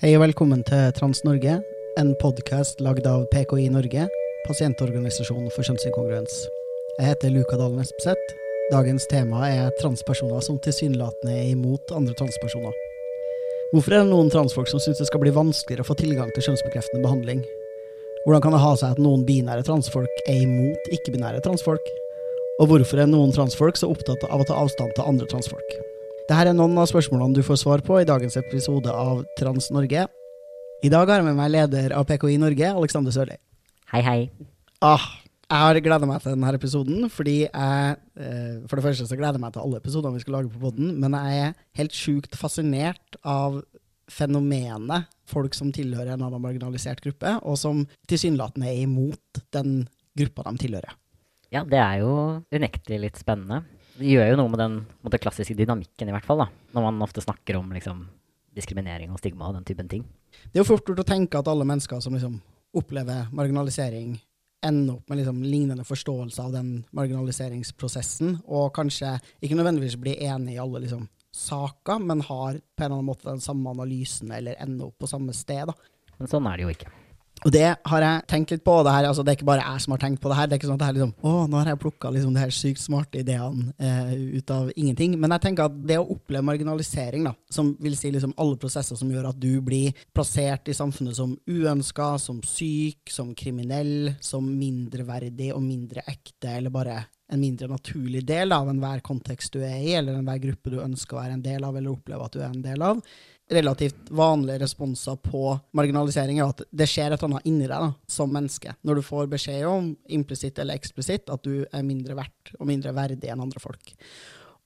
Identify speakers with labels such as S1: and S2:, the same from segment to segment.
S1: Hei og velkommen til Trans-Norge, en podkast lagd av PKI Norge, pasientorganisasjonen for kjønnsinkongruens. Jeg heter Luka Dalen Espeseth. Dagens tema er transpersoner som tilsynelatende er imot andre transpersoner. Hvorfor er det noen transfolk som syns det skal bli vanskeligere å få tilgang til kjønnsbekreftende behandling? Hvordan kan det ha seg at noen binære transfolk er imot ikke-binære transfolk? Og hvorfor er noen transfolk så opptatt av å ta avstand til andre transfolk? Dette er noen av spørsmålene du får svar på i dagens episode av Trans Norge. I dag har jeg med meg leder av PKI Norge, Alexander Sørli.
S2: Hei, hei.
S1: Ah, jeg har gleda meg til denne episoden, fordi jeg eh, For det første så gleder jeg meg til alle episodene vi skal lage på poden, men jeg er helt sjukt fascinert av fenomenet folk som tilhører en annen marginalisert gruppe, og som tilsynelatende er imot den gruppa de tilhører.
S2: Ja, det er jo unektelig litt spennende det gjør jo noe med den måte, klassiske dynamikken, i hvert fall, da, når man ofte snakker om liksom, diskriminering og stigma og den typen ting.
S1: Det er jo fort gjort å tenke at alle mennesker som liksom, opplever marginalisering, ender opp med liksom, lignende forståelse av den marginaliseringsprosessen, og kanskje ikke nødvendigvis blir enig i alle liksom, saker, men har på en eller annen måte den samme analysen, eller ender opp på samme sted. Da.
S2: Men sånn er det jo ikke.
S1: Og det har jeg tenkt litt på. Det, her, altså, det er ikke bare jeg som har tenkt på det her. Det er ikke sånn at det her liksom, å, nå har jeg plukka liksom, de her sykt smarte ideene eh, ut av ingenting. Men jeg tenker at det å oppleve marginalisering, da, som vil si liksom alle prosesser som gjør at du blir plassert i samfunnet som uønska, som syk, som kriminell, som mindreverdig og mindre ekte, eller bare en mindre naturlig del av enhver kontekst du er i, eller enhver gruppe du ønsker å være en del av, eller oppleve at du er en del av, relativt vanlige responser på marginalisering er at det skjer et eller annet inni deg da, som menneske. Når du får beskjed om, implisitt eller eksplisitt, at du er mindre verdt og mindre verdig enn andre folk.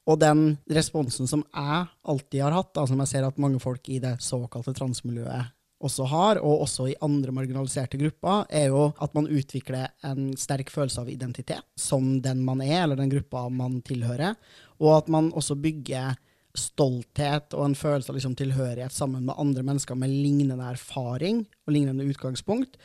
S1: Og den responsen som jeg alltid har hatt, da, som jeg ser at mange folk i det såkalte transmiljøet også har, og også i andre marginaliserte grupper, er jo at man utvikler en sterk følelse av identitet som den man er, eller den gruppa man tilhører, og at man også bygger stolthet og en følelse av liksom tilhørighet sammen med andre mennesker med lignende erfaring og lignende utgangspunkt.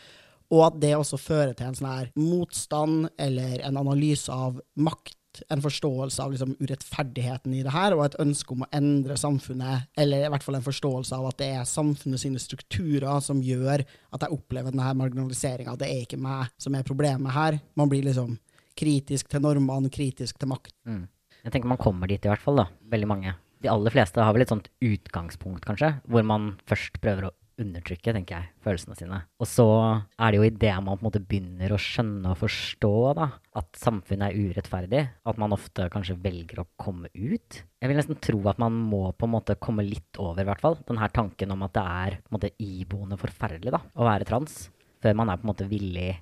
S1: Og at det også fører til en sånn her motstand eller en analyse av makt, en forståelse av liksom urettferdigheten i det her, og et ønske om å endre samfunnet, eller i hvert fall en forståelse av at det er samfunnet sine strukturer som gjør at jeg opplever denne marginaliseringa. Det er ikke meg som er problemet her. Man blir liksom kritisk til normene, kritisk til makt.
S2: Mm. Jeg tenker man kommer dit i hvert fall, da. Veldig mange de aller fleste har vel et sånt utgangspunkt, kanskje, hvor man først prøver å undertrykke, tenker jeg, følelsene sine. Og så er det jo idet man på en måte begynner å skjønne og forstå da, at samfunnet er urettferdig, at man ofte kanskje velger å komme ut. Jeg vil nesten tro at man må på en måte komme litt over, i hvert fall, den her tanken om at det er på en måte iboende forferdelig da, å være trans, før man er på en måte villig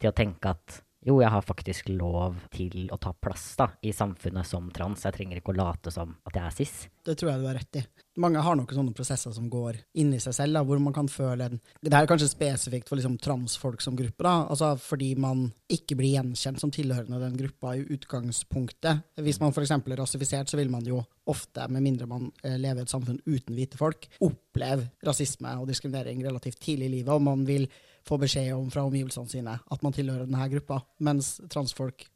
S2: til å tenke at jo, jeg har faktisk lov til å ta plass da, i samfunnet som trans. Jeg trenger ikke å late som at jeg er cis.
S1: Det tror jeg du har rett i. Mange har noen sånne prosesser som går inni seg selv, da, hvor man kan føle en Det er kanskje spesifikt for liksom, transfolk som gruppe, da, altså fordi man ikke blir gjenkjent som tilhørende den gruppa i utgangspunktet. Hvis man f.eks. er rasifisert, så vil man jo ofte, med mindre man eh, lever i et samfunn uten hvite folk, oppleve rasisme og diskriminering relativt tidlig i livet, og man vil få beskjed om fra omgivelsene sine at man tilhører denne gruppa, mens transfolk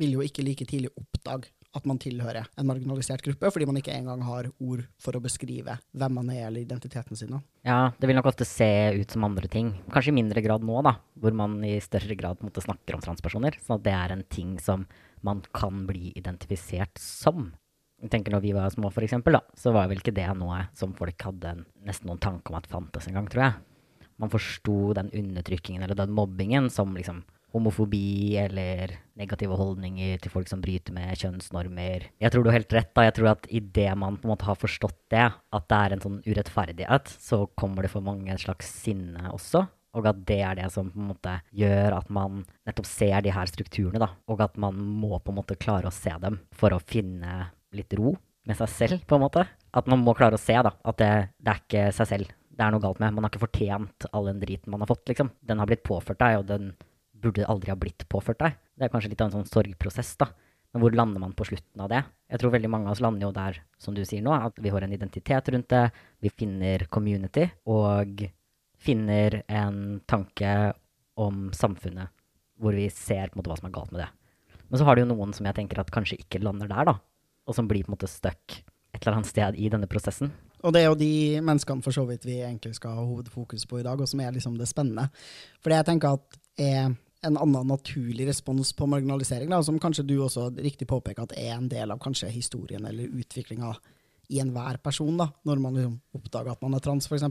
S1: vil jo ikke like tidlig oppdage at man tilhører en marginalisert gruppe, fordi man ikke engang har ord for å beskrive hvem man er eller identiteten sin.
S2: Ja, det vil nok ofte se ut som andre ting. Kanskje i mindre grad nå, da, hvor man i større grad måtte snakker om transpersoner. Sånn at det er en ting som man kan bli identifisert som. Jeg tenker Når vi var små, for eksempel, da, så var vel ikke det noe som folk hadde nesten noen tanke om at fantes engang, tror jeg man forsto den undertrykkingen eller den mobbingen som liksom homofobi eller negative holdninger til folk som bryter med kjønnsnormer. Jeg tror du har helt rett. da. Jeg tror at idet man på en måte har forstått det, at det er en sånn urettferdighet, så kommer det for mange et slags sinne også. Og at det er det som på en måte gjør at man nettopp ser de her strukturene, da. Og at man må på en måte klare å se dem for å finne litt ro med seg selv, på en måte. At man må klare å se da, at det, det er ikke seg selv det er noe galt med. Man har ikke fortjent all den driten man har fått, liksom. Den har blitt påført deg, og den burde aldri ha blitt påført deg. Det er kanskje litt av en sånn sorgprosess, da. Men hvor lander man på slutten av det? Jeg tror veldig mange av oss lander jo der, som du sier nå, at vi har en identitet rundt det, vi finner community, og finner en tanke om samfunnet hvor vi ser på en måte hva som er galt med det. Men så har du jo noen som jeg tenker at kanskje ikke lander der, da, og som blir på en måte stuck et eller annet sted i denne prosessen.
S1: Og det er jo de menneskene for så vidt vi egentlig skal ha hovedfokus på i dag, og som er liksom det spennende. For det jeg tenker at er en annen naturlig respons på marginalisering, da, som kanskje du også riktig påpeker at er en del av kanskje historien eller utviklinga i enhver person, da, når man liksom oppdager at man er trans, f.eks.,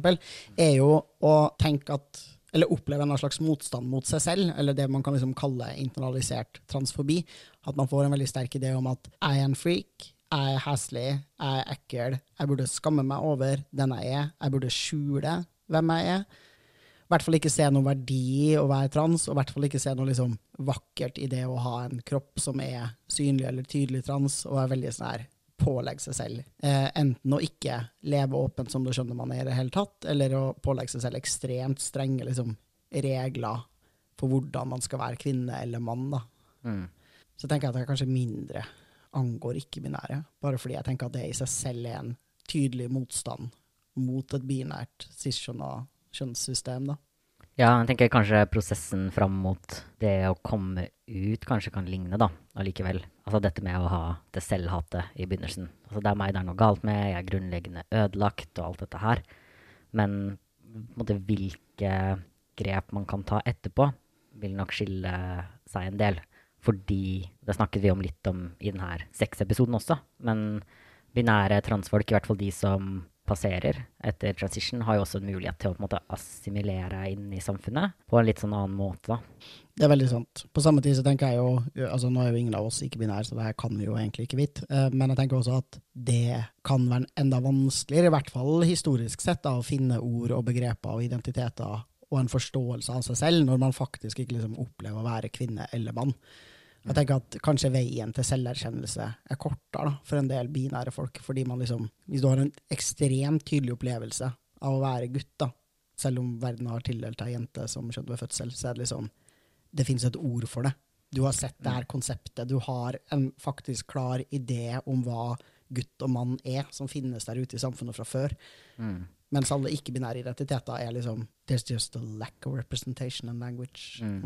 S1: er jo å tenke at eller oppleve en slags motstand mot seg selv, eller det man kan liksom kalle internalisert transfobi. At man får en veldig sterk idé om at er en freak, jeg er heslig, jeg er ekkel, jeg burde skamme meg over den jeg er, jeg burde skjule hvem jeg er. I hvert fall ikke se noe verdi i å være trans, og i hvert fall ikke se noe liksom vakkert i det å ha en kropp som er synlig eller tydelig trans, og er veldig sånn her pålegge seg selv. Eh, enten å ikke leve åpent som du skjønner man er i det hele tatt, eller å pålegge seg selv ekstremt strenge liksom, regler for hvordan man skal være kvinne eller mann.
S2: Mm.
S1: Så tenker jeg at det kanskje mindre angår ikke-binære, bare fordi jeg tenker at det i seg selv er en tydelig motstand mot et binært cis-kjønna kjønnssystem. da.
S2: Ja, jeg tenker kanskje prosessen fram mot det å komme ut kanskje kan ligne, da, allikevel. Altså dette med å ha det selvhatet i begynnelsen. Altså det er meg det er noe galt med, jeg er grunnleggende ødelagt og alt dette her. Men måte, hvilke grep man kan ta etterpå, vil nok skille seg en del. Fordi Det snakket vi om litt om i denne sexepisoden også. Men binære transfolk, i hvert fall de som passerer etter transition, har jo også en mulighet til å på en måte assimilere inn i samfunnet på en litt sånn annen måte. da.
S1: Det er veldig sant. På samme tid så tenker jeg jo altså Nå er jo ingen av oss ikke-binære, så det her kan vi jo egentlig ikke vite. Eh, Men jeg tenker også at det kan være enda vanskeligere, i hvert fall historisk sett, da, å finne ord og begreper og identiteter og en forståelse av seg selv, når man faktisk ikke liksom opplever å være kvinne eller mann. Jeg tenker at kanskje veien til selverkjennelse er kortere da, for en del binære folk. fordi man liksom, Hvis du har en ekstremt tydelig opplevelse av å være gutt, da, selv om verden har tildelt deg jente som kjønn ved fødsel, så er det liksom Det finnes et ord for det. Du har sett det her konseptet. Du har en faktisk klar idé om hva gutt og mann er, som finnes der ute i samfunnet fra før.
S2: Mm.
S1: Mens alle ikke-binære identiteter er liksom There's just a lack of representation and language.
S2: Mm.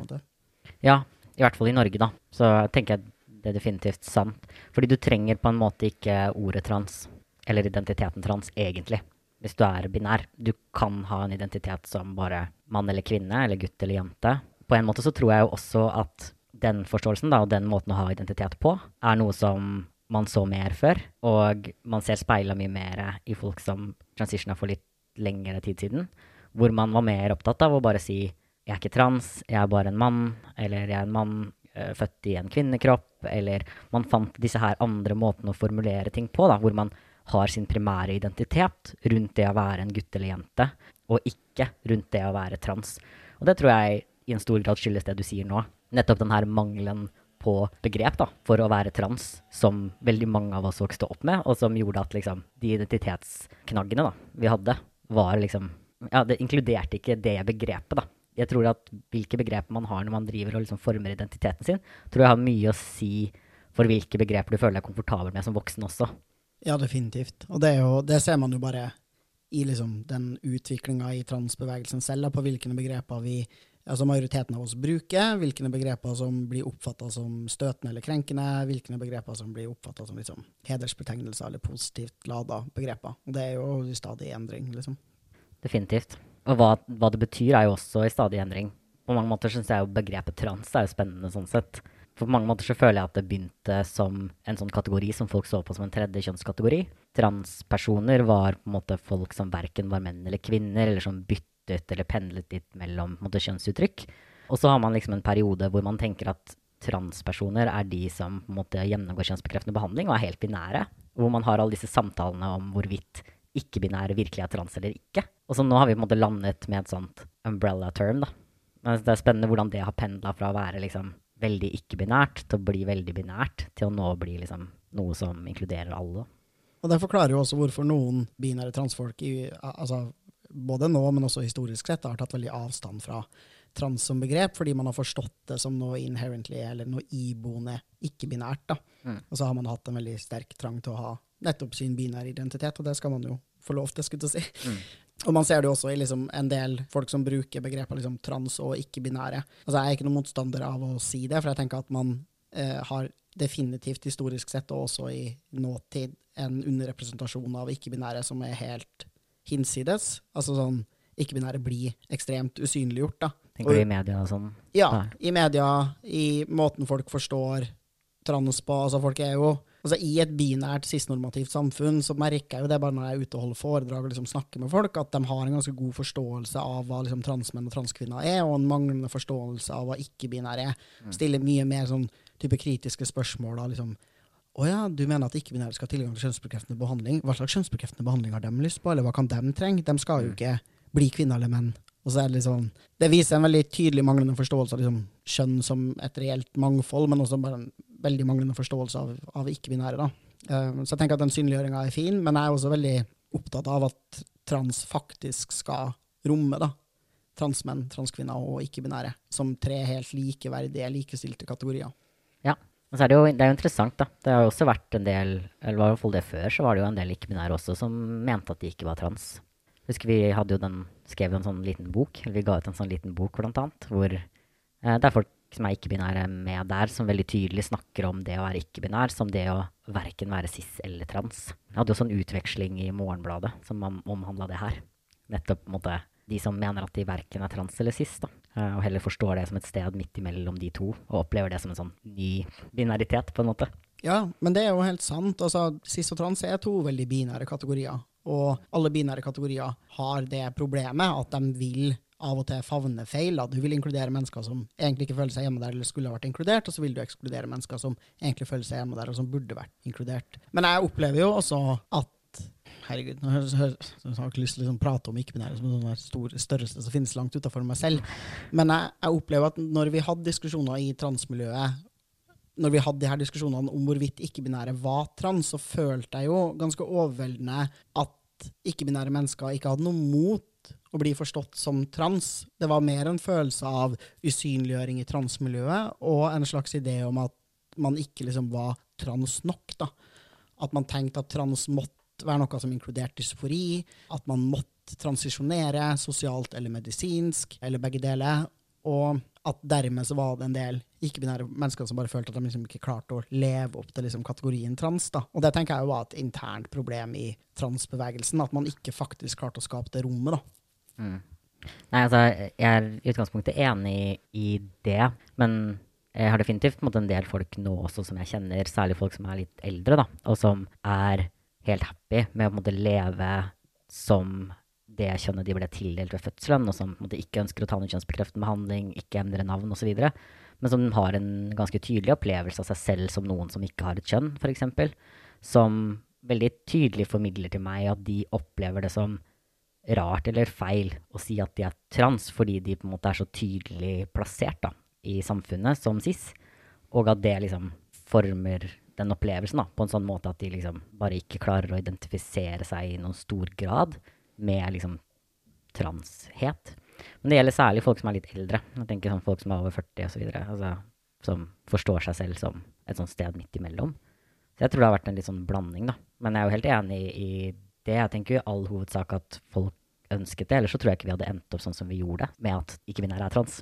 S2: Ja, i hvert fall i Norge, da. Så tenker jeg det er definitivt sant. Fordi du trenger på en måte ikke ordet trans, eller identiteten trans, egentlig. Hvis du er binær. Du kan ha en identitet som bare mann eller kvinne, eller gutt eller jente. På en måte så tror jeg jo også at den forståelsen, da, og den måten å ha identitet på, er noe som man så mer før. Og man ser speila mye mer i folk som transitiona for litt lengre tid siden. Hvor man var mer opptatt av å bare si jeg er ikke trans, jeg er bare en mann, eller jeg er en mann uh, født i en kvinnekropp, eller man fant disse her andre måtene å formulere ting på, da, hvor man har sin primære identitet rundt det å være en gutt eller jente, og ikke rundt det å være trans. Og det tror jeg i en stor grad skyldes det du sier nå. Nettopp den her mangelen på begrep da, for å være trans, som veldig mange av oss vokste opp med, og som gjorde at liksom, de identitetsknaggene da, vi hadde, var liksom Ja, det inkluderte ikke det begrepet, da. Jeg tror at hvilke begreper man har når man driver og liksom former identiteten sin, tror jeg har mye å si for hvilke begreper du føler deg komfortabel med som voksen også.
S1: Ja, definitivt. Og det, jo, det ser man jo bare i liksom den utviklinga i transbevegelsen selv, på hvilke begreper vi altså majoriteten av oss bruker, hvilke begreper som blir oppfatta som støtende eller krenkende, hvilke begreper som blir oppfatta som liksom hedersbetegnelser eller positivt lada begreper. Og det er jo i stadig endring, liksom.
S2: Definitivt. Og hva, hva det betyr, er jo også i stadig endring. På mange måter syns jeg jo begrepet trans er jo spennende sånn sett. For på mange måter så føler jeg at det begynte som en sånn kategori som folk så på som en tredje kjønnskategori. Transpersoner var på en måte folk som verken var menn eller kvinner, eller som byttet eller pendlet litt mellom måte, kjønnsuttrykk. Og så har man liksom en periode hvor man tenker at transpersoner er de som på en måte gjennomgår kjønnsbekreftende behandling og er helt binære. Hvor man har alle disse samtalene om hvorvidt ikke-binære virkelig er trans eller ikke. Og så nå har vi på en måte landet med et sånt umbrella term, da. Men det er spennende hvordan det har pendla fra å være liksom veldig ikke-binært til å bli veldig binært, til å nå bli liksom noe som inkluderer alle.
S1: Og det forklarer jo også hvorfor noen binære transfolk, i, altså, både nå, men også historisk sett, har tatt veldig avstand fra trans som begrep, fordi man har forstått det som noe inherently, eller noe iboende ikke-binært. da.
S2: Mm.
S1: Og så har man hatt en veldig sterk trang til å ha nettopp sin binære identitet, og det skal man jo få lov til, skulle jeg si.
S2: Mm.
S1: Og man ser det jo også i liksom en del folk som bruker begrepet liksom trans og ikke-binære. Altså Jeg er ikke noen motstander av å si det, for jeg tenker at man eh, har definitivt historisk sett, og også i nåtid, en underrepresentasjon av ikke-binære som er helt hinsides. Altså sånn ikke-binære blir ekstremt usynliggjort, da.
S2: Tenker du i media og sånn?
S1: Ja, i media, i måten folk forstår trans på. Altså folk er jo altså I et binært cis-normativt samfunn så merker jeg jo det bare når jeg er ute og holder foredrag og liksom snakker med folk, at de har en ganske god forståelse av hva liksom transmenn og transkvinner er, og en manglende forståelse av hva ikke-binære er. Stiller mye mer sånn type kritiske spørsmål. da, liksom å ja, du mener at ikke-binære skal ha tilgang til kjønnsbekreftende behandling. Hva slags kjønnsbekreftende behandling har de lyst på, eller hva kan de trenge? De skal jo ikke bli kvinner eller menn. Og så er Det sånn, det viser en veldig tydelig manglende forståelse av liksom, kjønn som et reelt mangfold, men også bare en veldig manglende forståelse av, av ikke-binære. Eh, så jeg tenker at den synliggjøringa er fin, men jeg er også veldig opptatt av at trans faktisk skal romme da, transmenn, transkvinner og ikke-binære som tre helt likeverdige, likestilte kategorier.
S2: Ja. Men så er det, jo, det er jo interessant, da. Det har jo også vært en del, eller var i hvert fall det før, så var det jo en del ikke-binære også som mente at de ikke var trans. Husker vi hadde jo den, skrev en sånn liten bok, eller vi ga ut en sånn liten bok blant annet, hvor eh, det er folk som er ikke-binære med der, som veldig tydelig snakker om det å være ikke-binær som det å verken være cis eller trans. Jeg hadde jo en utveksling i Morgenbladet som omhandla det her. Nettopp måte de som mener at de verken er trans eller cis, da. Eh, Og heller forstår det som et sted midt imellom de to, og opplever det som en sånn ny binaritet, på en måte.
S1: Ja, men det er jo helt sant. Altså, cis og trans er to veldig binære kategorier. Og alle binære kategorier har det problemet at de vil av og til favner feil. Du vil inkludere mennesker som egentlig ikke føler seg hjemme der, eller skulle ha vært inkludert, og så vil du ekskludere mennesker som egentlig føler seg hjemme der, og som burde vært inkludert. Men jeg opplever jo også at Herregud, nå høres- jeg har ikke lyst til å liksom prate om ikke-binære som en sånn stor størrelse som finnes langt utenfor meg selv. Men jeg, jeg opplever at når vi hadde diskusjoner i transmiljøet når vi hadde de her diskusjonene om hvorvidt ikke-binære var trans, så følte jeg jo ganske overveldende at ikke-binære mennesker ikke hadde noe mot å bli forstått som trans. Det var mer en følelse av usynliggjøring i transmiljøet, og en slags idé om at man ikke liksom var trans nok. da. At man tenkte at trans måtte være noe som inkluderte dysfori, at man måtte transisjonere sosialt eller medisinsk, eller begge deler. Og at dermed så var det en del ikke-binære mennesker som bare følte at de liksom ikke klarte å leve opp til liksom kategorien trans. da. Og det tenker jeg var et internt problem i transbevegelsen, at man ikke faktisk klarte å skape det rommet. da.
S2: Mm. Nei, altså, jeg er i utgangspunktet enig i det, men jeg har definitivt en, en del folk nå også som jeg kjenner, særlig folk som er litt eldre, da, og som er helt happy med å måte leve som det kjønnet de ble tildelt ved fødselen, og som måte ikke ønsker å ta noen kjønnsbekreftende behandling, ikke endre navn osv., men som har en ganske tydelig opplevelse av seg selv som noen som ikke har et kjønn, f.eks., som veldig tydelig formidler til meg at de opplever det som rart eller feil å si at de er trans, fordi de på en måte er så tydelig plassert da, i samfunnet som cis, og at det liksom former den opplevelsen da, på en sånn måte at de liksom bare ikke klarer å identifisere seg i noen stor grad med liksom transhet. Men det gjelder særlig folk som er litt eldre. Jeg tenker sånn folk som er over 40 osv. Altså, som forstår seg selv som et sånt sted midt imellom. Så jeg tror det har vært en litt sånn blanding, da. Men jeg er jo helt enig i det. Jeg tenker i all hovedsak at folk ønsket det, ellers så tror jeg ikke vi hadde endt opp sånn som vi gjorde, med at ikke-binære er trans.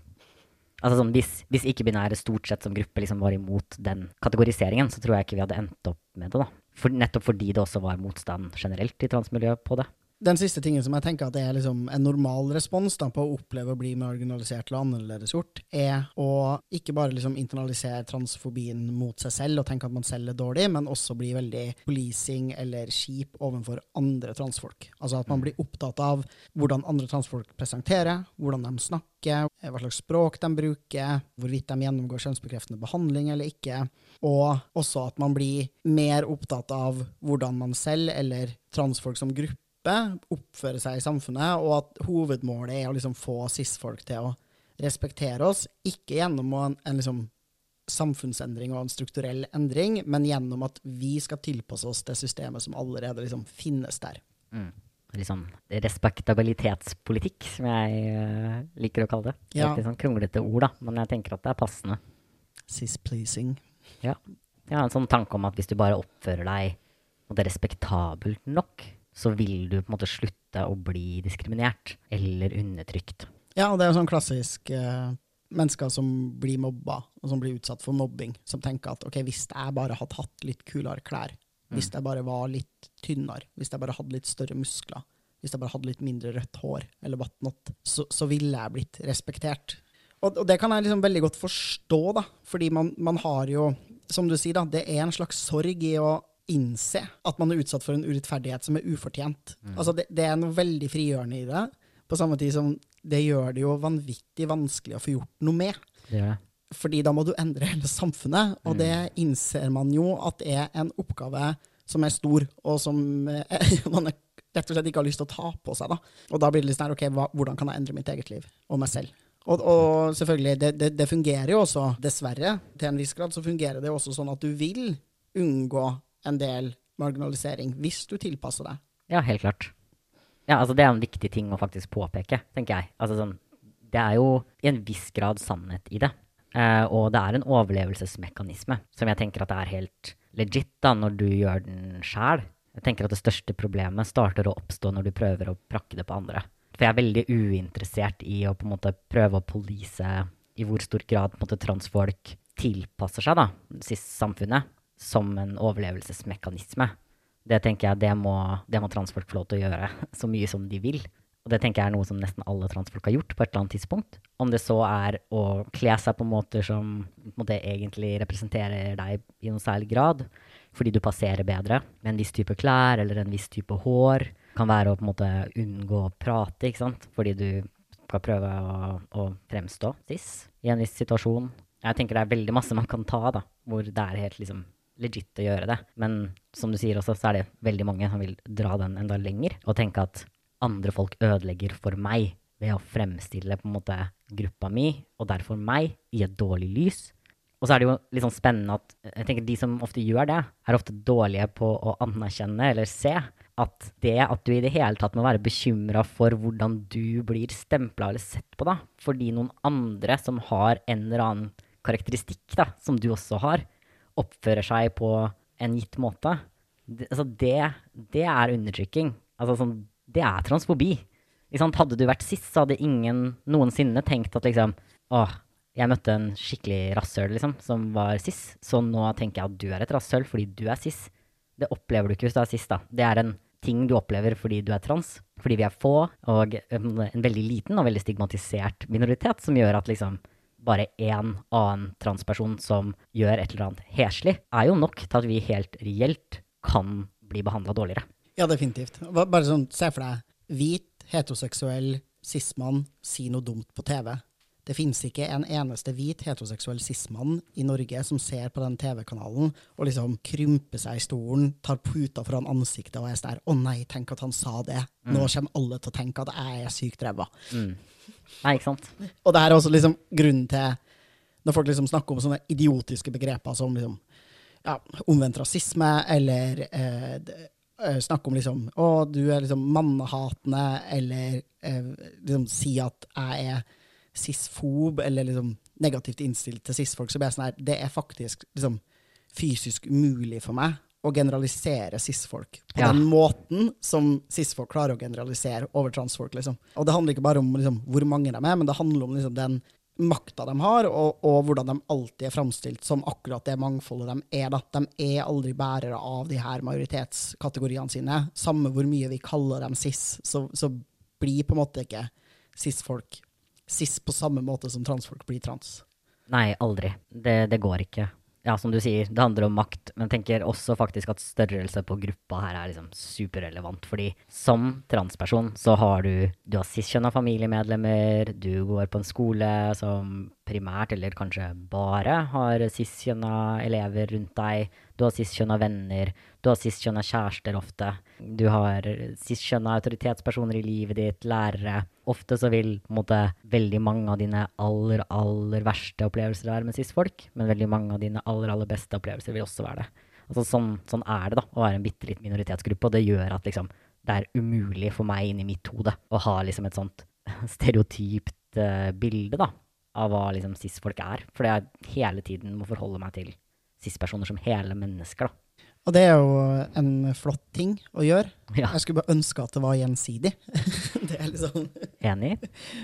S2: Altså sånn, Hvis, hvis ikke-binære stort sett som gruppe liksom var imot den kategoriseringen, så tror jeg ikke vi hadde endt opp med det. da. For, nettopp fordi det også var motstand generelt i transmiljøet på det.
S1: Den siste tingen som jeg tenker at er liksom en normal respons da, på å oppleve å bli marginalisert eller annerledesgjort, er å ikke bare liksom internalisere transfobien mot seg selv og tenke at man selv er dårlig, men også bli veldig policing eller kjip overfor andre transfolk. Altså at man blir opptatt av hvordan andre transfolk presenterer, hvordan de snakker, hva slags språk de bruker, hvorvidt de gjennomgår kjønnsbekreftende behandling eller ikke, og også at man blir mer opptatt av hvordan man selv eller transfolk som gruppe oppføre seg i samfunnet, og at hovedmålet er å liksom få cis-folk til å respektere oss, ikke gjennom en, en liksom samfunnsendring og en strukturell endring, men gjennom at vi skal tilpasse oss det systemet som allerede liksom finnes der.
S2: Mm. litt sånn respektabilitetspolitikk, som jeg uh, liker å kalle det. Det
S1: Ja.
S2: litt sånn kronglete ord, da, men jeg tenker at det er passende.
S1: Cis-pleasing.
S2: Ja. Jeg har en sånn tanke om at hvis du bare oppfører deg og det er respektabelt nok, så vil du på en måte slutte å bli diskriminert eller undertrykt.
S1: Ja, og det er jo sånn klassisk eh, mennesker som blir mobba, og som blir utsatt for mobbing, som tenker at ok, hvis jeg bare hadde hatt litt kulere klær, hvis jeg bare var litt tynnere, hvis jeg bare hadde litt større muskler, hvis jeg bare hadde litt mindre rødt hår, eller whatnot, så, så ville jeg blitt respektert. Og, og det kan jeg liksom veldig godt forstå, da, fordi man, man har jo, som du sier, da, det er en slags sorg i å innse at man er utsatt for en urettferdighet som er ufortjent. Altså det, det er noe veldig frigjørende i det, på samme tid som det gjør det jo vanvittig vanskelig å få gjort noe med.
S2: Det.
S1: Fordi da må du endre hele samfunnet, og det innser man jo at er en oppgave som er stor, og som eh, man er- rett og slett ikke har lyst til å ta på seg. da. Og da blir det litt sånn her, ok, hva, hvordan kan jeg endre mitt eget liv og meg selv? Og, og selvfølgelig, det, det, det fungerer jo også, dessverre, til en viss grad, så fungerer det jo også sånn at du vil unngå en del marginalisering hvis du tilpasser deg.
S2: Ja, helt klart. Ja, altså det er en viktig ting å faktisk påpeke, tenker jeg. Altså sånn, det er jo i en viss grad sannhet i det. Eh, og det er en overlevelsesmekanisme som jeg tenker at er helt legit da, når du gjør den sjæl. Jeg tenker at det største problemet starter å oppstå når du prøver å prakke det på andre. For jeg er veldig uinteressert i å på en måte prøve å police i hvor stor grad på en måte, transfolk tilpasser seg da, cis-samfunnet som en overlevelsesmekanisme. Det tenker jeg det må, det må transfolk få lov til å gjøre så mye som de vil. Og det tenker jeg er noe som nesten alle transfolk har gjort på et eller annet tidspunkt. Om det så er å kle seg på måter som på måte, egentlig representerer deg i noen særlig grad, fordi du passerer bedre med en viss type klær eller en viss type hår. Kan være å på en måte unngå å prate, ikke sant, fordi du skal prøve å, å fremstå cis i en viss situasjon. Jeg tenker det er veldig masse man kan ta, da, hvor det er helt liksom legit å gjøre det. Men som du sier også, så er det veldig mange som vil dra den enda lenger, og tenke at andre folk ødelegger for meg ved å fremstille på en måte gruppa mi, og derfor meg, i et dårlig lys. Og så er det jo litt sånn spennende at jeg tenker de som ofte gjør det, er ofte dårlige på å anerkjenne eller se at det at du i det hele tatt må være bekymra for hvordan du blir stempla eller sett på, da, fordi noen andre som har en eller annen karakteristikk da, som du også har, oppfører seg på en gitt måte, det, altså det, det er undertrykking. Altså sånn, det er transfobi. Hadde du vært cis, så hadde ingen noensinne tenkt at liksom Å, jeg møtte en skikkelig rasshøl liksom, som var cis, så nå tenker jeg at du er et rasshøl fordi du er cis. Det opplever du ikke hvis du er cis, da. Det er en ting du opplever fordi du er trans, fordi vi er få, og en veldig liten og veldig stigmatisert minoritet, som gjør at liksom bare én annen transperson som gjør et eller annet heslig, er jo nok til at vi helt reelt kan bli behandla dårligere.
S1: Ja, definitivt. Bare sånn, se for deg hvit, heteroseksuell cis-mann si noe dumt på TV. Det finnes ikke en eneste hvit heteroseksuell cis-mann i Norge som ser på den TV-kanalen og liksom krymper seg i stolen, tar puta foran ansiktet og er sånn 'Å nei, tenk at han sa det'. Nå kommer alle til å tenke at jeg er sykt ræva.
S2: Nei, ikke sant?
S1: Og det her er også liksom grunnen til Når folk liksom snakker om sånne idiotiske begreper som liksom, ja, omvendt rasisme, eller eh, eh, snakke om liksom Å, du er liksom mannehatende, eller eh, liksom si at jeg er cisfob, eller liksom negativt innstilt til cis-folk, så blir jeg sånn her Det er faktisk liksom fysisk umulig for meg å generalisere cis-folk på
S2: Ja.
S1: den måten som cis-folk klarer å generalisere over transfolk. liksom. Og det handler ikke bare om liksom, hvor mange de er, men det handler om liksom, den makta de har, og, og hvordan de alltid er framstilt som akkurat det mangfoldet de er. Da. De er aldri bærere av de her majoritetskategoriene sine. Samme hvor mye vi kaller dem cis, så, så blir på en måte ikke cis-folk cis på samme måte som transfolk blir trans.
S2: Nei, aldri. Det, det går ikke. Ja, som du sier, det handler om makt, men jeg tenker også faktisk at størrelse på gruppa her er liksom superrelevant. Fordi som transperson så har du Du har cis-kjønna familiemedlemmer, du går på en skole som primært, eller kanskje bare, har cis-kjønna elever rundt deg. Du har cis-kjønna venner, du har cis-kjønna kjærester ofte. Du har cis-kjønna autoritetspersoner i livet ditt, lærere. Ofte så vil måte, veldig mange av dine aller, aller verste opplevelser være med cis-folk, men veldig mange av dine aller, aller beste opplevelser vil også være det. Altså sånn, sånn er det da, å være en bitte liten minoritetsgruppe, og det gjør at liksom det er umulig for meg inni mitt hode å ha liksom et sånt stereotypt uh, bilde da, av hva liksom cis-folk er. Fordi jeg hele tiden må forholde meg til cis-personer som hele mennesker. da.
S1: Og det er jo en flott ting å gjøre.
S2: Ja,
S1: Jeg skulle bare ønske at det var gjensidig. det er liksom
S2: enig?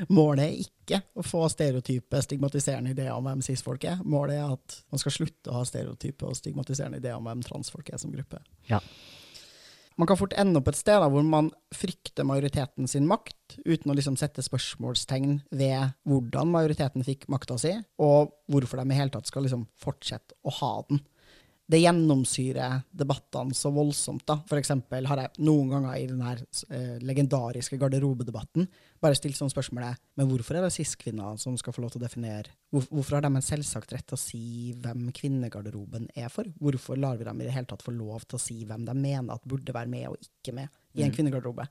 S1: Målet er ikke å få stereotype, stigmatiserende ideer om hvem cis-folk er. Målet er at man skal slutte å ha stereotype og stigmatiserende ideer om hvem transfolk er som gruppe.
S2: Ja.
S1: Man kan fort ende opp et sted da, hvor man frykter majoriteten sin makt, uten å liksom sette spørsmålstegn ved hvordan majoriteten fikk makta si, og hvorfor de i hele tatt skal liksom fortsette å ha den. Det gjennomsyrer debattene så voldsomt. da. Eksempel har jeg noen ganger i den her eh, legendariske garderobedebatten bare stilt sånn spørsmålet Men hvorfor er det cis-kvinner som skal få lov til å definere hvor, Hvorfor har de en selvsagt rett til å si hvem kvinnegarderoben er for? Hvorfor lar vi dem i det hele tatt få lov til å si hvem de mener at burde være med og ikke med i en
S2: Mm.
S1: kvinnegarderobe?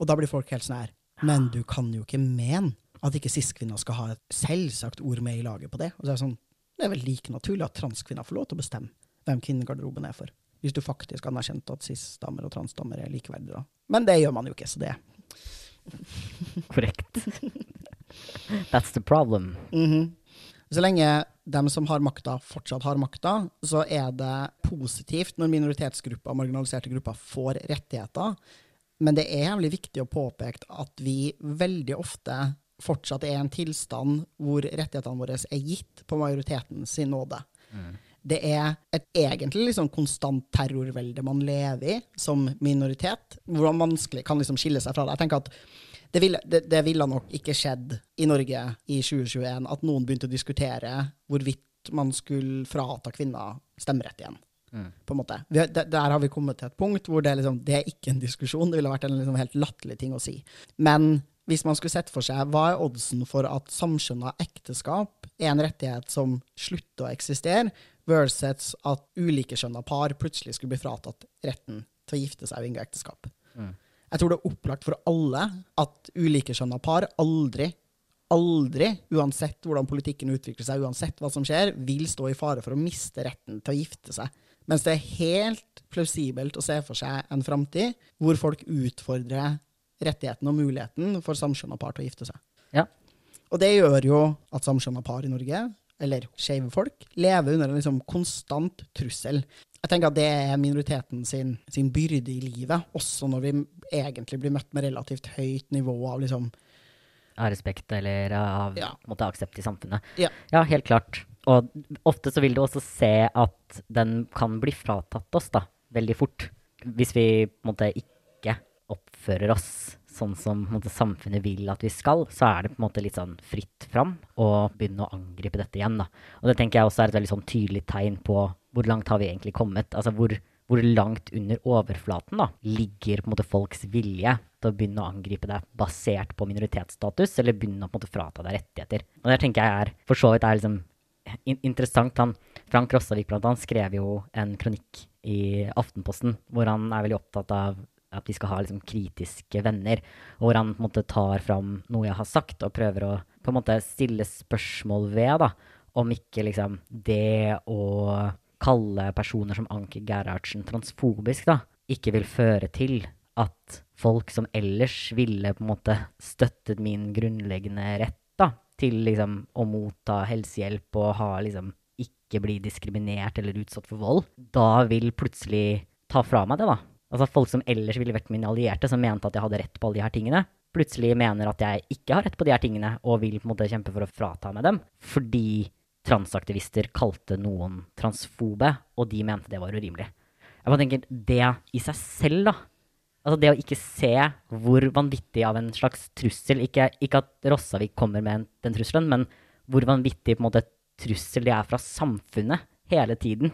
S1: Og da blir folk helt sånn her Men du kan jo ikke mene at ikke cis-kvinner skal ha et selvsagt ord med i laget på det. Og så er det sånn Det er vel like naturlig at transkvinner får lov til å bestemme hvem kvinnegarderoben er for. Hvis du faktisk anerkjente at cis-damer og transdamer er likeverdige, da. Men det gjør man jo ikke, så det
S2: Korrekt. That's the problem.
S1: Mhm. Så lenge dem som har makta, fortsatt har makta, så er det positivt når minoritetsgrupper og marginaliserte grupper får rettigheter. Men det er jævlig viktig å påpeke at vi veldig ofte fortsatt er i en tilstand hvor rettighetene våre er gitt på majoriteten sin nåde. Det er et egentlig liksom konstant terrorvelde man lever i som minoritet, hvor man vanskelig kan liksom skille seg fra det. Jeg tenker at det ville, det, det ville nok ikke skjedd i Norge i 2021 at noen begynte å diskutere hvorvidt man skulle frata kvinner stemmerett igjen.
S2: Mm.
S1: På en måte. Vi, der, der har vi kommet til et punkt hvor det, liksom, det er ikke en diskusjon. Det ville vært en liksom helt latterlig ting å si. Men hvis man skulle sett for seg hva er oddsen for at samskjønna ekteskap er en rettighet som slutter å eksistere, versus at ulikekjønna par plutselig skulle bli fratatt retten til å gifte seg og inngå ekteskap.
S2: Mm.
S1: Jeg tror det er opplagt for alle at ulikekjønna par aldri, aldri, uansett hvordan politikken utvikler seg, uansett hva som skjer, vil stå i fare for å miste retten til å gifte seg. Mens det er helt plausibelt å se for seg en framtid hvor folk utfordrer rettigheten og muligheten for samskjønna par til å gifte seg.
S2: Ja.
S1: Og det gjør jo at samskjønna par i Norge, eller skeive folk, lever under en liksom konstant trussel. Jeg tenker at det er minoriteten sin, sin byrde i livet, også når vi egentlig blir møtt med relativt høyt nivå av liksom
S2: Av respekt eller av
S1: Ja.
S2: på måte, aksept i samfunnet.
S1: Ja.
S2: helt klart. Og ofte så vil du også se at den kan bli fratatt oss da, veldig fort. Hvis vi på en måte ikke oppfører oss sånn som måte, samfunnet vil at vi skal, så er det på en måte litt sånn fritt fram å begynne å angripe dette igjen. Da. Og det tenker jeg også er et veldig sånn tydelig tegn på hvor langt har vi egentlig kommet. Altså hvor, hvor langt under overflaten da, ligger på en måte folks vilje til å begynne å angripe deg basert på minoritetsstatus, eller begynne å på en måte frata deg rettigheter. Og det tenker jeg er for så vidt er liksom in interessant. Han, Frank Rossavik blant annet skrev jo en kronikk i Aftenposten hvor han er veldig opptatt av at vi skal ha liksom kritiske venner, og hvor han på en måte tar fram noe jeg har sagt, og prøver å på en måte stille spørsmål ved da, om ikke liksom det å kalle personer som Anki Gerhardsen transfobisk, da, ikke vil føre til at folk som ellers ville på en måte støttet min grunnleggende rett da, til liksom å motta helsehjelp og ha liksom ikke bli diskriminert eller utsatt for vold, da vil plutselig ta fra meg det, da. Altså folk som ellers ville vært mine allierte, som mente at jeg hadde rett på alle de her tingene, plutselig mener at jeg ikke har rett på de her tingene, og vil på en måte kjempe for å frata meg dem, fordi transaktivister kalte noen transfobe, og de mente det var urimelig. Jeg bare tenker, det i seg selv, da. Altså det å ikke se hvor vanvittig av en slags trussel, ikke, ikke at Rossavik kommer med den trusselen, men hvor vanvittig på en måte trussel det er fra samfunnet hele tiden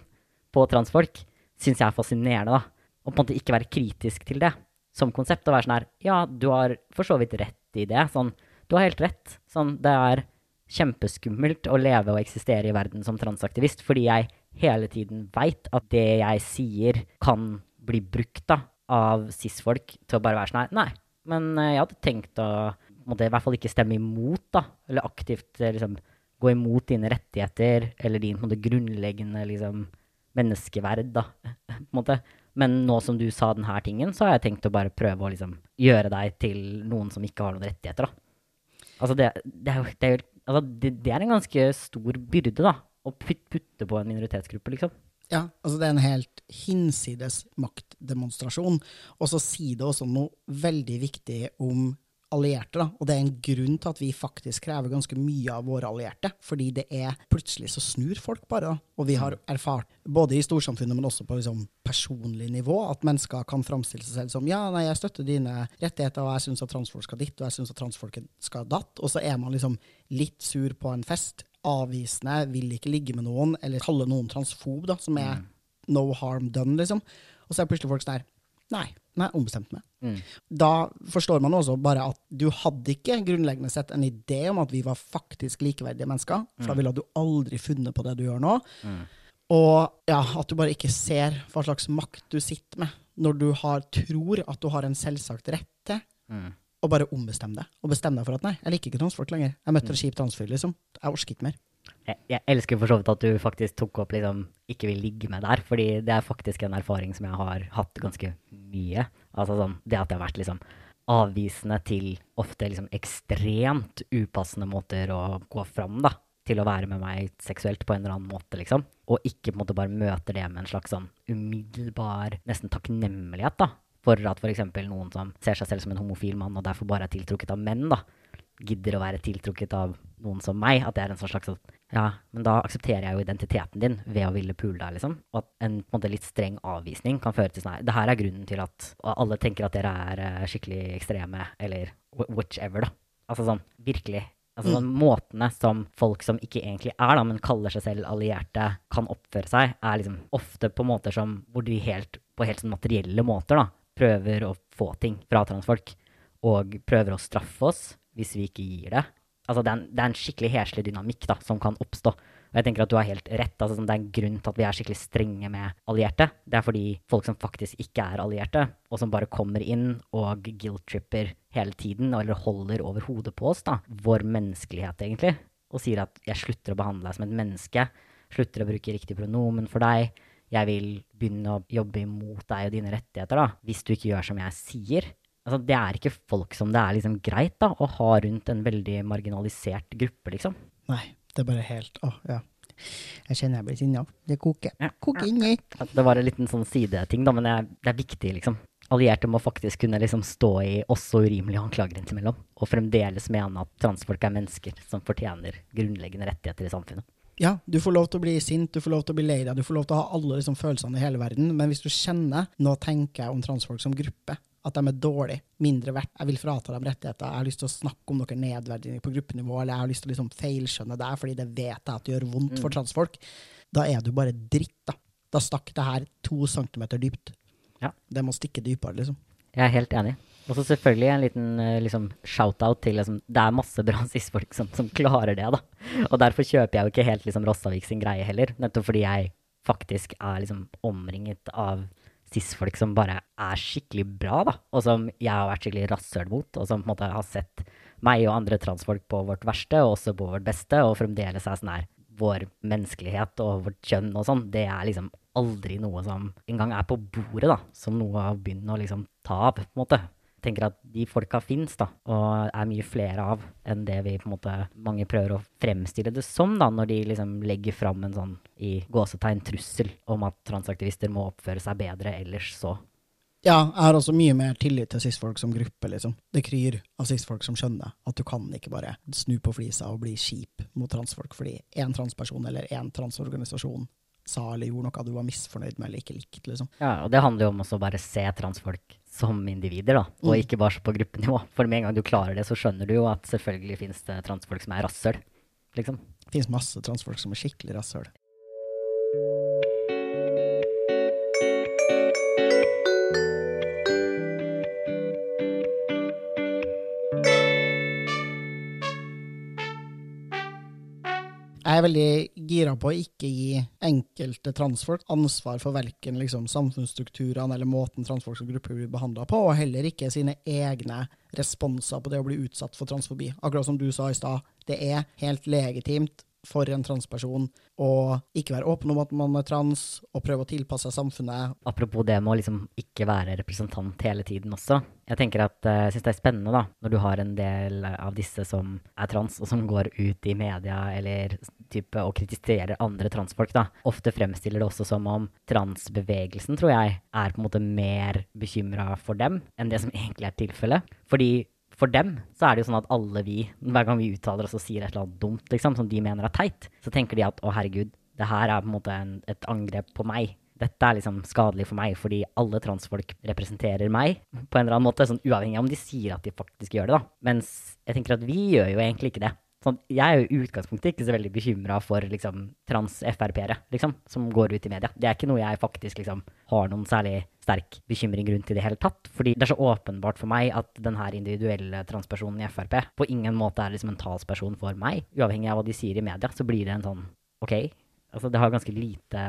S2: på transfolk, syns jeg er fascinerende, da. Og på en måte ikke være kritisk til det som konsept, og være sånn her, ja, du har for så vidt rett i det, sånn, du har helt rett, sånn, det er kjempeskummelt å leve og eksistere i verden som transaktivist, fordi jeg hele tiden veit at det jeg sier, kan bli brukt da, av cis-folk til å bare være sånn her Nei, men eh, jeg hadde tenkt å måtte i hvert fall ikke stemme imot, da, eller aktivt eh, liksom, gå imot dine rettigheter eller din på en måte, grunnleggende liksom, menneskeverd. da, på en måte. Men nå som du sa denne tingen, så har jeg tenkt å bare prøve å liksom gjøre deg til noen som ikke har noen rettigheter, da. Altså, det, det, er, det, er, altså det, er en ganske stor byrde, da. Å putte på en minoritetsgruppe, liksom.
S1: Ja, altså det er en helt hinsides maktdemonstrasjon. Og så sier det også noe veldig viktig om allierte. Da. Og det er en grunn til at vi faktisk krever ganske mye av våre allierte. Fordi det er plutselig så snur folk bare. Da. Og vi har erfart, både i storsamfunnet, men også på liksom, personlig nivå, at mennesker kan framstille seg selv som ja, nei, jeg støtter dine rettigheter, og jeg syns at transfolk skal ditt, og jeg syns at transfolk skal datt. Og så er man liksom litt sur på en fest, avvisende, vil ikke ligge med noen, eller kalle noen transfob, da, som er mm. no harm done, liksom. Og så er plutselig folk sånn der Nei, Nei, ombestemt meg. Mm. Da forstår man også bare at du hadde ikke grunnleggende sett en idé om at vi var faktisk likeverdige mennesker, for da mm. ville du aldri funnet på det du gjør nå. Mm. Og ja, at du bare ikke ser hva slags makt du sitter med når du har, tror at du har en selvsagt rett til mm. å bare ombestemme deg. Og bestemme deg for at nei, jeg liker ikke transfolk lenger. Jeg møtte en mm. kjip transfyr, liksom. Jeg orker ikke mer
S2: jeg, jeg, elsker for så vidt at du faktisk tok opp liksom ikke vil ligge med der, fordi det er faktisk en erfaring som jeg har hatt ganske mye. Altså sånn, det at jeg har vært liksom avvisende til ofte liksom ekstremt upassende måter å gå fram, da. Til å være med meg seksuelt på en eller annen måte, liksom. Og ikke på en måte bare møter det med en slags sånn umiddelbar nesten takknemlighet, da. For at f.eks. noen som ser seg selv som en homofil mann og derfor bare er tiltrukket av menn, da, gidder å være tiltrukket av noen som meg. At det er en sånn slags Ja, men da aksepterer jeg jo identiteten din ved å ville pule deg, liksom. Og at en på en måte litt streng avvisning kan føre til sånn her Det her er grunnen til at alle tenker at dere er uh, skikkelig ekstreme, eller whichever, da. Altså sånn virkelig. Altså mm. sånn Måtene som folk som ikke egentlig er, da, men kaller seg selv allierte, kan oppføre seg, er liksom ofte på måter som hvor de helt, på helt sånn materielle måter da, prøver å få ting fra transfolk. Og prøver å straffe oss hvis vi ikke gir det. Altså, det er en, det er en skikkelig heslig dynamikk da, som kan oppstå. Og jeg tenker at du har helt rett. Altså, det er en grunn til at vi er skikkelig strenge med allierte. Det er fordi folk som faktisk ikke er allierte, og som bare kommer inn og guilt-tripper hele tiden, eller holder over hodet på oss, da, vår menneskelighet, egentlig, og sier at 'jeg slutter å behandle deg som et menneske', slutter å bruke riktig pronomen for deg, jeg vil begynne å jobbe imot deg og dine rettigheter da, hvis du ikke gjør som jeg sier, Altså, det er ikke folk som det er liksom greit da, å ha rundt en veldig marginalisert gruppe, liksom.
S1: Nei, det er bare helt Å, ja. Jeg kjenner jeg blir sinna. Det koker. Ja. Koker inni.
S2: Det var en liten sånn sideting, da, men det er, det er, viktig, liksom. Allierte må faktisk kunne liksom stå i også urimelige anklager innimellom, og fremdeles mene at transfolk er mennesker som fortjener grunnleggende rettigheter i samfunnet.
S1: Ja, du får lov til å bli sint, du får lov til å bli lei deg, du får lov til å ha alle liksom, følelsene i hele verden, men hvis du kjenner Nå tenker jeg om transfolk som gruppe at de er dårlige, mindre verdt. Jeg vil frata dem rettigheter. Jeg har lyst til å snakke om noe nedverdigende på gruppenivå, eller jeg har lyst til å liksom feilskjønne deg, fordi det vet jeg at det gjør vondt for mm. transfolk. Da er du bare dritt, da. Da stakk det her to centimeter dypt. Ja. Det må stikke dypere, liksom.
S2: Jeg er helt enig. Og så selvfølgelig en liten eh, liksom, shout-out til liksom, Det er masse bra cis-folk som, som, klarer det, da. Og derfor kjøper jeg jo ikke helt liksom, Rossavik sin greie heller. Nettopp fordi jeg faktisk er liksom omringet av cis-folk som bare er skikkelig bra, da, og som jeg har vært skikkelig rasshøl mot, og som på en måte har sett meg og andre transfolk på vårt verste, og også på vårt beste, og fremdeles er sånn her Vår menneskelighet og vårt kjønn og sånn, det er liksom aldri noe som engang er på bordet, da, som noe å begynne å liksom ta av, på en måte tenker at de folka fins, da, og er mye flere av enn det vi på en måte mange prøver å fremstille det som, da, når de liksom legger fram en sånn i gåsetegn trussel om at transaktivister må oppføre seg bedre ellers så.
S1: Ja, jeg har også mye mer tillit til cis-folk som gruppe, liksom. Det kryr av cis-folk som skjønner at du kan ikke bare snu på flisa og bli kjip mot transfolk fordi én transperson eller én transorganisasjon sa eller gjorde noe du var misfornøyd med eller ikke likte, liksom.
S2: Ja, og det handler jo om å bare se transfolk som individer, da, og mm. ikke bare på gruppenivå. For med en gang du klarer det, så skjønner du jo at selvfølgelig finnes det transfolk som er rasshøl, liksom.
S1: Det finnes masse transfolk som er skikkelig rasshøl. Jeg er veldig gira på å ikke gi enkelte transfolk ansvar for verken liksom, samfunnsstrukturene eller måten transfolk som gruppe blir behandla på, og heller ikke sine egne responser på det å bli utsatt for transfobi. Akkurat som du sa i stad, det er helt legitimt for en transperson å ikke være åpen om at man er trans, og prøve å tilpasse seg samfunnet.
S2: Apropos det med å liksom ikke være representant hele tiden også. Jeg tenker at eh, jeg syns det er spennende da, når du har en del av disse som er trans, og som går ut i media eller type og kritiserer andre transfolk. da. Ofte fremstiller det også som om transbevegelsen, tror jeg, er på en måte mer bekymra for dem enn det som egentlig er tilfellet. Fordi for dem så er det jo sånn at alle vi, hver gang vi uttaler oss og sier et eller annet dumt liksom, som de mener er teit, så tenker de at å herregud, det her er på en måte en, et angrep på meg. Dette er liksom skadelig for meg, fordi alle transfolk representerer meg på en eller annen måte, sånn uavhengig av om de sier at de faktisk gjør det, da. Mens jeg tenker at vi gjør jo egentlig ikke det. Sånn, jeg er jo i utgangspunktet ikke så veldig bekymra for liksom, trans-Frp-ere liksom, som går ut i media. Det er ikke noe jeg faktisk liksom, har noen særlig sterk bekymring rundt i det hele tatt. Fordi det er så åpenbart for meg at denne individuelle transpersonen i Frp på ingen måte er liksom en talsperson for meg. Uavhengig av hva de sier i media, så blir det en sånn OK, Altså, det har ganske lite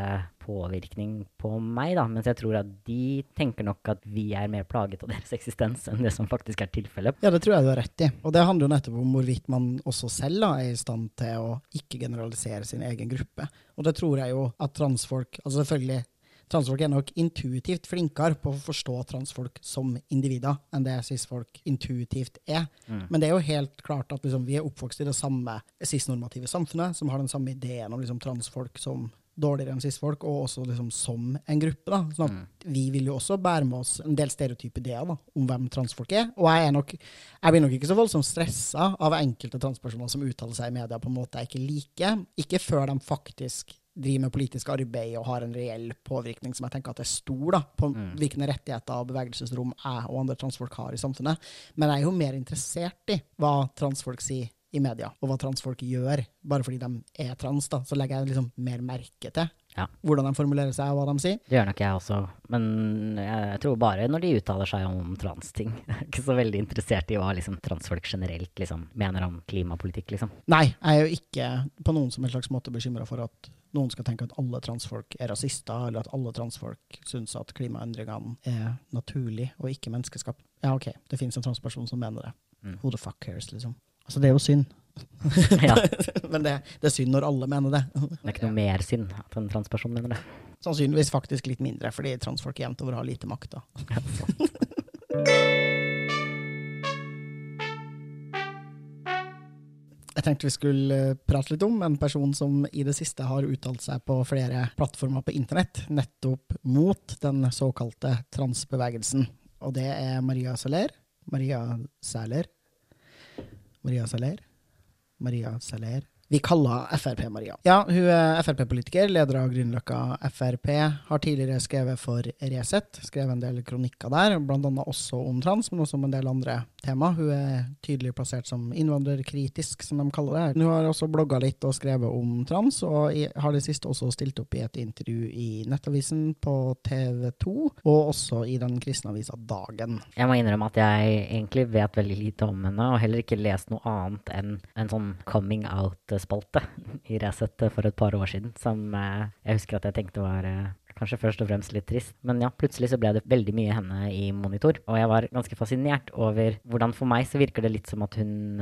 S2: påvirkning på meg, da, mens jeg tror at de tenker nok at vi er mer plaget av deres eksistens enn det som faktisk er tilfellet.
S1: Ja, det tror jeg du har rett i. Og det handler jo nettopp om hvorvidt man også selv da, er i stand til å ikke generalisere sin egen gruppe. Og det tror jeg jo at transfolk Altså selvfølgelig transfolk er nok intuitivt flinkere på å forstå transfolk som individer enn det cis-folk intuitivt er. Mm. Men det er jo helt klart at liksom, vi er oppvokst i det samme cis-normative samfunnet, som har den samme ideen om liksom, transfolk som dårligere enn cis-folk, og også liksom som en gruppe. da. Sånn mm. Vi vil jo også bære med oss en del stereotype ideer da, om hvem transfolk er. Og jeg, er nok, jeg blir nok ikke så voldsomt stressa av enkelte transpersoner som uttaler seg i media på en måte jeg ikke liker. Ikke før de faktisk driver med politisk arbeid og har en reell påvirkning som jeg tenker at er stor da, på mm. hvilke rettigheter og bevegelsesrom jeg og andre transfolk har i samfunnet. Men jeg er jo mer interessert i hva transfolk sier i media, og hva transfolk gjør. Bare fordi de er trans, da, så legger jeg liksom mer merke til ja. hvordan de formulerer seg, og hva de sier.
S2: Det gjør nok jeg også, men jeg tror bare når de uttaler seg om transting. Jeg er ikke så veldig interessert i hva liksom, transfolk generelt liksom, mener om klimapolitikk, liksom.
S1: Nei, jeg er jo ikke på noen som helst slags måte bekymra for at noen skal tenke at alle transfolk er rasister, eller at alle transfolk syns at klimaendringene er naturlig og ikke menneskeskap. Ja, OK, det finnes en transperson som mener det. Mm. Who the fuck cares, liksom. Altså, det er jo synd. ja. Men det, det, er synd når alle mener det.
S2: det er ikke noe mer synd at en transperson mener det.
S1: Sannsynligvis faktisk litt mindre, fordi transfolk jevnt over har lite makt. da. Jeg tenkte vi skulle eh, prate litt om en person som i det siste har uttalt seg på flere plattformer på internett, nettopp mot den såkalte transbevegelsen. Og det er Maria Saler. Maria Sæler. Maria Saler. Maria Saler. Vi kaller Frp-Maria. Ja, hun er Frp-politiker, leder av Grünerløkka Frp. Har tidligere skrevet for Resett, skrevet en del kronikker der, bl.a. også om trans, men også om en del andre tema. Hun er tydelig plassert som innvandrerkritisk, som de kaller det. Hun har også blogga litt og skrevet om trans, og har det siste også stilt opp i et intervju i Nettavisen på TV 2, og også i den kristne avisa Dagen.
S2: Jeg må innrømme at jeg egentlig vet veldig lite om henne, og heller ikke lest noe annet enn en sånn coming out spalte i Resett for et par år siden, som eh, jeg husker at jeg tenkte var eh, kanskje først og fremst litt trist. Men ja, plutselig så ble det veldig mye henne i monitor. Og jeg var ganske fascinert over hvordan for meg så virker det litt som at hun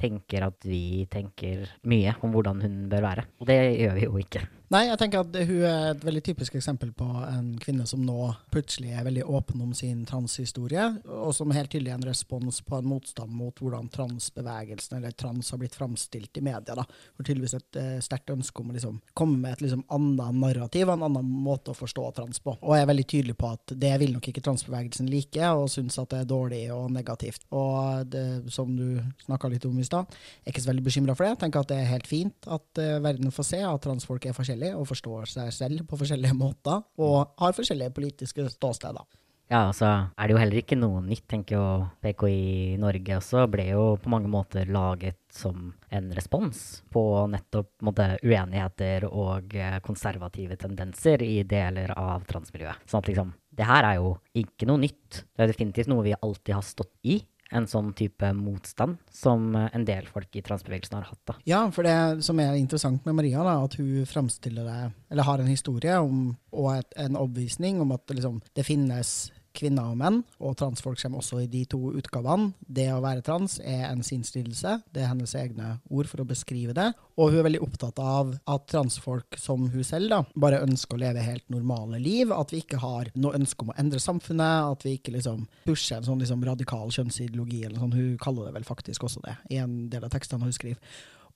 S2: tenker at vi tenker mye om hvordan hun bør være. Og det gjør vi jo ikke.
S1: Nei, jeg tenker at hun er et veldig typisk eksempel på en kvinne som nå plutselig er veldig åpen om sin transhistorie, og som helt tydelig er en respons på en motstand mot hvordan transbevegelsen eller trans har blitt framstilt i media. da. For tydeligvis et uh, sterkt ønske om å liksom, komme med et liksom, annet narrativ og en annen måte å forstå trans på. Og er veldig tydelig på at det vil nok ikke transbevegelsen like, og syns at det er dårlig og negativt. Og det, som du snakka litt om i stad, er ikke så veldig bekymra for det. Jeg tenker at det er helt fint at uh, verden får se at transfolk er forskjellige forskjellig og forstår seg selv på forskjellige måter, og har forskjellige politiske ståsteder.
S2: Ja, altså er det jo heller ikke noe nytt, tenker jo PKI Norge også, ble jo på mange måter laget som en respons på nettopp måte, uenigheter og eh, konservative tendenser i deler av transmiljøet. Sånn at liksom, det her er jo ikke noe nytt. Det er definitivt noe vi alltid har stått i en sånn type motstand som en del folk i transbevegelsen har hatt. Da.
S1: Ja, for det som er interessant med Maria, da, at hun framstiller det, eller har en historie om, og et, en oppvisning om at liksom, det finnes kvinner og menn, og transfolk kommer også i de to utgavene. Det å være trans er en sinnslidelse. Det er hennes egne ord for å beskrive det. Og hun er veldig opptatt av at transfolk som hun selv da, bare ønsker å leve helt normale liv. At vi ikke har noe ønske om å endre samfunnet. At vi ikke liksom pusher en sånn liksom radikal kjønnsideologi. eller sånn. Hun kaller det vel faktisk også det i en del av tekstene hun skriver.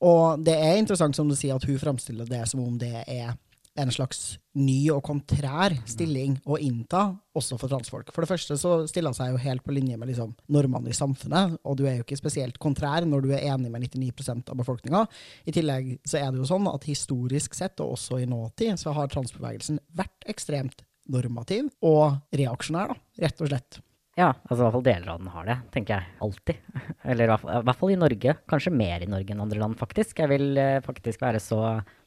S1: Og det er interessant som du sier at hun fremstiller det som om det er en slags ny og kontrær stilling å innta, også for transfolk. For det første så stiller han seg jo helt på linje med liksom, normene i samfunnet, og du er jo ikke spesielt kontrær når du er enig med 99% av befolkninga. I tillegg så er det jo sånn at historisk sett, og også i nåtid, så har transbevegelsen vært ekstremt normativ og reaksjonær, da, rett og slett.
S2: Ja, altså i hvert fall deler av den har det, tenker jeg. Alltid. Eller i hvert, fall, i hvert fall i Norge. Kanskje mer i Norge enn andre land, faktisk. Jeg vil eh, faktisk være så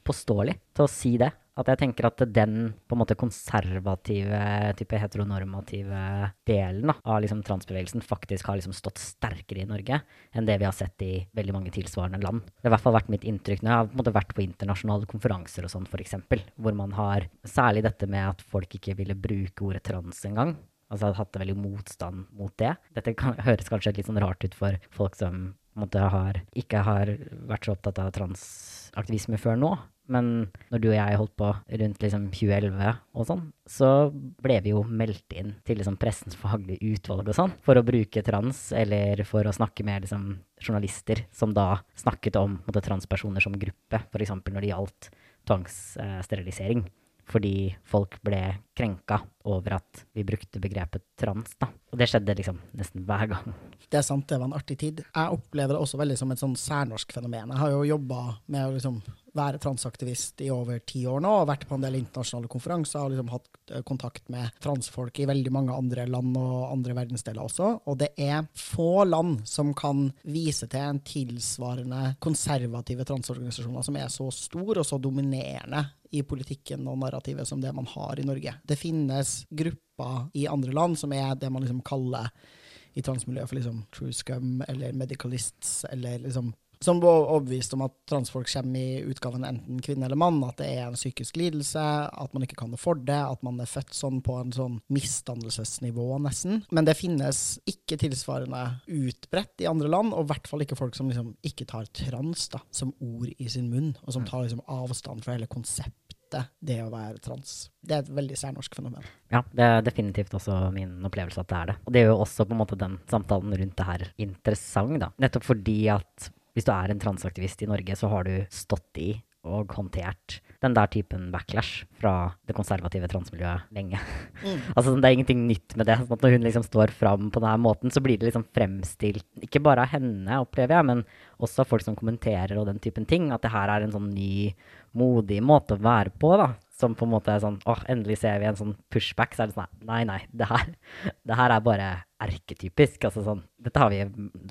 S2: påståelig til å si det. At jeg tenker at den på en måte konservative, type heteronormative delen da, av liksom transbevegelsen faktisk har liksom stått sterkere i Norge enn det vi har sett i veldig mange tilsvarende land. Det har i hvert fall vært mitt inntrykk når jeg har på en måte vært på internasjonale konferanser og sånn, f.eks., hvor man har særlig dette med at folk ikke ville bruke ordet trans engang. Altså har hatt veldig motstand mot det. Dette kan, høres kanskje litt sånn rart ut for folk som måte, har, ikke har vært så opptatt av transaktivisme før nå. Men når du og jeg holdt på rundt liksom 2011 og sånn, så ble vi jo meldt inn til liksom pressens faglige utvalg og sånn, for å bruke trans, eller for å snakke med liksom journalister som da snakket om måtte, transpersoner som gruppe, f.eks. når det gjaldt tvangssterilisering. Eh, fordi folk ble krenka over at vi brukte begrepet trans. da. Og det skjedde liksom nesten hver gang.
S1: Det er sant, det var en artig tid. Jeg opplever det også veldig som et sånn særnorsk fenomen. Jeg har jo jobba med å liksom være transaktivist i over ti år nå, og vært på en del internasjonale konferanser og liksom hatt eh, kontakt med transfolk i veldig mange andre land og andre verdensdeler også. Og det er få land som kan vise til en tilsvarende konservative transorganisasjoner som er så stor og så dominerende i politikken og narrativet som det man har i Norge. Det finnes grupper i andre land som er det man liksom kaller i transmiljøet for liksom true scum eller medicalists, eller liksom som var overbevist om at transfolk kommer i utgaven enten kvinne eller mann, at det er en psykisk lidelse, at man ikke kan det for det, at man er født sånn på en sånn misdannelsesnivå, nesten. Men det finnes ikke tilsvarende utbredt i andre land, og i hvert fall ikke folk som liksom ikke tar trans da, som ord i sin munn, og som mm. tar liksom avstand fra hele konseptet det å være trans. Det er et veldig særnorsk fenomen.
S2: Ja, det er definitivt også min opplevelse at det er det. Og det gjør jo også på en måte den samtalen rundt det her interessant, da. Nettopp fordi at hvis du er en transaktivist i Norge, så har du stått i og håndtert den der typen backlash fra det konservative transmiljøet lenge. Mm. altså, det er ingenting nytt med det. sånn at Når hun liksom står fram på denne måten, så blir det liksom fremstilt, ikke bare av henne, opplever jeg, men også av folk som kommenterer og den typen ting, at det her er en sånn ny, modig måte å være på, da som på en måte er sånn åh, endelig ser vi en sånn pushback. Så er det sånn nei, nei, det her, det her er bare erketypisk. Altså sånn, dette har vi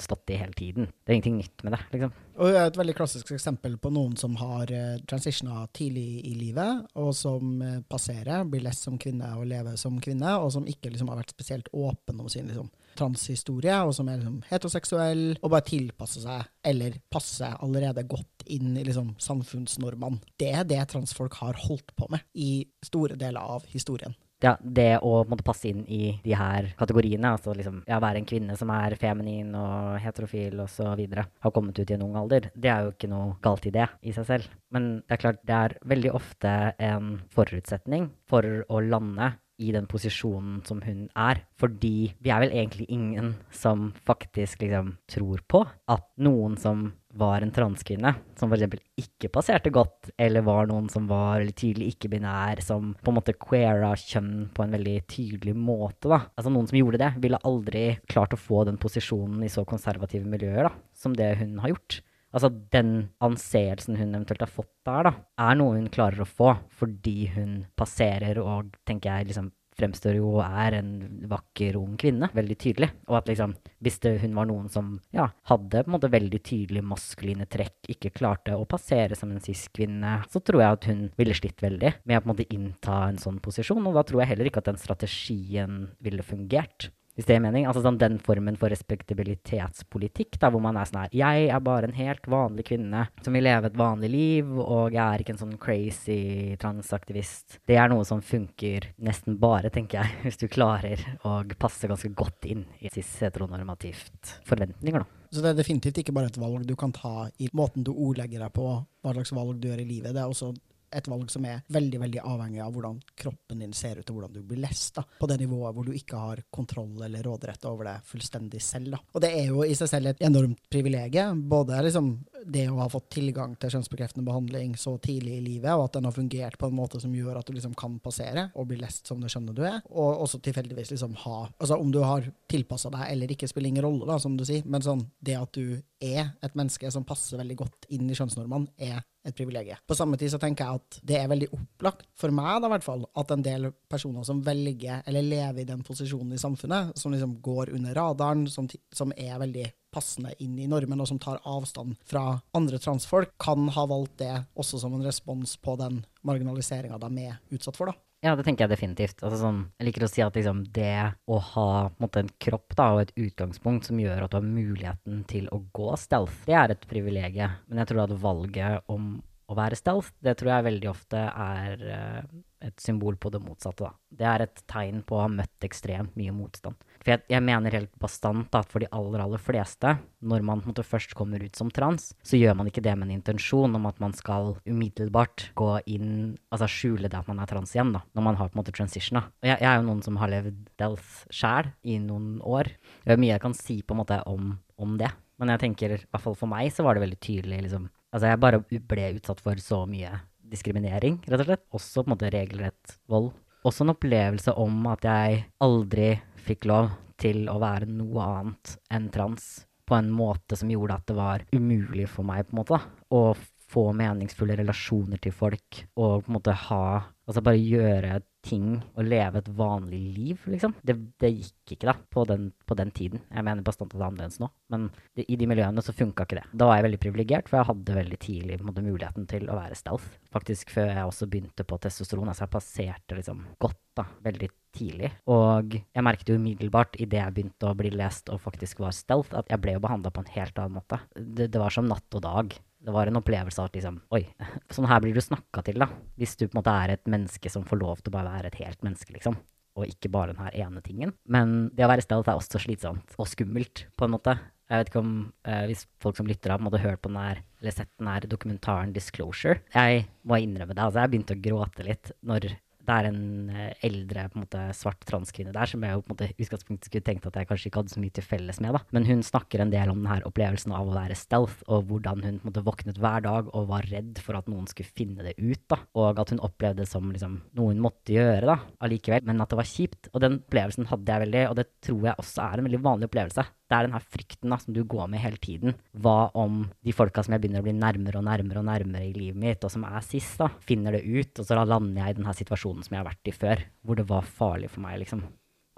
S2: stått i hele tiden. Det er ingenting nytt med det, liksom.
S1: Og et veldig klassisk eksempel på noen som har uh, transitiona tidlig i livet, og som uh, passerer, blir lest som kvinne og lever som kvinne, og som ikke liksom, har vært spesielt åpen om sin liksom, transhistorie, og som er liksom, heteroseksuell, og bare tilpasse seg, eller passe allerede godt inn i liksom, samfunnsnormene. Det er det transfolk har holdt på med i store deler av historien.
S2: Ja, det å måtte passe inn i de her kategoriene, altså liksom ja, være en kvinne som er feminin og heterofil osv., har kommet ut i en ung alder, det er jo ikke noe galt i det i seg selv. Men det er klart, det er veldig ofte en forutsetning for å lande i den posisjonen som hun er. Fordi vi er vel egentlig ingen som faktisk liksom tror på at noen som var en transkvinne, som f.eks. ikke passerte godt, eller var noen som var veldig tydelig ikke-binær, som på en måte queera kjønn på en veldig tydelig måte, da. Altså noen som gjorde det, ville aldri klart å få den posisjonen i så konservative miljøer, da, som det hun har gjort. Altså den anseelsen hun eventuelt har fått der, da, er noe hun klarer å få fordi hun passerer og, tenker jeg, liksom fremstår jo og er en vakker, ung kvinne. Veldig tydelig. Og at liksom, hvis det, hun var noen som ja, hadde på en måte veldig tydelige maskuline trekk, ikke klarte å passere som en cis-kvinne, så tror jeg at hun ville slitt veldig med å på en måte innta en sånn posisjon. Og da tror jeg heller ikke at den strategien ville fungert. Hvis det gir mening? Altså sånn den formen for respektabilitetspolitikk, da, hvor man er sånn her Jeg er bare en helt vanlig kvinne som vil leve et vanlig liv, og jeg er ikke en sånn crazy transaktivist. Det er noe som funker nesten bare, tenker jeg, hvis du klarer å passe ganske godt inn i cis-heteronormativt forventninger, da.
S1: Så det er definitivt ikke bare et valg du kan ta i måten du ordlegger deg på, hva slags valg du gjør i livet. Det er også et valg som er veldig veldig avhengig av hvordan kroppen din ser ut, og hvordan du blir lest. da, På det nivået hvor du ikke har kontroll eller råderett over det fullstendig selv. da. Og det er jo i seg selv et enormt privilegium. Både liksom det å ha fått tilgang til kjønnsbekreftende behandling så tidlig i livet, og at den har fungert på en måte som gjør at du liksom kan passere og bli lest som det skjønner du er, og også tilfeldigvis liksom ha Altså om du har tilpassa deg eller ikke, spiller ingen rolle, da, som du sier, men sånn det at du er et menneske som passer veldig godt inn i kjønnsnormene, er et privilegium. På samme tid så tenker jeg at det er veldig opplagt, for meg da i hvert fall, at en del personer som velger eller lever i den posisjonen i samfunnet, som liksom går under radaren, som, som er veldig passende inn i normen, og som tar avstand fra andre transfolk, kan ha valgt det også som en respons på den marginaliseringa de er utsatt for. da.
S2: Ja, det tenker jeg definitivt. Altså, sånn, jeg liker å si at liksom, det å ha måte, en kropp da, og et utgangspunkt som gjør at du har muligheten til å gå stealth, det er et privilegium. Men jeg tror at valget om å være stealth, det tror jeg veldig ofte er uh, et symbol på det motsatte. Da. Det er et tegn på å ha møtt ekstremt mye motstand. For jeg, jeg mener helt bastant at for de aller, aller fleste, når man måte, først kommer ut som trans, så gjør man ikke det med en intensjon om at man skal umiddelbart gå inn, altså skjule det at man er trans igjen, da, når man har på en måte transitiona. Og jeg, jeg, er jo noen som har levd dels sjæl i noen år. Det er mye jeg kan si på en måte om, om det. Men jeg tenker, i hvert fall for meg, så var det veldig tydelig liksom Altså, jeg bare ble utsatt for så mye diskriminering, rett og slett. Også på en måte regelrett vold. Også en opplevelse om at jeg aldri fikk lov til å være noe annet enn trans på en måte som gjorde at det var umulig for meg på en måte, å få meningsfulle relasjoner til folk og på en måte ha Altså bare gjøre ting og leve et vanlig liv, liksom. Det, det gikk ikke, da, på den, på den, tiden. Jeg mener bastant at det er annerledes nå, men det, i de miljøene så funka ikke det. Da var jeg veldig privilegert, for jeg hadde veldig tidlig måte, muligheten til å være stealth. Faktisk før jeg også begynte på testosteron. Altså jeg passerte liksom godt, da, veldig tidlig. Og jeg merket jo umiddelbart idet jeg begynte å bli lest og faktisk var stealth, at jeg ble jo behandla på en helt annen måte. Det, det var som natt og dag det var en opplevelse av at liksom Oi, sånn her blir du snakka til, da. Hvis du på en måte er et menneske som får lov til å bare være et helt menneske, liksom. Og ikke bare den her ene tingen. Men det å være stealth er også slitsomt og skummelt, på en måte. Jeg vet ikke om eh, hvis folk som lytter av, hadde hørt på den her, eller sett den her dokumentaren Disclosure. Jeg må innrømme det, altså jeg begynte å gråte litt når det er en eh, eldre på en måte, svart transkvinne der som jeg på en måte utgangspunktet skulle tenkt at jeg kanskje ikke hadde så mye til felles med. da. Men hun snakker en del om denne opplevelsen av å være stealth, og hvordan hun på en måte våknet hver dag og var redd for at noen skulle finne det ut. da. Og at hun opplevde det som liksom, noe hun måtte gjøre da, allikevel, men at det var kjipt. Og den opplevelsen hadde jeg veldig, og det tror jeg også er en veldig vanlig opplevelse. Det er den her frykten da, som du går med hele tiden. Hva om de folka som jeg begynner å bli nærmere og nærmere og nærmere i livet mitt, og som er sist, da, finner det ut, og så da lander jeg i den her situasjonen som jeg har vært i før, hvor det var farlig for meg, liksom.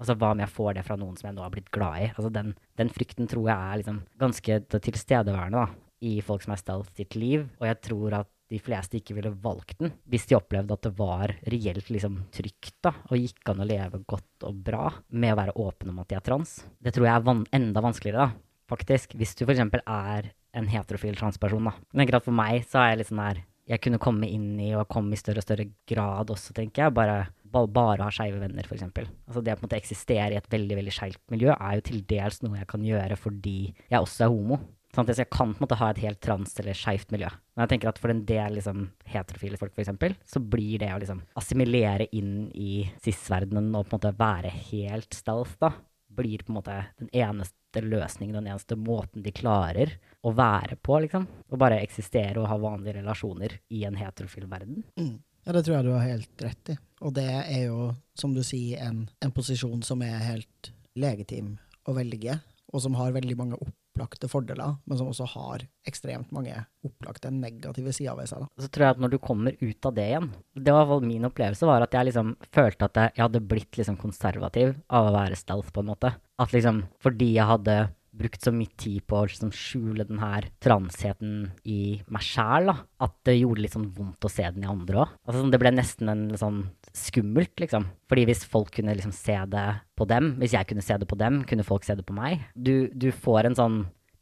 S2: Altså, Hva om jeg får det fra noen som jeg nå har blitt glad i? Altså, Den, den frykten tror jeg er liksom ganske tilstedeværende da, i folk som er stealth sitt liv, og jeg tror at de fleste ikke ville valgt den hvis de opplevde at det var reelt liksom trygt da, og gikk an å leve godt og bra med å være åpen om at de er trans. Det tror jeg er van enda vanskeligere, da, faktisk, hvis du f.eks. er en heterofil transperson. da. Men akkurat for meg så er jeg litt sånn her Jeg kunne komme inn i og komme i større og større grad også, tenker jeg. Bare, bare ha skeive venner, f.eks. Altså det å på en måte eksistere i et veldig veldig skeivt miljø er jo til dels noe jeg kan gjøre fordi jeg også er homo. Sånn at jeg kan på en måte ha et helt trans- eller skeivt miljø. Men jeg tenker at for en del liksom, heterofile folk, f.eks., så blir det å liksom assimilere inn i cis-verdenen og på en måte være helt stealth, da, blir på en måte den eneste løsningen, den eneste måten de klarer å være på, liksom. Å bare eksistere og ha vanlige relasjoner i en heterofil verden.
S1: Mm. Ja, det tror jeg du har helt rett i. Og det er jo, som du sier, en, en posisjon som er helt legitim å velge, og som har veldig mange opp opplagte fordeler, men som også har ekstremt mange opplagte negative sider ved seg. Da.
S2: Så tror jeg at når du kommer ut av det igjen Det var min opplevelse, var at jeg liksom følte at jeg hadde blitt liksom konservativ av å være stealth, på en måte. At liksom fordi jeg hadde brukt så mye tid på å liksom skjule den her transheten i meg sjæl. At det gjorde litt sånn vondt å se den i andre òg. Altså, sånn, det ble nesten en sånn skummelt, liksom. Fordi hvis folk kunne liksom se det på dem, hvis jeg kunne se det på dem, kunne folk se det på meg. Du, du får en sånn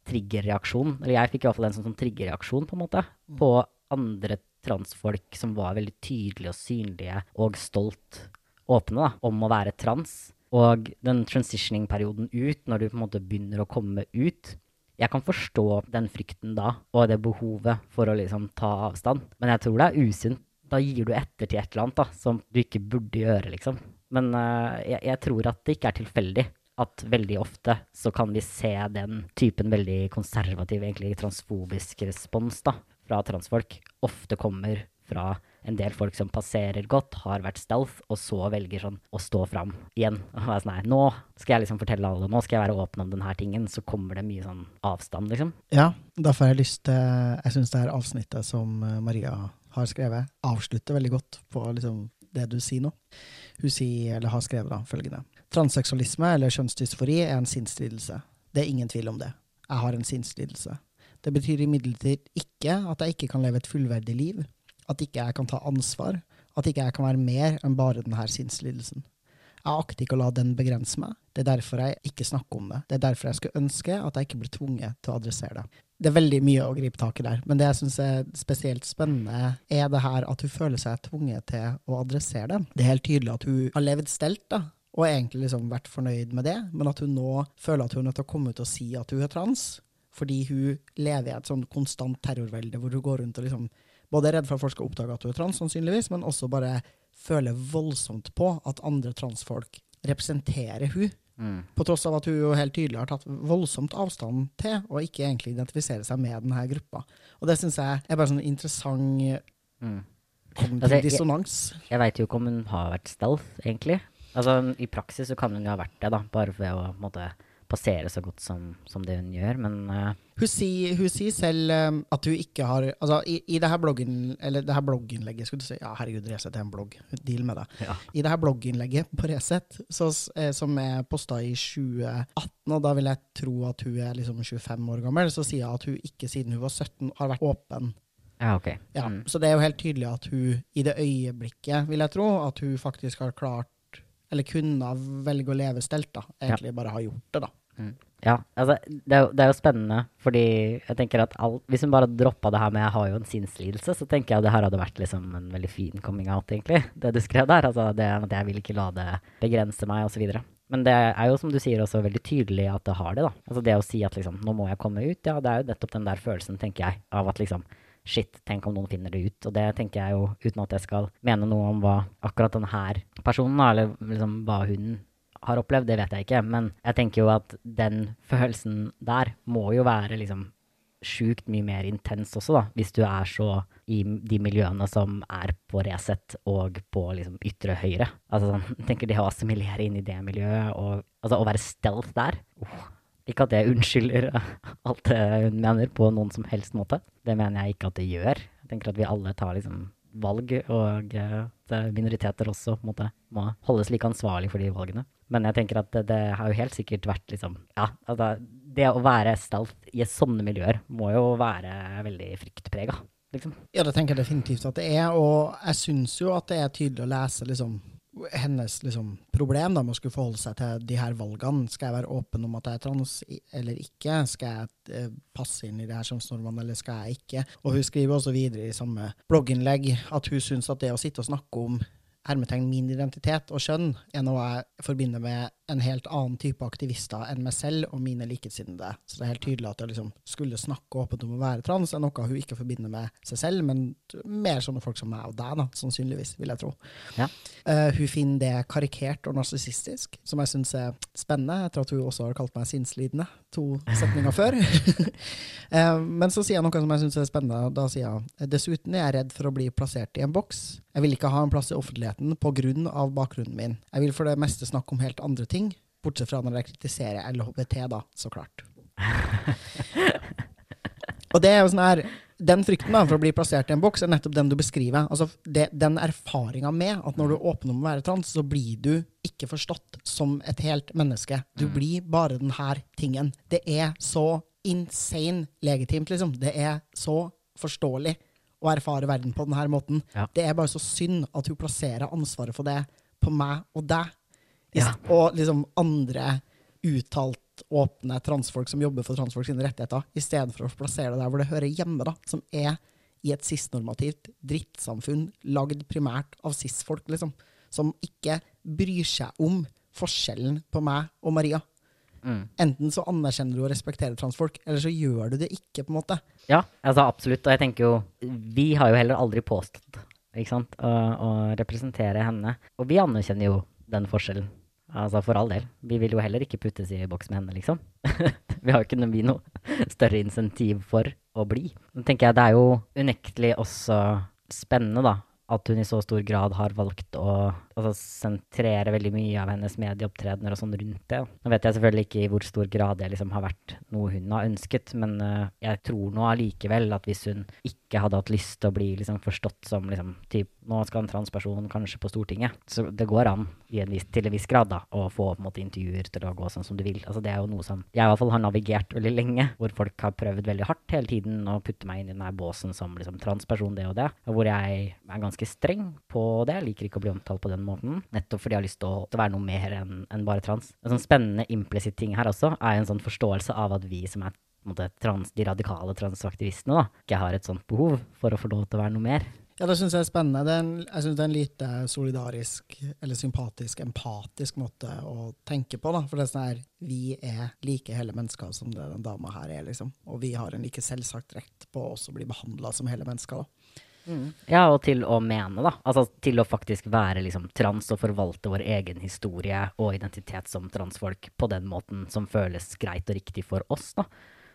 S2: triggerreaksjon, eller jeg fikk i hvert fall en sånn, sånn triggerreaksjon, på en måte, på andre transfolk som var veldig tydelige og synlige og stolt åpne da, om å være trans. Og den transitioning-perioden ut, når du på en måte begynner å komme ut Jeg kan forstå den frykten da, og det behovet for å liksom ta avstand. Men jeg tror det er usunt. Da gir du etter til et eller annet da, som du ikke burde gjøre, liksom. Men uh, jeg, jeg tror at det ikke er tilfeldig at veldig ofte så kan vi se den typen veldig konservativ, egentlig transfobisk respons da, fra transfolk ofte kommer fra en del folk som passerer godt, har vært stealth, og så velger sånn å stå fram igjen. Og være sånn, nei, nå skal jeg liksom fortelle alle, nå skal jeg være åpen om denne tingen. Så kommer det mye sånn avstand, liksom.
S1: Ja, derfor har jeg lyst til Jeg syns det her avsnittet som eh, Maria har skrevet, avslutter veldig godt på liksom det du sier nå. Hun sier, eller har skrevet da, følgende. Transseksualisme eller kjønnsdysfori er en sinnslidelse. Det er ingen tvil om det. Jeg har en sinnslidelse. Det betyr imidlertid ikke at jeg ikke kan leve et fullverdig liv, at ikke jeg kan ta ansvar, at ikke jeg kan være mer enn bare denne sinnslidelsen. Jeg akter ikke å la den begrense meg. Det er derfor jeg ikke snakker om det. Det er derfor jeg skulle ønske at jeg ikke blir tvunget til å adressere det. Det er veldig mye å gripe tak i der, men det jeg syns er spesielt spennende, er det her at hun føler seg tvunget til å adressere det. Det er helt tydelig at hun har levd stelt, da, og egentlig liksom vært fornøyd med det, men at hun nå føler at hun er nødt til å komme ut og si at hun er trans, fordi hun lever i et sånn konstant terrorvelde hvor hun går rundt og liksom både er redd for at folk skal oppdage at hun er trans, sannsynligvis, men også bare føler voldsomt på at andre transfolk representerer hun. Mm. På tross av at hun jo helt tydelig har tatt voldsomt avstand til, og ikke egentlig identifiserer seg med denne gruppa. Og det syns jeg er bare sånn interessant mm. altså, dissonans.
S2: Jeg, jeg veit jo ikke om hun har vært stealth, egentlig. Altså, I praksis så kan hun jo ha vært det, da, bare ved å måtte passere så godt som, som det hun gjør, men uh,
S1: hun, sier, hun, sier, selv um, at hun ikke har Altså, i, i det her bloggen, eller det her blogginnlegget skulle du si, Ja, herregud, Resett er en blogg. Deal med det. Ja. I det her blogginnlegget på Resett, eh, som er posta i 2018, og da vil jeg tro at hun er liksom 25 år gammel, så sier hun at hun ikke siden hun var 17 har vært åpen
S2: ja, ok.
S1: Ja, mm. Så det er jo helt tydelig at hun i det øyeblikket, vil jeg tro, at hun faktisk har klart, eller kunne velge å leve stelt, da. Egentlig ja. bare har gjort det, da.
S2: Mm. Ja, altså, det er, jo, det er, jo, spennende, fordi jeg tenker at alt, hvis hun bare droppa det her med 'jeg har jo en sinnslidelse', så tenker jeg at det her hadde vært liksom en veldig fin coming out, egentlig. Det du skrev der. Altså det at jeg vil ikke la det begrense meg, osv. Men det er jo, som du sier, også veldig tydelig at det har det, da. Altså det å si at liksom 'nå må jeg komme ut', ja, det er jo nettopp den der følelsen, tenker jeg, av at liksom Shit, tenk om noen finner det ut. Og det tenker jeg jo, uten at jeg skal mene noe om hva akkurat denne personen, eller liksom hva hun har opplevd, det vet jeg ikke. Men jeg tenker jo at den følelsen der må jo være liksom sjukt mye mer intens også, da, hvis du er så i de miljøene som er på Resett og på liksom ytre høyre. Altså sånn, tenker det å assimilere inn i det miljøet, og altså å være stealth der oh, Ikke at det unnskylder alt det hun mener på noen som helst måte. Det mener jeg ikke at det gjør. Jeg tenker at vi alle tar liksom valg, og at minoriteter også måte, må holdes like ansvarlig for de valgene. Men jeg tenker at det, det har jo helt sikkert vært liksom Ja, altså, det å være stalt i sånne miljøer må jo være veldig fryktprega. Liksom.
S1: Ja, det tenker jeg definitivt at det er, og jeg syns jo at det er tydelig å lese liksom hennes liksom, problem da, med å skulle forholde seg til de her valgene. Skal jeg være åpen om at jeg er trans eller ikke? Skal jeg eh, passe inn i det her kjønnsnormene, eller skal jeg ikke? Og hun skriver også videre i samme blogginnlegg at hun syns at det å sitte og snakke om hermetegn min identitet og kjønn er noe jeg forbinder med en helt annen type aktivister enn meg selv og mine likesinnede. Så det er helt tydelig at jeg liksom skulle snakke åpent om å være trans, er noe hun ikke forbinder med seg selv, men mer sånne folk som meg og deg, da, sannsynligvis, vil jeg tro. Ja. Uh, hun finner det karikert og narsissistisk, som jeg syns er spennende, etter at hun også har kalt meg sinnslidende to setninger før. uh, men så sier jeg noe som jeg syns er spennende. Da sier jeg dessuten er jeg redd for å bli plassert i en boks. Jeg vil ikke ha en plass i offentligheten av bakgrunnen min. Jeg vil for det meste snakke om helt andre ting, bortsett fra når jeg kritiserer LHBT, da, så klart. og det er jo sånn her den frykten da, for å bli plassert i en boks er nettopp den du beskriver. Altså, det, den erfaringa med at når du åpner om å være trans, så blir du ikke forstått som et helt menneske. Du
S2: Mm.
S1: blir bare den her tingen. Det er så insane legitimt, liksom. Det er så forståelig å erfare verden på denne måten.
S2: Ja.
S1: Det er bare så synd at hun plasserer ansvaret for det på meg og deg.
S2: Ja.
S1: Og liksom andre uttalt åpne transfolk som jobber for transfolk sine rettigheter, i stedet for å plassere det der hvor det hører hjemme, da, som er i et cis-normativt drittsamfunn lagd primært av cis-folk, liksom, som ikke bryr seg om forskjellen på meg og Maria.
S2: Mm.
S1: Enten så anerkjenner du og respekterer transfolk, eller så gjør du det ikke, på en måte.
S2: Ja, altså absolutt. Og jeg tenker jo Vi har jo heller aldri påstått ikke sant, å, å representere henne. Og vi anerkjenner jo den forskjellen. Altså for all del. Vi vil jo heller ikke puttes i boks med henne, liksom. vi har jo ikke noe, noe større insentiv for å bli. Nå tenker jeg det er jo unektelig også spennende, da. At hun i så stor grad har valgt å altså, sentrere veldig mye av hennes medieopptredener og sånn rundt det. Nå vet jeg selvfølgelig ikke i hvor stor grad det liksom har vært noe hun har ønsket, men uh, jeg tror nå allikevel at hvis hun ikke hadde hatt lyst til å bli liksom forstått som liksom typ, nå skal en transperson kanskje på Stortinget, så det går an en vis, til en viss grad da, å få på en måte intervjuer til å gå sånn som du vil. Altså det er jo noe som jeg i hvert fall har navigert veldig lenge, hvor folk har prøvd veldig hardt hele tiden å putte meg inn i den her båsen som liksom transperson det og det, hvor jeg er ganske streng på det. Jeg liker ikke å bli omtalt på den måten, nettopp fordi jeg har lyst til å, til å være noe mer enn en bare trans. En sånn spennende implisitt ting her også er en sånn forståelse av at vi som er måte, trans, de radikale transaktivistene, da, ikke har et sånt behov for å få lov til å være noe mer.
S1: Ja, det syns jeg er spennende. Det er en, jeg syns det er en lite solidarisk, eller sympatisk, empatisk måte å tenke på. da. For det er sånn her, vi er like hele mennesker som det den dama her er, liksom. Og vi har en like selvsagt rett på å også bli behandla som hele mennesker. da.
S2: Ja, og til å mene, da. Altså til å faktisk være liksom trans og forvalte vår egen historie og identitet som transfolk på den måten som føles greit og riktig for oss, da.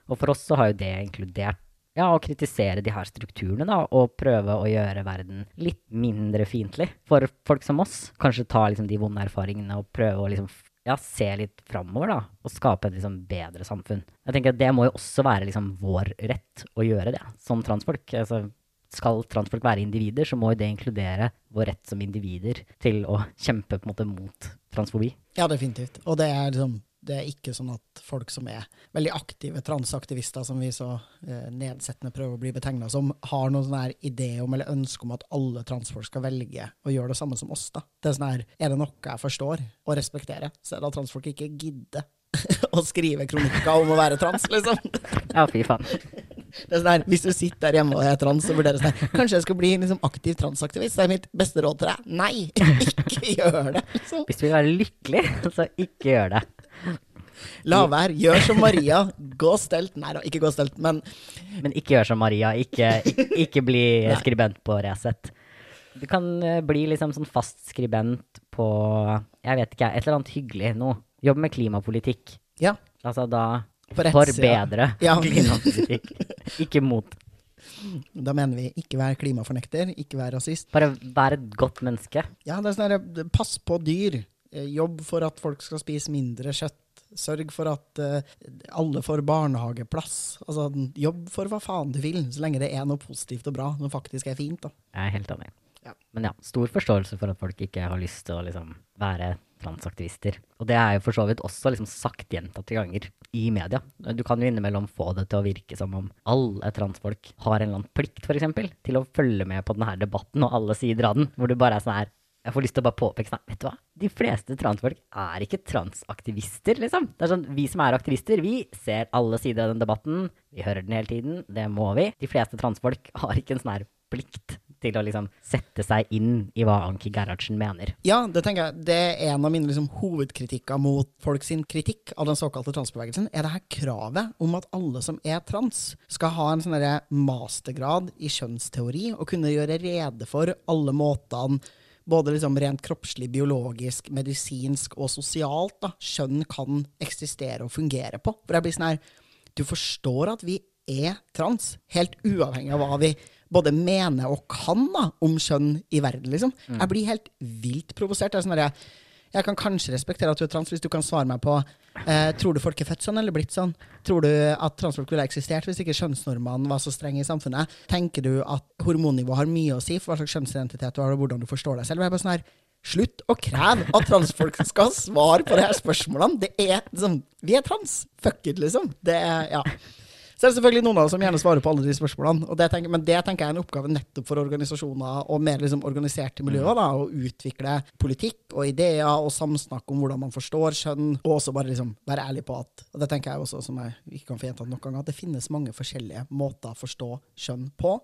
S2: Og for oss så har jo det inkludert ja, å kritisere de her strukturene, da, og prøve å gjøre verden litt mindre fiendtlig for folk som oss. Kanskje ta liksom de vonde erfaringene og prøve å liksom ja, se litt framover, da, og skape et liksom bedre samfunn. Jeg tenker at det må jo også være liksom vår rett å gjøre det, som transfolk. Altså, skal transfolk være individer, så må jo det inkludere vår rett som individer til å kjempe på en måte mot transfobi.
S1: Ja, definitivt. Og det er liksom det er ikke sånn at folk som er veldig aktive transaktivister, som vi så eh, nedsettende prøver å bli betegna som, har noen sånn her idé om eller ønske om at alle transfolk skal velge å gjøre det samme som oss. da. Det Er sånn her, er det noe jeg forstår og respekterer, så er det at transfolk ikke gidder å skrive kronikker om å være trans, liksom.
S2: Ja, fy faen.
S1: Det er sånn her, Hvis du sitter der hjemme og er trans så vurderer sånn her, kanskje jeg skal bli liksom aktiv transaktivist, Det er mitt beste råd til deg nei, ikke gjør det. liksom.
S2: Hvis du vil være lykkelig, så ikke gjør det.
S1: La være, gjør som Maria, gå stelt. Nei da, ikke gå stelt, men
S2: Men ikke gjør som Maria. Ikke, ikke, ikke bli skribent på Resett. Du kan eh, bli liksom sånn fast skribent på Jeg vet ikke, et eller annet hyggelig noe. Jobb med klimapolitikk.
S1: ja.
S2: Altså da
S1: På
S2: bedre
S1: Ja.
S2: klimapolitikk. Ikke mot.
S1: Da mener vi ikke vær klimafornekter, ikke vær rasist.
S2: Bare vær et godt menneske.
S1: Ja, det er sånn her, pass på dyr. Eh, Jobb for at folk skal spise mindre kjøtt. Sørg for at uh, alle får barnehageplass. Altså, jobb for hva faen du vil, så lenge det er noe positivt og bra, som faktisk er fint. da.
S2: Jeg er helt enig.
S1: Ja.
S2: Men ja, stor forståelse for at folk ikke har lyst til å liksom være transaktivister. Og det er jo for så vidt også liksom sagt gjentatte ganger i media. Du kan jo innimellom få det til å virke som om alle transfolk har en eller annen plikt, eksempel, til å følge med på denne debatten og alle sider av den, hvor du bare er sånn her jeg får lyst til å bare påpeke sånn, vet du hva? De fleste transfolk er ikke transaktivister, liksom. Det er sånn, Vi som er aktivister, vi ser alle sider av den debatten. Vi hører den hele tiden. Det må vi. De fleste transfolk har ikke en sånn her plikt til å liksom sette seg inn i hva Anki Gerhardsen mener.
S1: Ja, det tenker jeg, det er en av mine liksom, hovedkritikker mot folk sin kritikk av den såkalte transbevegelsen, er det her kravet om at alle som er trans, skal ha en sånn mastergrad i kjønnsteori og kunne gjøre rede for alle måtene både liksom rent kroppslig, biologisk, medisinsk og sosialt da, kjønn kan eksistere og fungere på. For jeg blir sånn her, du forstår at vi er trans, helt uavhengig av hva vi både mener og kan da, om kjønn i verden, liksom. Jeg blir helt vilt provosert. Er sånn jeg, Jeg kan kanskje respektere at du er trans, hvis du kan svare meg på eh, Tror du folk er født sånn eller blitt sånn? Tror du at transfolk ville eksistert hvis ikke kjønnsnormene var så strenge i samfunnet? Tenker du at hormonnivå har mye å si for hva slags kjønnsidentitet du har, og hvordan du forstår deg selv? Jeg er bare sånn her, Slutt å kreve at transfolk skal svare på de her spørsmålene. Det er liksom Vi er trans. Fuck it, liksom. Det er Ja. Så er det selvfølgelig noen av oss som gjerne svarer på alle de spørsmålene. Det tenker, men det tenker jeg er en oppgave nettopp for organisasjoner og mer liksom organiserte miljøer. da, Å utvikle politikk og ideer og samsnakk om hvordan man forstår kjønn, og også bare liksom være ærlig på at og det tenker jeg også, som jeg ikke kan få gjentatt nok ganger, at det finnes mange forskjellige måter å forstå kjønn på.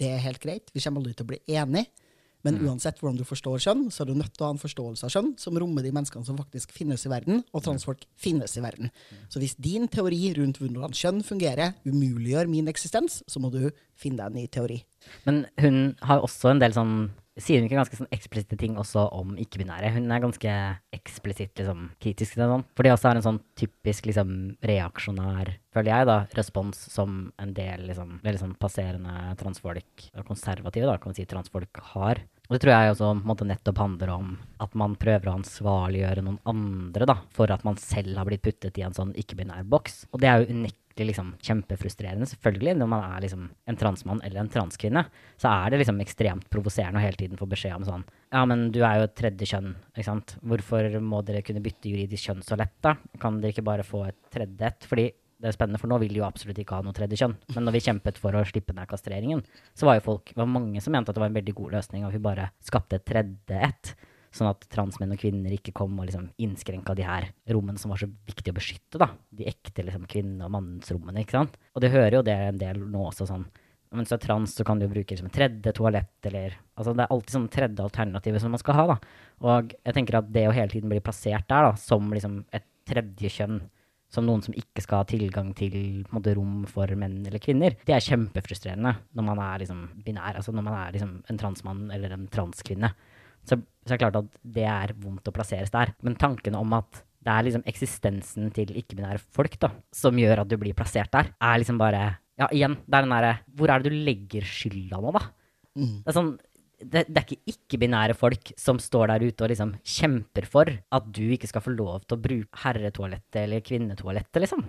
S1: Det er helt greit. Vi kommer aldri til å bli enige. Men uansett hvordan du forstår kjønn, så er du nødt til å ha en forståelse av kjønn som rommer de menneskene som faktisk finnes i verden, og transfolk finnes i verden. Så hvis din teori rundt hvordan kjønn fungerer, umuliggjør min eksistens, så må du finne deg en ny teori.
S2: Men hun har også en del sånn Sier hun ikke ganske sånn eksplisitte ting også om ikke-binære? Hun er ganske eksplisitt liksom, kritisk til det. Sånn. For det også er en sånn typisk liksom, reaksjonær, føler jeg, da, respons som en del liksom, veldig sånn passerende transfolk, konservative, da, kan vi si, transfolk har. Og det tror jeg også måte, nettopp handler om at man prøver å ansvarliggjøre noen andre da, for at man selv har blitt puttet i en sånn ikke-binær boks. Og det er jo unektelig liksom kjempefrustrerende, selvfølgelig. Når man er liksom en transmann eller en transkvinne, så er det liksom ekstremt provoserende å hele tiden få beskjed om sånn Ja, men du er jo et tredje kjønn, ikke sant. Hvorfor må dere kunne bytte juridisk kjønn så lett, da? Kan dere ikke bare få et tredje et? Fordi det er spennende, for nå vil de jo absolutt ikke ha noe tredje kjønn. Men når vi kjempet for å slippe ned kastreringen, så var jo folk, var mange som mente at det var en veldig god løsning at vi bare skapte et tredje ett. Sånn at transmenn og kvinner ikke kom og liksom innskrenka de her rommene som var så viktig å beskytte. da. De ekte liksom kvinne- og mannsrommene. ikke sant? Og det hører jo det en del nå også sånn mens du er trans, så kan du bruke liksom tredje toalett eller Altså det er alltid sånn tredje alternativet som man skal ha, da. Og jeg tenker at det å hele tiden bli plassert der da, som liksom et tredje kjønn som noen som ikke skal ha tilgang til måte, rom for menn eller kvinner. Det er kjempefrustrerende når man er liksom binær, altså når man er liksom en transmann eller en transkvinne. Så, så er det klart at det er vondt å plasseres der. Men tanken om at det er liksom eksistensen til ikke-binære folk da, som gjør at du blir plassert der, er liksom bare Ja, igjen, det er den derre Hvor er det du legger skylda nå, da? Det er sånn det, det er ikke ikke-binære folk som står der ute og liksom kjemper for at du ikke skal få lov til å bruke herretoalettet eller kvinnetoalettet, liksom.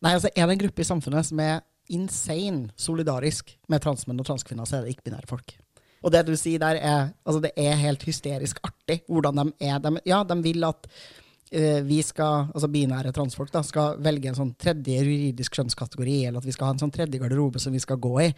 S1: Nei, altså Er det en gruppe i samfunnet som er insane solidarisk med transmenn og transkvinner, så er det ikke-binære folk. Og det du sier der, er altså det er helt hysterisk artig hvordan de er. De, ja, de vil at eh, vi skal, altså binære transfolk da, skal velge en sånn tredje juridisk kjønnskategori, eller at vi skal ha en sånn tredje garderobe som vi skal gå i.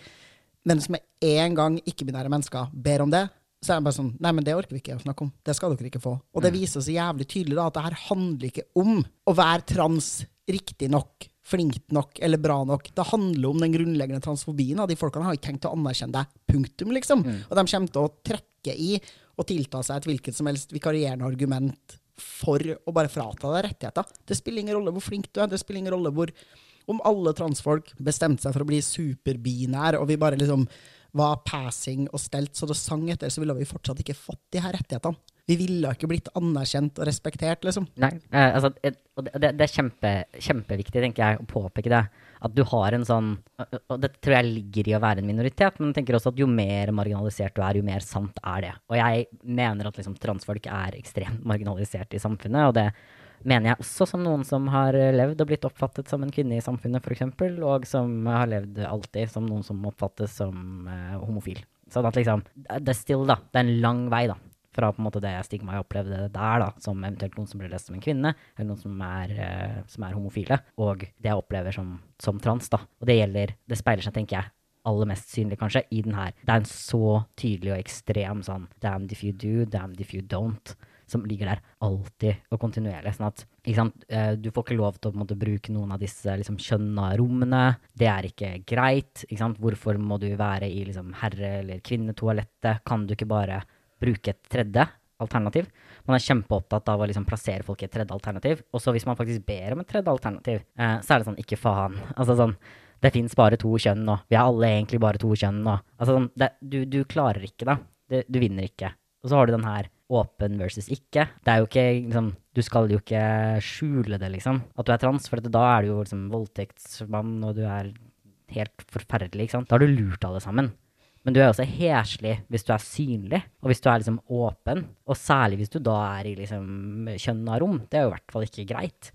S1: Men hvis med en gang ikke-binære mennesker ber om det, så er de bare sånn Nei, men det orker vi ikke å snakke om. Det skal dere ikke få. Og det viser så jævlig tydelig da, at det her handler ikke om å være trans riktig nok, flink nok eller bra nok. Det handler om den grunnleggende transfobien. Da. de folkene har ikke tenkt å anerkjenne deg. Punktum, liksom. Og de kommer til å trekke i og tilta seg et hvilket som helst vikarierende argument for å bare frata deg rettigheter. Det spiller ingen rolle hvor flink du er. Det spiller ingen rolle hvor om alle transfolk bestemte seg for å bli superbinær, og vi bare liksom var passing og stelt så det sang etter, så ville vi fortsatt ikke fått de her rettighetene. Vi ville ikke blitt anerkjent og respektert, liksom.
S2: Nei, eh, altså, det, det er kjempe, kjempeviktig, tenker jeg, å påpeke det. At du har en sånn og det tror jeg ligger i å være en minoritet, men jeg tenker også at jo mer marginalisert du er, jo mer sant er det. Og jeg mener at liksom, transfolk er ekstremt marginalisert i samfunnet, og det mener jeg også som noen som har eh, levd og blitt oppfattet som en kvinne i samfunnet, f.eks., og som har levd alltid som noen som oppfattes som uh, homofil. Sånn at liksom Det er still, da. Det er en lang vei, da. Fra på en måte det stigmaet jeg opplevde der, da, som eventuelt noen som blir lest som en kvinne, eller noen som er, uh, som er homofile, og det jeg opplever som, som trans. da. Og det gjelder Det speiler seg, tenker jeg, aller mest synlig, kanskje, i den her. Det er en så tydelig og ekstrem sånn damned if you do, damned if you don't, som ligger der alltid og kontinuerlig. Sånn at sant, eh, du får ikke lov til å måte, bruke noen av disse liksom, kjønna rommene. Det er ikke greit. Ikke sant? Hvorfor må du være i liksom, herre- eller kvinnetoalettet? Kan du ikke bare bruke et tredje alternativ? Man er kjempeopptatt av å liksom, plassere folk i et tredje alternativ. Og så hvis man faktisk ber om et tredje alternativ, eh, så er det sånn ikke faen. Altså sånn det fins bare to kjønn nå. Vi er alle egentlig bare to kjønn nå. Altså, sånn, det, du, du klarer ikke, da. Du, du vinner ikke. Og så har du den her åpen versus ikke. Det er jo ikke liksom Du skal jo ikke skjule det, liksom. At du er trans, for da er du jo liksom voldtektsmann, og du er helt forferdelig, ikke sant. Da har du lurt alle sammen. Men du er også heslig hvis du er synlig, og hvis du er liksom åpen. Og særlig hvis du da er i liksom kjønna rom. Det er jo i hvert fall ikke greit.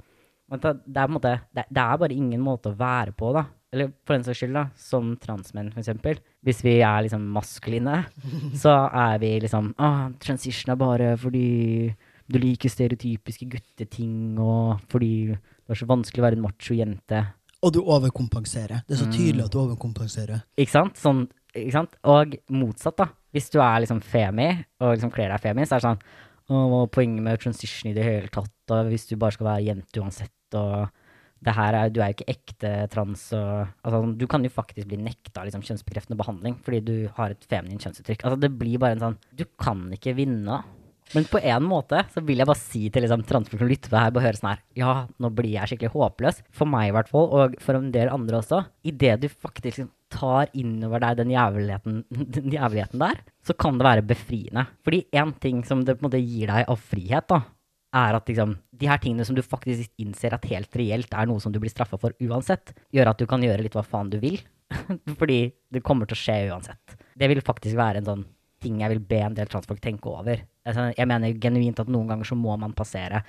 S2: Men det, er på en måte, det er bare ingen måte å være på, da. Eller for den saks skyld, da, som transmenn, for eksempel. Hvis vi er liksom maskuline, så er vi liksom ah, Transition er bare fordi du liker stereotypiske gutteting, og fordi det er så vanskelig å være en macho jente.
S1: Og du overkompenserer. Det er så tydelig at du overkompenserer.
S2: Ikke sant? Sånn, ikke sant? Og motsatt, da. Hvis du er liksom femi, og liksom kler deg femi, så er det sånn hva er poenget med transition i det hele tatt? Og hvis du bare skal være jente uansett, og er, du er jo ikke ekte trans og altså, Du kan jo faktisk bli nekta liksom, kjønnsbekreftende behandling fordi du har et feminint kjønnsuttrykk. Altså, det blir bare en sånn Du kan ikke vinne. Men på en måte så vil jeg bare si til liksom, transfolk som lytter på her, bare høre sånn her Ja, nå blir jeg skikkelig håpløs. For meg i hvert fall, og for en del andre også. Idet du faktisk liksom, tar innover deg den jævligheten, den jævligheten der, så kan det være befriende. Fordi én ting som det på en måte gir deg av frihet, da, er at liksom, de her tingene som du faktisk innser at helt reelt er noe som du blir straffa for uansett, gjør at du kan gjøre litt hva faen du vil. Fordi det kommer til å skje uansett. Det vil faktisk være en sånn ting jeg vil be en del transfolk tenke over. Altså, jeg mener genuint at noen ganger så må man passere.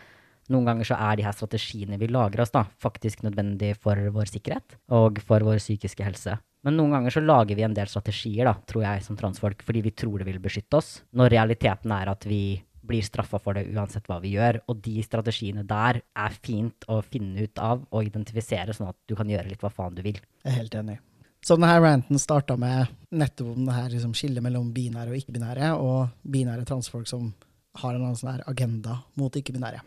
S2: Noen ganger så er de her strategiene vi lager oss, da, faktisk nødvendig for vår sikkerhet og for vår psykiske helse. Men noen ganger så lager vi en del strategier, da, tror jeg, som transfolk, fordi vi tror det vil beskytte oss, når realiteten er at vi blir straffa for det uansett hva vi gjør. Og de strategiene der er fint å finne ut av og identifisere, sånn at du kan gjøre litt hva faen du vil.
S1: Jeg er helt enig. Så denne ranten starta med nettopp om det her liksom, skillet mellom binære og ikke-binære, og binære transfolk som har en annen sånn agenda mot ikke-binære.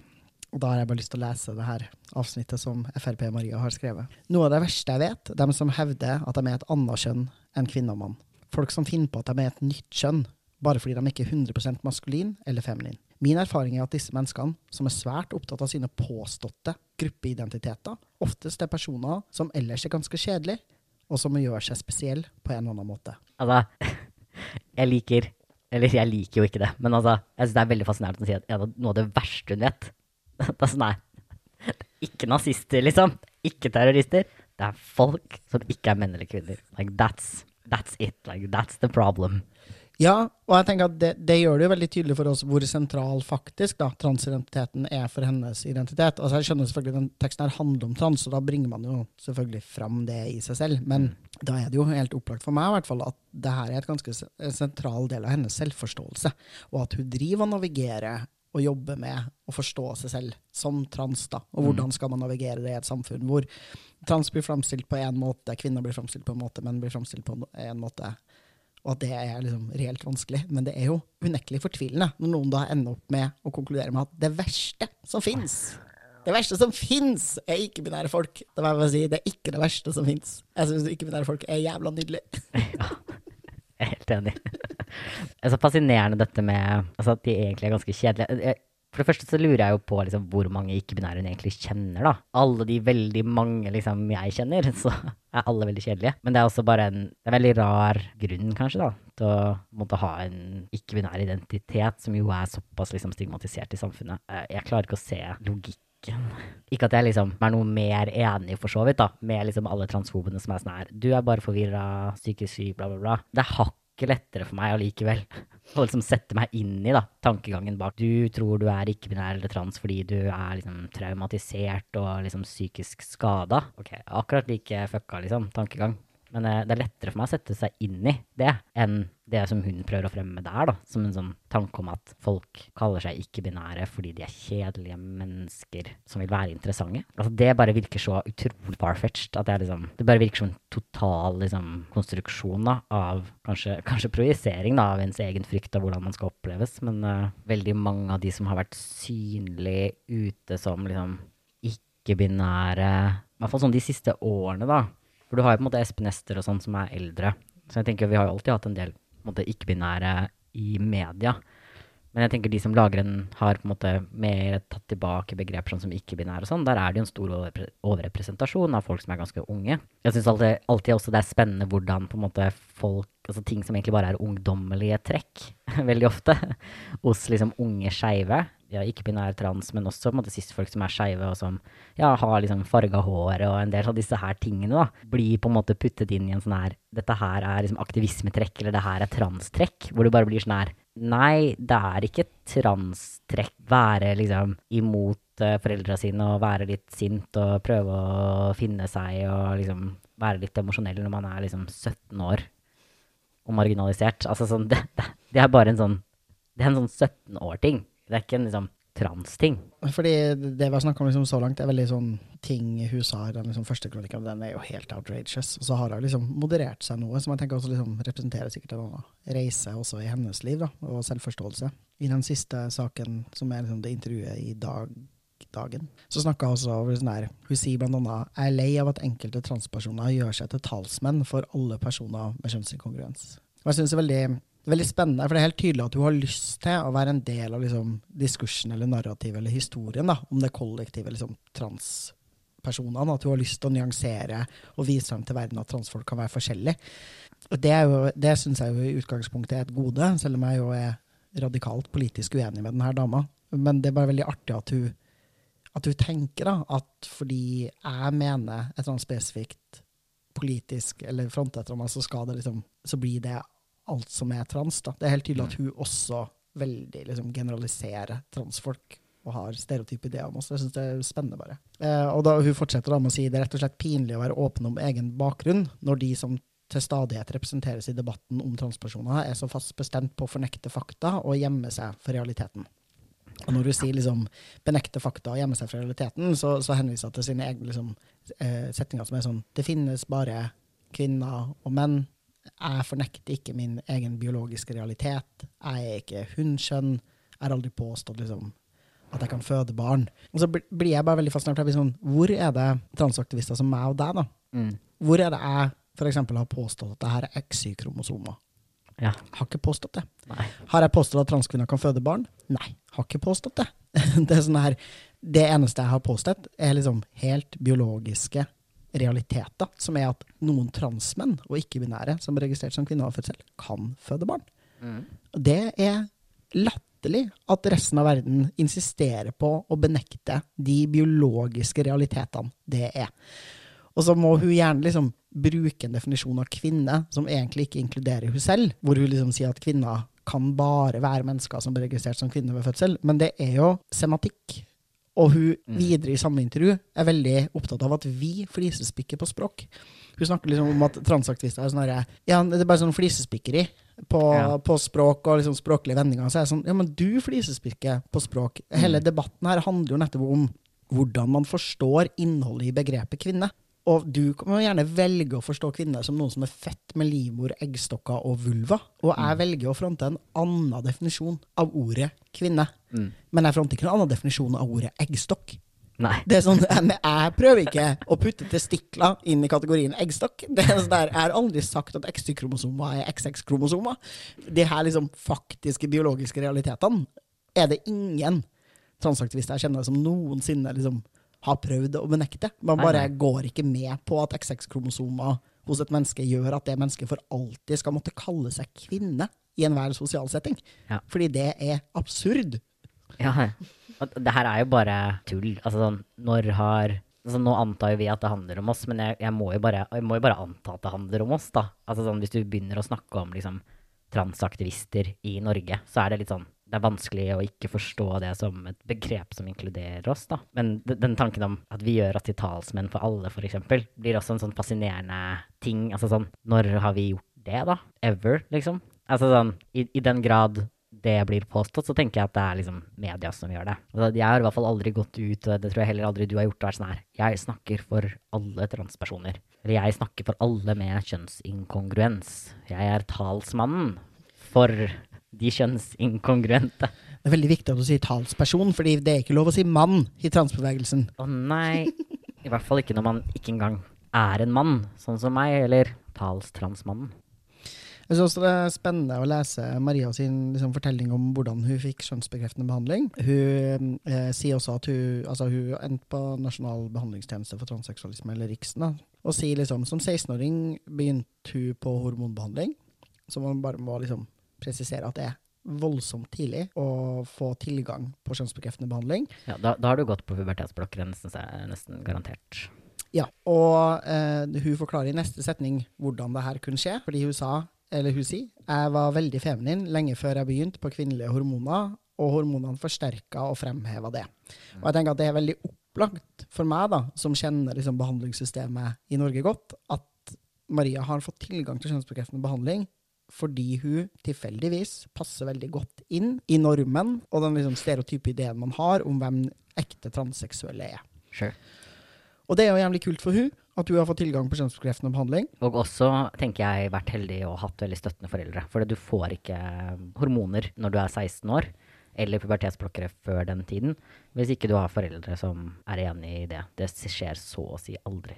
S1: Og da har jeg bare lyst til å lese det her avsnittet som Frp Maria har skrevet. Noe av det verste jeg vet, dem som hevder at de er et annet kjønn enn kvinne og mann. Folk som finner på at de er et nytt kjønn, bare fordi de ikke er 100% maskulin eller feminin. Min erfaring er at disse menneskene, som er svært opptatt av sine påståtte gruppeidentiteter, oftest er personer som ellers er ganske kjedelige, og som gjør seg spesielle på en eller annen måte.
S2: Altså, jeg liker Eller jeg liker jo ikke det, men altså, jeg syns det er veldig fascinerende å si at ja, noe av det verste hun vet Det er sånn, nei. Ikke nazister, liksom. Ikke terrorister. Det er folk som ikke er menn eller kvinner. Like, that's, that's it. Like, that's the problem.
S1: Ja, og jeg tenker at det, det, gjør det jo veldig tydelig for oss hvor sentral faktisk da, transidentiteten er for hennes identitet. Altså Jeg skjønner selvfølgelig at den teksten her handler om trans, og da bringer man jo selvfølgelig fram det i seg selv. Men mm. da er det jo helt opplagt for meg i hvert fall at det her er et ganske sentral del av hennes selvforståelse. Og at hun driver og navigerer og jobbe med å forstå seg selv som trans. da, Og hvordan mm. skal man navigere det i et samfunn hvor trans blir framstilt på én måte, kvinner blir framstilt på en måte, menn blir framstilt på en måte. Og at det er liksom reelt vanskelig. Men det er jo unektelig fortvilende når noen da ender opp med å konkludere med at det verste som fins det verste som fins, er ikke-binære folk. Det, si, det er ikke det verste som fins. Jeg syns ikke-binære folk er jævla nydelig.
S2: ja, jeg er helt enig. Det er så fascinerende dette med altså, at de egentlig er ganske kjedelige. For det første så lurer jeg jo på liksom, hvor mange ikke-binære hun egentlig kjenner, da. Alle de veldig mange liksom, jeg kjenner, så er alle veldig kjedelige. Men det er også bare en, en veldig rar grunn, kanskje, da, til å måtte ha en ikke-binær identitet, som jo er såpass liksom, stigmatisert i samfunnet. Jeg klarer ikke å se logikk ikke at jeg liksom er noe mer enig, for så vidt, da, med liksom alle transfobene som er sånn her Du er bare forvirra, psykisk syk, bla, bla, bla. Det er hakk ikke lettere for meg allikevel å liksom sette meg inn i da, tankegangen bak. Du tror du er ikke-binær eller trans fordi du er liksom traumatisert og liksom psykisk skada. Ok, akkurat like fucka, liksom, tankegang. Men eh, det er lettere for meg å sette seg inn i det enn det som hun prøver å fremme der, da. Som en sånn tanke om at folk kaller seg ikke-binære fordi de er kjedelige mennesker som vil være interessante. Altså, det bare virker så utrolig farfetched at jeg liksom Det bare virker som en total liksom, konstruksjon da, av kanskje, kanskje projisering av ens egen frykt av hvordan man skal oppleves. Men uh, veldig mange av de som har vært synlig ute som liksom ikke-binære, i hvert fall sånn de siste årene, da for du har jo på en måte Espen Ester og sånn som er eldre. Så jeg tenker vi har jo alltid hatt en del ikke-binære i media. Men jeg tenker de som lager en, har på en måte mer tatt tilbake begreper sånn som ikke-binære og sånn, der er det jo en stor overrepresentasjon av folk som er ganske unge. Jeg syns alltid, alltid, også det er spennende hvordan på en måte folk Altså ting som egentlig bare er ungdommelige trekk, veldig ofte, hos liksom unge skeive, ja, ikke-binær trans, men også på en måte cis-folk som er skeive, og som ja, har liksom farga hår og en del av disse her tingene, da, blir på en måte puttet inn i en sånn her Dette her er liksom aktivismetrekk, eller det her er transtrekk, hvor du bare blir sånn her Nei, det er ikke transtrekk være liksom imot uh, foreldra sine og være litt sint og prøve å finne seg og liksom være litt emosjonell når man er liksom 17 år og marginalisert. Altså sånn, det, det, det er bare en sånn Det er en sånn 17 år-ting. Det er ikke en liksom trans-ting.
S1: Fordi det vi har snakka om liksom så langt, er veldig sånn ting hun sa i den liksom første kronikken, den er jo helt outrageous. Og så har hun liksom moderert seg noe, som jeg tenker også liksom representerer sikkert en annen reise også i hennes liv, da, og selvforståelse. I den siste saken, som er liksom det intervjuet i dag, dagen, så snakka hun også over sånn der Hun sier blant annet jeg er lei av at enkelte transpersoner gjør seg til talsmenn for alle personer med kjønnsinkongruens. Og jeg synes det er veldig veldig spennende, for det er helt tydelig at hun har lyst til å være en del av liksom, diskursen eller narrativet eller historien da, om det kollektive liksom, transpersonene. At hun har lyst til å nyansere og vise frem til verden at transfolk kan være forskjellige. Det, er jo, det syns jeg jo i utgangspunktet er et gode, selv om jeg jo er radikalt politisk uenig med denne dama. Men det er bare veldig artig at hun, at hun tenker da, at fordi jeg mener et eller annet spesifikt politisk eller fronter et eller så, det liksom, så blir det alt som er trans. Da. Det er helt tydelig at hun også veldig liksom, generaliserer transfolk og har stereotype ideer om oss. Jeg syns det er spennende, bare. Eh, og da Hun fortsetter da med å si det er rett og slett pinlig å være åpen om egen bakgrunn når de som til stadighet representeres i debatten om transpersoner, er så fast bestemt på å fornekte fakta og gjemme seg for realiteten. Og når du sier liksom, benekte fakta og gjemme seg for realiteten, så, så henviser hun til sine egne liksom, eh, setninger som er sånn Det finnes bare kvinner og menn jeg fornekter ikke min egen biologiske realitet. Jeg er ikke hundskjønn. Jeg har aldri påstått liksom, at jeg kan føde barn. Og så blir jeg bare veldig fascinert. Sånn, hvor er det transaktivister som meg og deg, da? Mm. Hvor er det jeg f.eks. har påstått at det her er XY-kromosomer?
S2: Ja.
S1: Har ikke påstått det.
S2: Nei.
S1: Har jeg påstått at transkvinner kan føde barn? Nei, har ikke påstått det. det, sånn her, det eneste jeg har påstått, er liksom helt biologiske realiteter, som er at noen transmenn og ikke-binære som er registrert som kvinner av fødsel, kan føde barn. Mm. Det er latterlig at resten av verden insisterer på å benekte de biologiske realitetene det er. Og så må hun gjerne liksom bruke en definisjon av kvinne som egentlig ikke inkluderer hun selv, hvor hun liksom sier at kvinner kan bare være mennesker som blir registrert som kvinner ved fødsel. Men det er jo sematikk og hun mm. videre i samme intervju er veldig opptatt av at vi flisespikker på språk. Hun snakker liksom om at transaktivister er sånn Ja, det er bare sånn flisespikkeri på, ja. på, språk og liksom språklige vendinger. Så er det sånn Ja, men du flisespikker på språk. Hele mm. debatten her handler jo nettopp om hvordan man forstår innholdet i begrepet kvinne. Og du kan gjerne velge å forstå kvinner som noen som er født med livmor, eggstokker og vulva. Og jeg mm. velger å fronte en annen definisjon av ordet kvinne. Mm. Men jeg fronter ikke en annen definisjon av ordet eggstokk.
S2: Nei.
S1: Det er sånn, Jeg prøver ikke å putte testikler inn i kategorien eggstokk. Det er sånn der, Jeg har aldri sagt at XY-kromosomer er XX-kromosomer. De her liksom faktiske biologiske realitetene er det ingen transaktivister jeg kjenner som noensinne liksom har prøvd å benekte. Man bare går ikke med på at XX-kromosomer hos et menneske gjør at det mennesket for alltid skal måtte kalle seg kvinne i enhver sosial setting.
S2: Ja.
S1: Fordi det er absurd.
S2: Ja, det her er jo bare tull. Altså sånn, når har altså, Nå antar jo vi at det handler om oss, men jeg, jeg, må bare, jeg, må jo bare, anta at det handler om oss, da. Altså sånn, Hvis du begynner å snakke om liksom, transaktivister i Norge, så er det litt sånn det er vanskelig å ikke forstå det som et begrep som inkluderer oss, da. Men den tanken om at vi gjør oss til talsmenn for alle, f.eks., blir også en sånn fascinerende ting. Altså sånn, når har vi gjort det, da? Ever, liksom? Altså sånn, i, i den grad det blir påstått, så tenker jeg at det er liksom media som gjør det. Altså, jeg har i hvert fall aldri gått ut, og det tror jeg heller aldri du har gjort, og vært sånn her Jeg snakker for alle transpersoner. Eller jeg snakker for alle med kjønnsinkongruens. Jeg er talsmannen for de kjønnsinkongruente.
S1: Det er veldig viktig at du sier talsperson, fordi det er ikke lov å si mann i transbevegelsen.
S2: Å nei. I hvert fall ikke når man ikke engang er en mann, sånn som meg, eller talstransmannen.
S1: Jeg syns også det er spennende å lese Maria sin liksom, fortelling om hvordan hun fikk kjønnsbekreftende behandling. Hun eh, sier også at hun, altså, hun endte på Nasjonal behandlingstjeneste for transseksualisme, eller Riksen, da, og sier liksom som 16-åring begynte hun på hormonbehandling, så man bare må liksom presisere at det er voldsomt tidlig å få tilgang på kjønnsbekreftende behandling.
S2: Ja, da, da har du gått på pubertetsblokkere, nesten, nesten garantert.
S1: Ja, og eh, hun forklarer i neste setning hvordan det her kunne skje, fordi hun sa, eller hun sier, jeg var veldig feminin lenge før jeg begynte på kvinnelige hormoner, og hormonene forsterka og fremheva det. Og jeg tenker at det er veldig opplagt for meg, da, som kjenner liksom, behandlingssystemet i Norge godt, at Maria har fått tilgang til kjønnsbekreftende behandling fordi hun tilfeldigvis passer veldig godt inn i normen og den liksom, stereotype ideen man har om hvem ekte transseksuelle er.
S2: Sure.
S1: Og det er jo jævlig kult for hun at hun har fått tilgang på kjønnsbekreftende behandling.
S2: Og også tenker jeg vært heldig og hatt veldig støttende foreldre. For du får ikke hormoner når du er 16 år, eller pubertetsblokkere før den tiden, hvis ikke du har foreldre som er enig i det. Det skjer så å si aldri.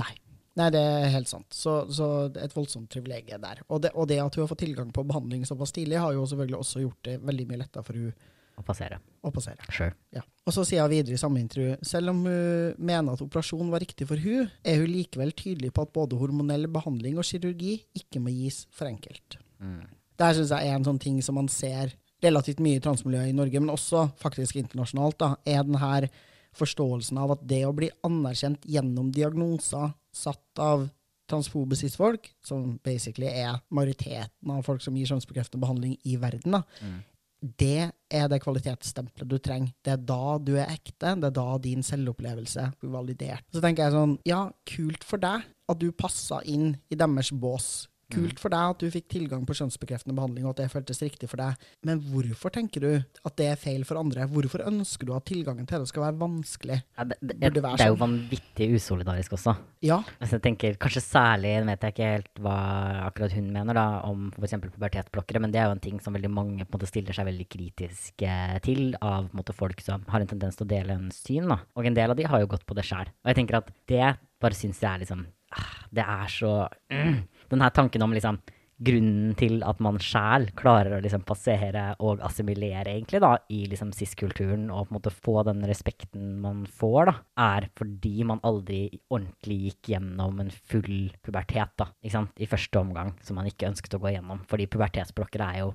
S1: Nei. Nei, det er helt sant. Så, så et voldsomt privilegium der. Og det, og det, at hun har fått tilgang på behandling såpass tidlig, har jo selvfølgelig også gjort det veldig mye lettere for hun
S2: å passere.
S1: Å passere.
S2: Sure.
S1: Ja. Og så sier hun videre i samme intervju selv om hun mener at operasjonen var riktig for hun, er hun likevel tydelig på at både hormonell behandling og kirurgi ikke må gis for enkelt.
S2: Mm.
S1: Det her syns jeg er en sånn ting som man ser relativt mye i transmiljøet i Norge, men også faktisk internasjonalt, da, er den her forståelsen av at det å bli anerkjent gjennom diagnoser satt av transfobe cis-folk, som basically er majoriteten av folk som gir kjønnsbekreftende behandling i verden,
S2: Mm.
S1: det er det kvalitetsstempelet du trenger. Det er da du er ekte, det er da din selvopplevelse blir validert. Så tenker jeg sånn, ja, kult for deg at du passa inn i deres bås. Kult for deg at du fikk tilgang på kjønnsbekreftende behandling, og at det føltes riktig for deg. Men hvorfor tenker du at det er feil for andre? Hvorfor ønsker du at tilgangen til det skal være vanskelig?
S2: Ja, det, det, det,
S1: være
S2: er jo
S1: sånn.
S2: vanvittig usolidarisk også.
S1: Ja,
S2: Altså, jeg tenker Kanskje særlig, nå vet jeg ikke helt hva akkurat hun mener da, om f.eks. pubertetsblokkere, men det er jo en ting som veldig mange på en måte stiller seg veldig kritisk til av på en måte, folk som har en tendens til å dele en syn. Da. Og en del av de har jo gått på det sjæl. Og jeg tenker at det bare syns jeg er liksom ah, Det er så mm, Den her tanken om liksom grunnen til at man sjæl klarer å liksom passere og assimilere egentlig da, i liksom cis-kulturen og på en måte få den respekten man får, da, er fordi man aldri ordentlig gikk gjennom en full pubertet da, i første omgang, som man ikke ønsket å gå gjennom. Fordi pubertetsblokker er jo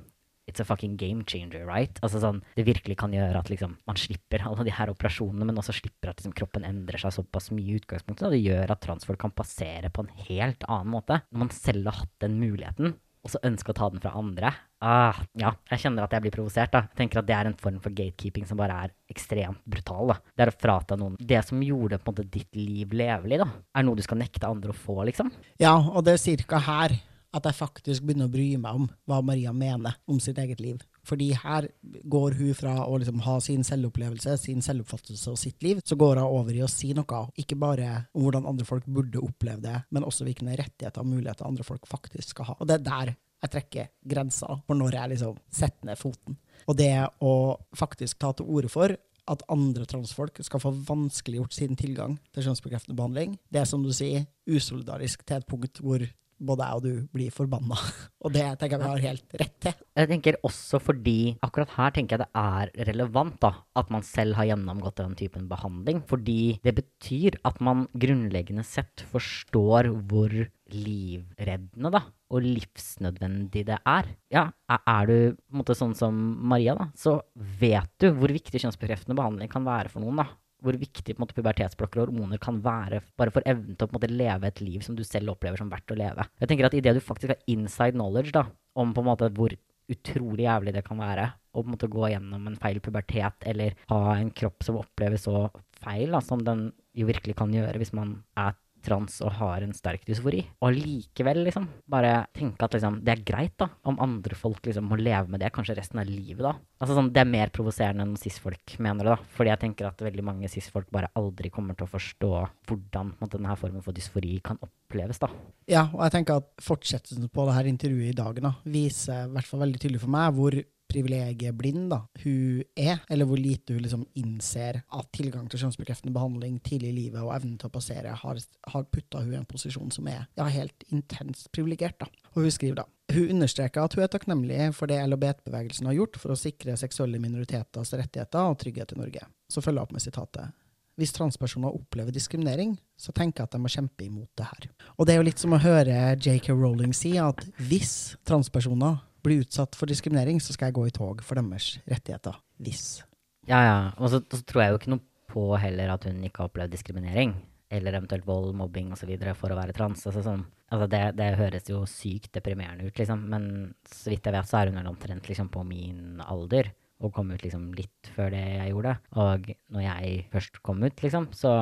S2: It's a fucking game changer, right? Altså sånn, Det virkelig kan gjøre at liksom, man slipper alle de her operasjonene, men også slipper at liksom, kroppen endrer seg såpass mye i utgangspunktet. Og det gjør at transfolk kan passere på en helt annen måte. Når man selv har hatt den muligheten, og så ønsker å ta den fra andre. Ah, ja, jeg kjenner at jeg blir provosert. da. Jeg tenker at Det er en form for gatekeeping som bare er ekstremt brutal. da. Det er å frata noen det som gjorde på en måte ditt liv levelig, da. Er noe du skal nekte andre å få, liksom.
S1: Ja, og det er cirka her at jeg faktisk begynner å bry meg om hva Maria mener om sitt eget liv. Fordi her går hun fra å liksom ha sin selvopplevelse, sin selvoppfattelse og sitt liv, så går hun over i å si noe, ikke bare om hvordan andre folk burde oppleve det, men også hvilke rettigheter og muligheter andre folk faktisk skal ha. Og det er der jeg trekker grensa for når jeg liksom setter ned foten. Og det å faktisk ta til orde for at andre transfolk skal få vanskeliggjort sin tilgang til kjønnsbekreftende behandling, det er som du sier, usolidarisk til et punkt hvor både jeg og du blir forbanna. Og det tenker jeg vi har helt rett til.
S2: Jeg tenker også fordi akkurat her tenker jeg det er relevant da, at man selv har gjennomgått den typen behandling. Fordi det betyr at man grunnleggende sett forstår hvor livreddende da, og livsnødvendig det er. Ja, er- du måte sånn som Maria, da, så vet du hvor viktig kjønnsbekreftende behandling kan være for noen. da. Hvor viktig måte, pubertetsblokker og hormoner kan være bare for evnen til å måte, leve et liv som du selv opplever som verdt å leve. Jeg tenker at Idet du faktisk har inside knowledge da, om på en måte hvor utrolig jævlig det kan være å på en måte gå gjennom en feil pubertet eller ha en kropp som oppleves så feil da, som den jo virkelig kan gjøre hvis man er trans og har en sterk dysfori. Og allikevel liksom bare tenke at liksom, det er greit da, om andre folk liksom må leve med det kanskje resten av livet. da. Altså sånn, Det er mer provoserende enn cis-folk mener det. da. Fordi jeg tenker at veldig mange cis-folk bare aldri kommer til å forstå hvordan måtte, denne formen for dysfori kan oppleves. da.
S1: Ja, og jeg tenker at fortsettelsen på det her intervjuet i dag da, viser i hvert fall veldig tydelig for meg hvor privilegieblind da, hun er, eller hvor lite hun liksom innser at tilgang til kjønnsbekreftende behandling tidlig i livet og evnen til å passere har, har putta hun i en posisjon som er ja, helt intenst privilegert. da. Og hun skriver da hun understreker at hun er takknemlig for det LHBT-bevegelsen har gjort for å sikre seksuelle minoriteters rettigheter og trygghet i Norge. Så følger jeg opp med sitatet. Hvis transpersoner opplever diskriminering, så tenker jeg at de må kjempe imot det her. Og det er jo litt som å høre JK Rowling si at hvis transpersoner blir utsatt for diskriminering, så skal jeg gå i tog for deres rettigheter. Hvis.
S2: Ja, ja. Og så, så tror jeg jo ikke noe på heller at hun ikke har opplevd diskriminering. Eller eventuelt vold, mobbing osv. for å være trans. Altså, sånn, altså det, det, høres jo sykt deprimerende ut, liksom. Men så vidt jeg vet, så er hun vel omtrent liksom, på min alder. Og kom ut liksom litt før det jeg gjorde. Og når jeg først kom ut, liksom, så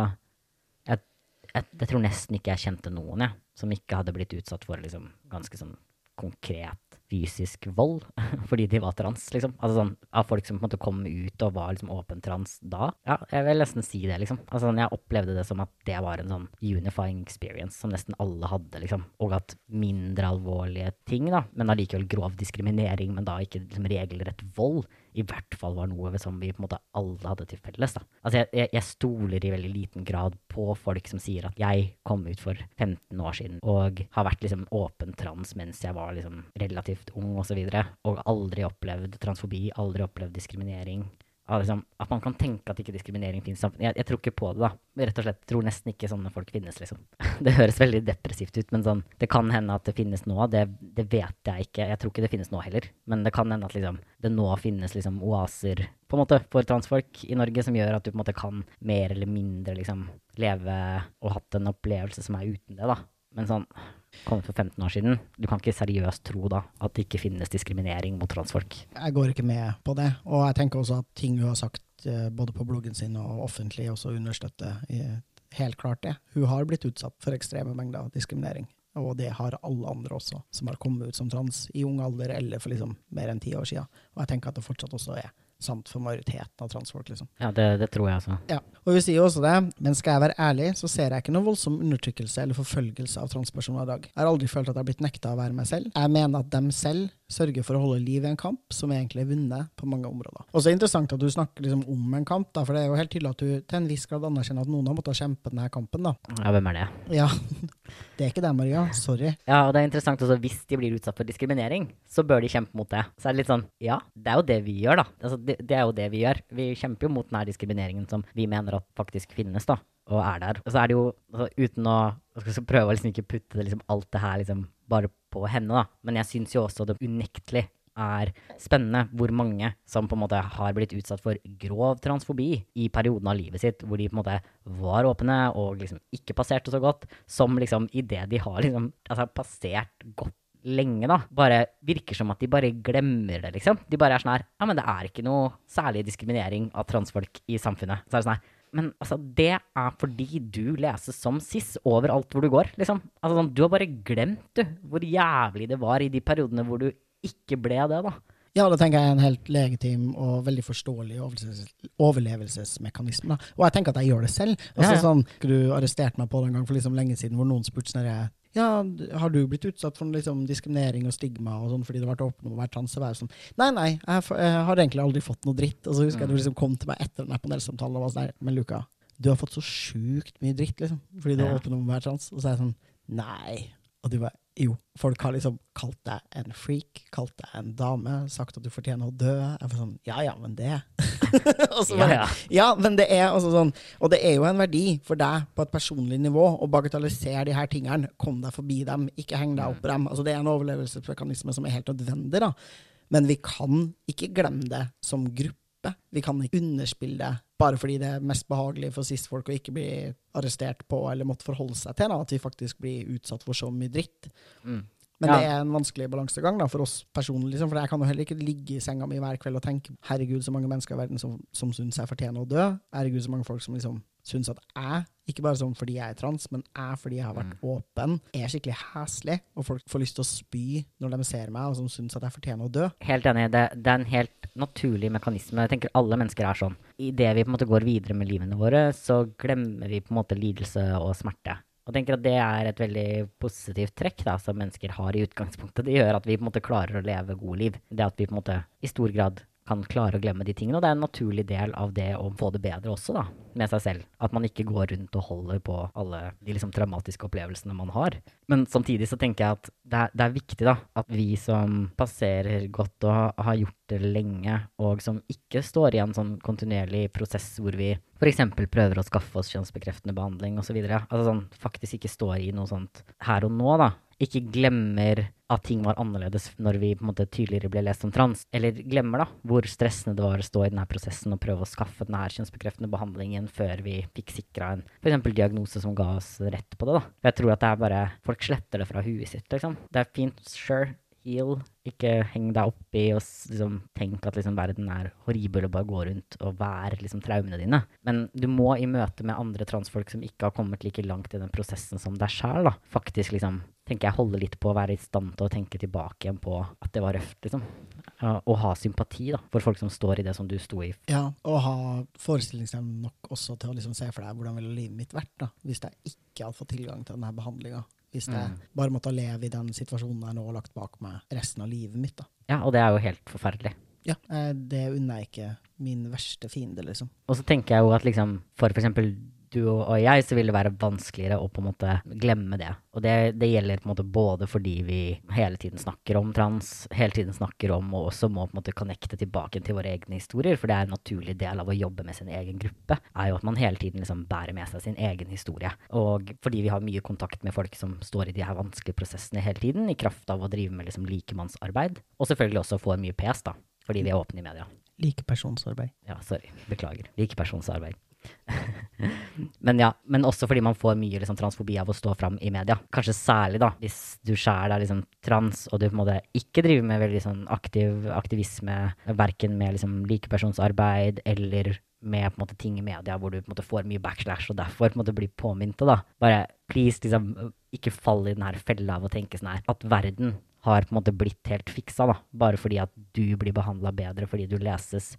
S2: jeg, jeg, jeg tror nesten ikke jeg kjente noen, jeg, som ikke hadde blitt utsatt for liksom ganske sånn konkret fysisk vold fordi de var trans, liksom. Altså sånn av folk som på en måte kom ut og var liksom åpen trans da. Ja, jeg vil nesten si det, liksom. Altså sånn, jeg opplevde det som at det var en sånn unifying experience som nesten alle hadde, liksom. Og at mindre alvorlige ting, da, men allikevel grov diskriminering, men da ikke liksom regelrett vold, i hvert fall var noe som vi på en måte alle hadde til felles. da. Altså jeg, jeg, jeg, stoler i veldig liten grad på folk som sier at jeg kom ut for 15 år siden og har vært liksom åpen trans mens jeg var liksom relativt ung osv. Og, så videre, og aldri opplevd transfobi, aldri opplevd diskriminering liksom, at man kan tenke at ikke diskriminering finnes. Jeg, jeg, tror ikke på det, da. Rett og slett tror nesten ikke sånne folk finnes, liksom. Det høres veldig depressivt ut, men sånn, det kan hende at det finnes nå. Det, det, vet jeg ikke. Jeg tror ikke det finnes nå heller. Men det kan hende at liksom, det nå finnes liksom oaser på en måte for transfolk i Norge som gjør at du på en måte kan mer eller mindre liksom leve og hatt en opplevelse som er uten det, da. Men sånn kommet for 15 år siden. Du kan ikke seriøst tro da at det ikke finnes diskriminering mot transfolk.
S1: Jeg går ikke med på det, og jeg tenker også at ting hun har sagt eh, både på bloggen sin og offentlig, også understøtter helt klart det. Hun har blitt utsatt for ekstreme mengder diskriminering. Og det har alle andre også, som har kommet ut som trans i ung alder eller for liksom mer enn ti år siden. Og jeg tenker at det fortsatt også er sant for majoriteten av transfolk. liksom.
S2: Ja, det, det, tror jeg også.
S1: Ja, og vi sier jo også det, men skal jeg være ærlig, så ser jeg ikke noe voldsom undertrykkelse eller forfølgelse av transpersoner i dag. Jeg har aldri følt at jeg har blitt nekta å være meg selv. Jeg mener at dem selv sørger for å holde liv i en kamp som egentlig er vunnet på mange områder. Og så er det interessant at du snakker liksom om en kamp, da, for det er jo helt tydelig at du til en viss grad anerkjenner at noen har måttet kjempe denne kampen. da.
S2: Ja, hvem er det?
S1: Ja, Det er ikke det, Maria. Sorry.
S2: Ja, og det er interessant også, hvis de blir utsatt for diskriminering, så bør de kjempe mot det. Så er det litt sånn, ja, det er jo det vi gjør, da. Altså, det, det, er jo det vi gjør. Vi kjemper jo mot denne diskrimineringen som vi mener at faktisk finnes, da, og er der. Og så er det jo, altså, uten å prøve å liksom ikke putte det, liksom, alt det her liksom bare på henne, da, men jeg syns jo også det unektelig er spennende hvor mange som på en måte har blitt utsatt for grov transfobi i perioden av livet sitt, hvor de på en måte var åpne og liksom ikke passerte så godt, som liksom idet de har liksom altså, passert godt lenge, da, bare virker som at de bare glemmer det, liksom. De bare er sånn her Ja, men det er ikke noe særlig diskriminering av transfolk i samfunnet. Så er det sånn her men altså, det er fordi du leser som cis overalt hvor du går, liksom. Altså, sånn, du har bare glemt, du, hvor jævlig det var i de periodene hvor du ikke ble det, da.
S1: Ja, det tenker jeg er en helt legitim og veldig forståelig overlevelsesmekanisme. Da. Og jeg tenker at jeg gjør det selv. Altså, ja, ja. Sånn, du arresterte meg på det en gang for liksom lenge siden, hvor noen spurte sånn ja, har du blitt utsatt for liksom, diskriminering og stigma og sånn fordi det vært åpnet om å være trans? Og være sånn, nei, nei, jeg, jeg, har egentlig aldri fått noe dritt. Og så husker jeg du liksom kom til meg etter den panelsamtalen og var sånn Men Luka, du har fått så sjukt mye dritt liksom, fordi du har åpnet om å være trans. Og så er jeg sånn Nei. Og du bare jo, folk har liksom kalt deg en freak, kalt deg en dame, sagt at du fortjener å dø. Jeg var sånn Ja ja, men det bare, ja, ja. ja, men det er altså sånn Og det er jo en verdi for deg på et personlig nivå å bagatellisere de her tingene. Kom deg forbi dem, ikke heng deg opp på dem. Altså, det er en overlevelsesmekanisme som er helt nødvendig, da. Men vi kan ikke glemme det som gruppe. Vi kan ikke underspille det bare fordi det er mest behagelig for cis-folk å ikke bli arrestert på eller måtte forholde seg til da, at vi faktisk blir utsatt for så mye dritt. Mm. Men ja. det er en vanskelig balansegang da, for oss personlig. Liksom, for jeg kan jo heller ikke ligge i senga mi hver kveld og tenke herregud, så mange mennesker i verden som, som syns jeg fortjener å dø. Herregud, så mange folk som liksom syns at jeg, ikke bare sånn fordi jeg er trans, men jeg fordi jeg har vært mm. åpen, er skikkelig heslig, og folk får lyst til å spy når de ser meg, og som syns at jeg fortjener å dø.
S2: Helt enig. Det, det, er en helt naturlig mekanisme. Jeg tenker alle mennesker er sånn. Idet vi på en måte går videre med livene våre, så glemmer vi på en måte lidelse og smerte. Og tenker at det er et veldig positivt trekk da, som mennesker har i utgangspunktet. Det gjør at vi på en måte klarer å leve gode liv. Det at vi på en måte i stor grad kan klare å glemme de tingene. Og det er en naturlig del av det å få det bedre også, da, med seg selv. At man ikke går rundt og holder på alle de liksom traumatiske opplevelsene man har. Men samtidig så tenker jeg at det er, det er viktig, da, at vi som passerer godt og har gjort det lenge, og som ikke står i en sånn kontinuerlig prosess hvor vi f.eks. prøver å skaffe oss kjønnsbekreftende behandling osv., altså sånn faktisk ikke står i noe sånt her og nå, da, ikke glemmer at ting var annerledes når vi på en måte tydeligere ble lest som trans, eller glemmer da hvor stressende det var å stå i denne prosessen og prøve å skaffe denne kjønnsbekreftende behandlingen før vi fikk sikra en f.eks. diagnose som ga oss rett på det. da. Jeg tror at det er bare Folk sletter det fra huet sitt, liksom. Det er fint, sure, heal. Ikke heng deg opp i og liksom, tenk at liksom, verden er horribel og bare gå rundt og være liksom, traumene dine. Men du må i møte med andre transfolk som ikke har kommet like langt i den prosessen som deg sjæl, faktisk liksom tenker jeg holde litt på å være i stand til å tenke tilbake igjen på at det var røft, liksom. Og ha sympati da, for folk som står i det som du sto i.
S1: Ja, og ha forestillingsevne nok også til å liksom se for deg hvordan ville livet mitt vært da, hvis jeg ikke hadde fått tilgang til denne behandlinga. Hvis jeg
S2: Mm.
S1: bare måtte leve i den situasjonen jeg nå har lagt bak meg resten av livet mitt. da.
S2: Ja, og det er jo helt forferdelig.
S1: Ja, eh, Det unner jeg ikke min verste fiende, liksom.
S2: Og så tenker jeg jo at liksom, for eksempel du og jeg, så vil det være vanskeligere å på en måte glemme det. Og det, det gjelder på en måte både fordi vi hele tiden snakker om trans, hele tiden snakker om, og også må på en måte connecte tilbake til våre egne historier, for det er en naturlig del av å jobbe med sin egen gruppe, er jo at man hele tiden liksom bærer med seg sin egen historie. Og fordi vi har mye kontakt med folk som står i de her vanskelige prosessene hele tiden, i kraft av å drive med liksom likemannsarbeid, og selvfølgelig også får mye PS, da, fordi vi er åpne i media.
S1: Likepersonsarbeid.
S2: Ja, sorry. Beklager. Likepersonsarbeid. men ja, men også fordi man får mye liksom, transfobi av å stå fram i media. Kanskje særlig da, hvis du sjæl er liksom trans, og du på en måte ikke driver med veldig sånn aktiv aktivisme, verken med liksom likepersonsarbeid eller med på en måte ting i media hvor du på en måte får mye backslash og derfor på en måte blir påminnet da. Bare please, liksom, ikke fall i den her fella av å tenke sånn her at verden har på en måte blitt helt fiksa, da. Bare fordi at du blir behandla bedre fordi du leses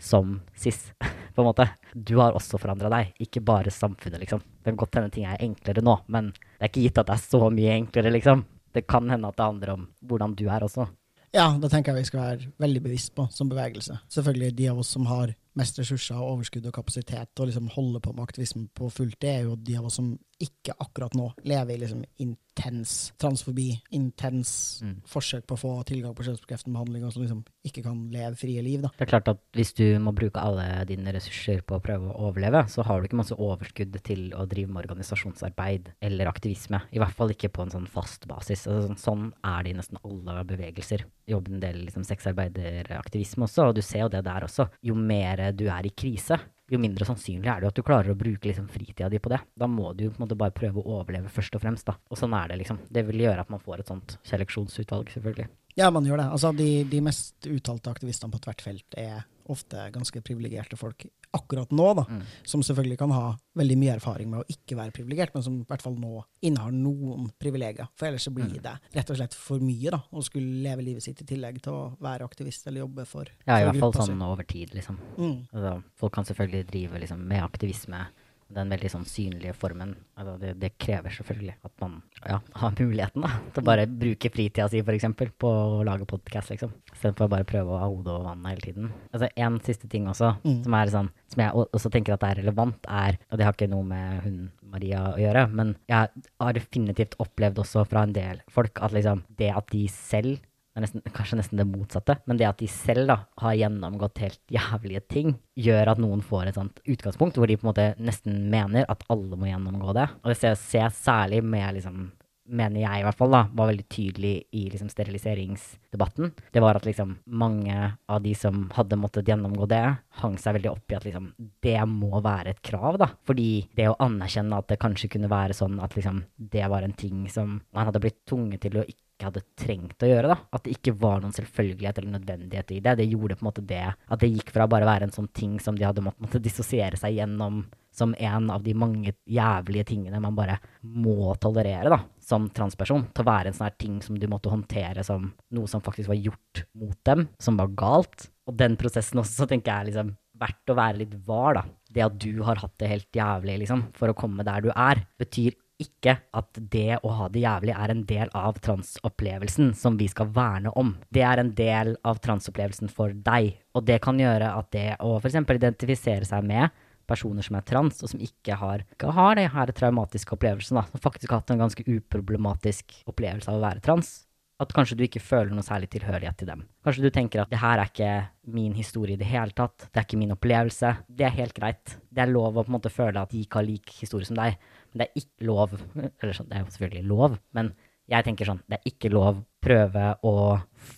S2: som cis, på en måte. Du har også forandra deg, ikke bare samfunnet, liksom. Det kan godt hende ting er enklere nå, men det er ikke gitt at det er så mye enklere, liksom. Det kan hende at det handler om hvordan du er også.
S1: Ja, det tenker jeg vi skal være veldig bevisst på som bevegelse. Selvfølgelig de av oss som har mest ressurser, og overskudd og kapasitet å liksom holde på med aktivisme på fullt, det er jo de av oss som ikke akkurat nå lever i liksom intens transfobi, intens
S2: Mm.
S1: forsøk på å få tilgang på kjønnsbekreftende behandling, og som liksom ikke kan leve frie liv. da.
S2: Det er klart at hvis du må bruke alle dine ressurser på å prøve å overleve, så har du ikke masse overskudd til å drive med organisasjonsarbeid eller aktivisme. I hvert fall ikke på en sånn fast basis. Altså, sånn, sånn er det i nesten alle bevegelser. Jobben en del liksom, sexarbeideraktivisme også, og du ser jo det der også. Jo mer du er i krise, jo mindre sannsynlig er det at du klarer å bruke liksom, fritida di på det. Da må du på en måte bare prøve å overleve først og fremst. da. Og sånn er det, liksom. Det vil gjøre at man får et sånt seleksjonsutvalg, selvfølgelig.
S1: Ja, man gjør det. Altså, de, de mest uttalte aktivistene på tvert felt er ofte ganske privilegerte folk akkurat nå, da.
S2: Mm.
S1: Som selvfølgelig kan ha veldig mye erfaring med å ikke være privilegert, men som i hvert fall nå innehar noen privilegier. For ellers så blir
S2: Mm.
S1: det rett og slett for mye da, å skulle leve livet sitt i tillegg til å være aktivist eller jobbe for,
S2: Ja, i hvert fall sånn over tid, liksom.
S1: Mm.
S2: Altså, folk kan selvfølgelig drive liksom, med aktivisme, den veldig sånn synlige formen. Altså, det, det krever selvfølgelig at man ja, har muligheten da, til å bare bruke fritida si eksempel, på å lage podkast, liksom. Istedenfor bare prøve å ha hodet over vannet hele tiden. Altså, en siste ting også,
S1: Mm.
S2: som er sånn, som jeg også tenker at er relevant, er Og det har ikke noe med hun Maria å gjøre, men jeg har definitivt opplevd også fra en del folk at liksom det at de selv nesten, kanskje nesten det motsatte, men det at de selv da har gjennomgått helt jævlige ting, gjør at noen får et sånt utgangspunkt hvor de på en måte nesten mener at alle må gjennomgå det. Og det ser jeg særlig med liksom mener jeg i hvert fall da, var veldig tydelig i liksom steriliseringsdebatten. Det var at liksom mange av de som hadde måttet gjennomgå det, hang seg veldig opp i at liksom det må være et krav, da. Fordi det å anerkjenne at det kanskje kunne være sånn at liksom det var en ting som man hadde blitt tvunget til å ikke hadde trengt å gjøre, da. At det ikke var noen selvfølgelighet eller nødvendighet i det. Det gjorde på en måte det at det gikk fra bare å være en sånn ting som de hadde måttet måtte dissosiere seg gjennom som en av de mange jævlige tingene man bare må tolerere, da, som transperson, til å være en sånn her ting som du måtte håndtere som noe som faktisk var gjort mot dem, som var galt. Og den prosessen også, så tenker jeg liksom verdt å være litt var, da. Det at du har hatt det helt jævlig, liksom, for å komme der du er, betyr ikke at det å ha det jævlig er en del av transopplevelsen som vi skal verne om. Det er en del av transopplevelsen for deg, og det kan gjøre at det å f.eks. identifisere seg med personer som er trans, og som ikke har, ikke har det traumatiske opplevelsen, da, som faktisk har hatt en ganske uproblematisk opplevelse av å være trans, at kanskje du ikke føler noe særlig tilhørighet til dem. Kanskje du tenker at det her er ikke min historie i det hele tatt, det er ikke min opplevelse. Det er helt greit. Det er lov å på en måte føle at de ikke har lik historie som deg, men det er ikke lov Eller sånn, det er jo selvfølgelig lov, men Jeg tenker sånn, det er ikke lov prøve å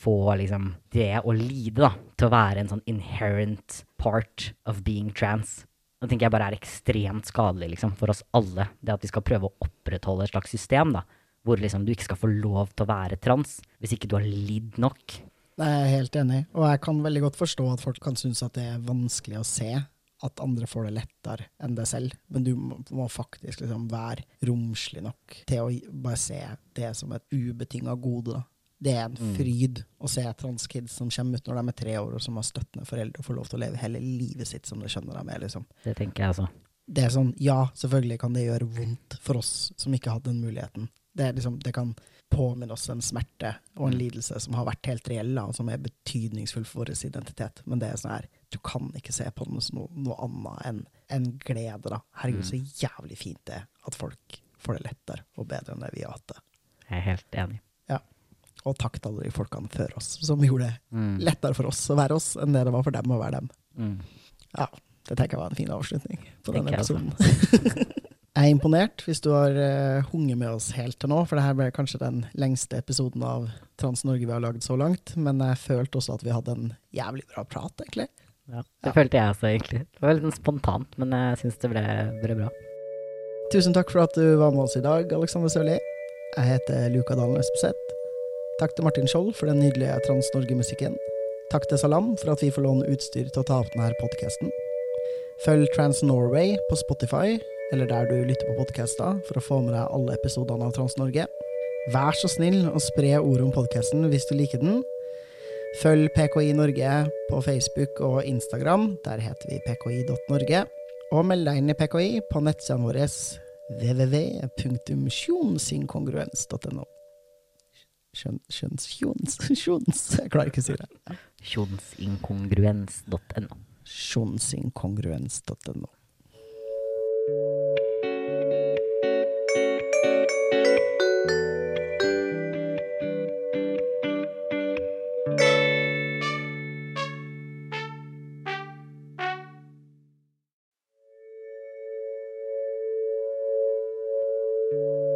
S2: få liksom det å lide, da, til å være en sånn inherent part of being trans. Det tenker jeg bare er ekstremt skadelig liksom, for oss alle. Det at vi skal prøve å opprettholde et slags system da, hvor liksom, du ikke skal få lov til å være trans hvis ikke du har lidd nok.
S1: Det er jeg helt enig i, og jeg kan veldig godt forstå at folk kan synes at det er vanskelig å se at andre får det lettere enn deg selv, men du må, faktisk liksom være romslig nok til å bare se det som et ubetinga gode. da. Det er en
S2: Mm.
S1: fryd å se transkids som kommer ut når de er tre år, og som har støttende foreldre og får lov til å leve hele livet sitt som de skjønner de er. liksom.
S2: Det tenker jeg altså.
S1: Det er sånn, ja, selvfølgelig kan det gjøre vondt for oss som ikke hadde den muligheten. Det, er liksom, det kan påminne oss en smerte og en
S2: Mm.
S1: lidelse som har vært helt reell, og som er betydningsfull for vår identitet. Men det er sånn her, du kan ikke se på den som noe, noe annet enn en glede. da. Herregud, så jævlig fint det er at folk får det lettere og bedre enn det vi har hatt det.
S2: Jeg er helt enig.
S1: Og takk til alle de folkene før oss som gjorde det
S2: Mm.
S1: lettere for oss å være oss enn det det var for dem å være dem.
S2: Mm.
S1: Ja, det tenker jeg var en fin avslutning på denne episoden. jeg er imponert hvis du har uh, hunget med oss helt til nå, for det her ble kanskje den lengste episoden av Trans-Norge vi har lagd så langt, men jeg følte også at vi hadde en jævlig bra prat, egentlig.
S2: Ja.
S1: Ja.
S2: Det følte jeg også, egentlig. Det var litt spontant, men jeg syns det ble, ble bra.
S1: Tusen takk for at du var med oss i dag, Alexander Sørli. Jeg heter Luka Dalen Øspeseth. Takk til Martin Skjold for den nydelige Trans-Norge-musikken. Takk til Salam for at vi får låne utstyr til å ta opp denne podkasten. Følg Trans Norway på Spotify, eller der du lytter på podkaster, for å få med deg alle episodene av Trans-Norge. Vær så snill å spre ordet om podkasten hvis du liker den. Følg PKI Norge på Facebook og Instagram, der heter vi pki.norge. Og meld deg inn i PKI på nettsidene våre www.sjonsinkongruens.no. Kjønns... Kjønns... jeg klarer ikke å si det.
S2: Kjonsinkongruens.no.
S1: Kjonsingkongruens.no. Hei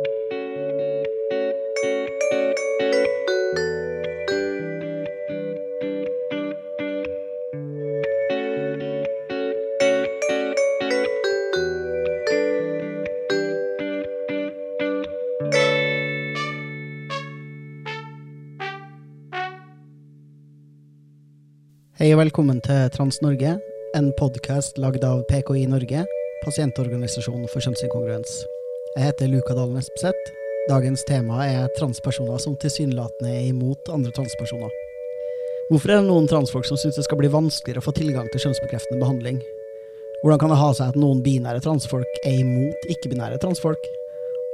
S1: og velkommen til Trans-Norge, en podkast lagd av PKI Norge, pasientorganisasjonen for kjønnsinkongruens. Jeg heter Luka Dalen Espeseth. Dagens tema er transpersoner som tilsynelatende er imot andre transpersoner. Hvorfor er det noen transfolk som syns det skal bli vanskeligere å få tilgang til kjønnsbekreftende behandling? Hvordan kan det ha seg at noen binære transfolk er imot ikke-binære transfolk?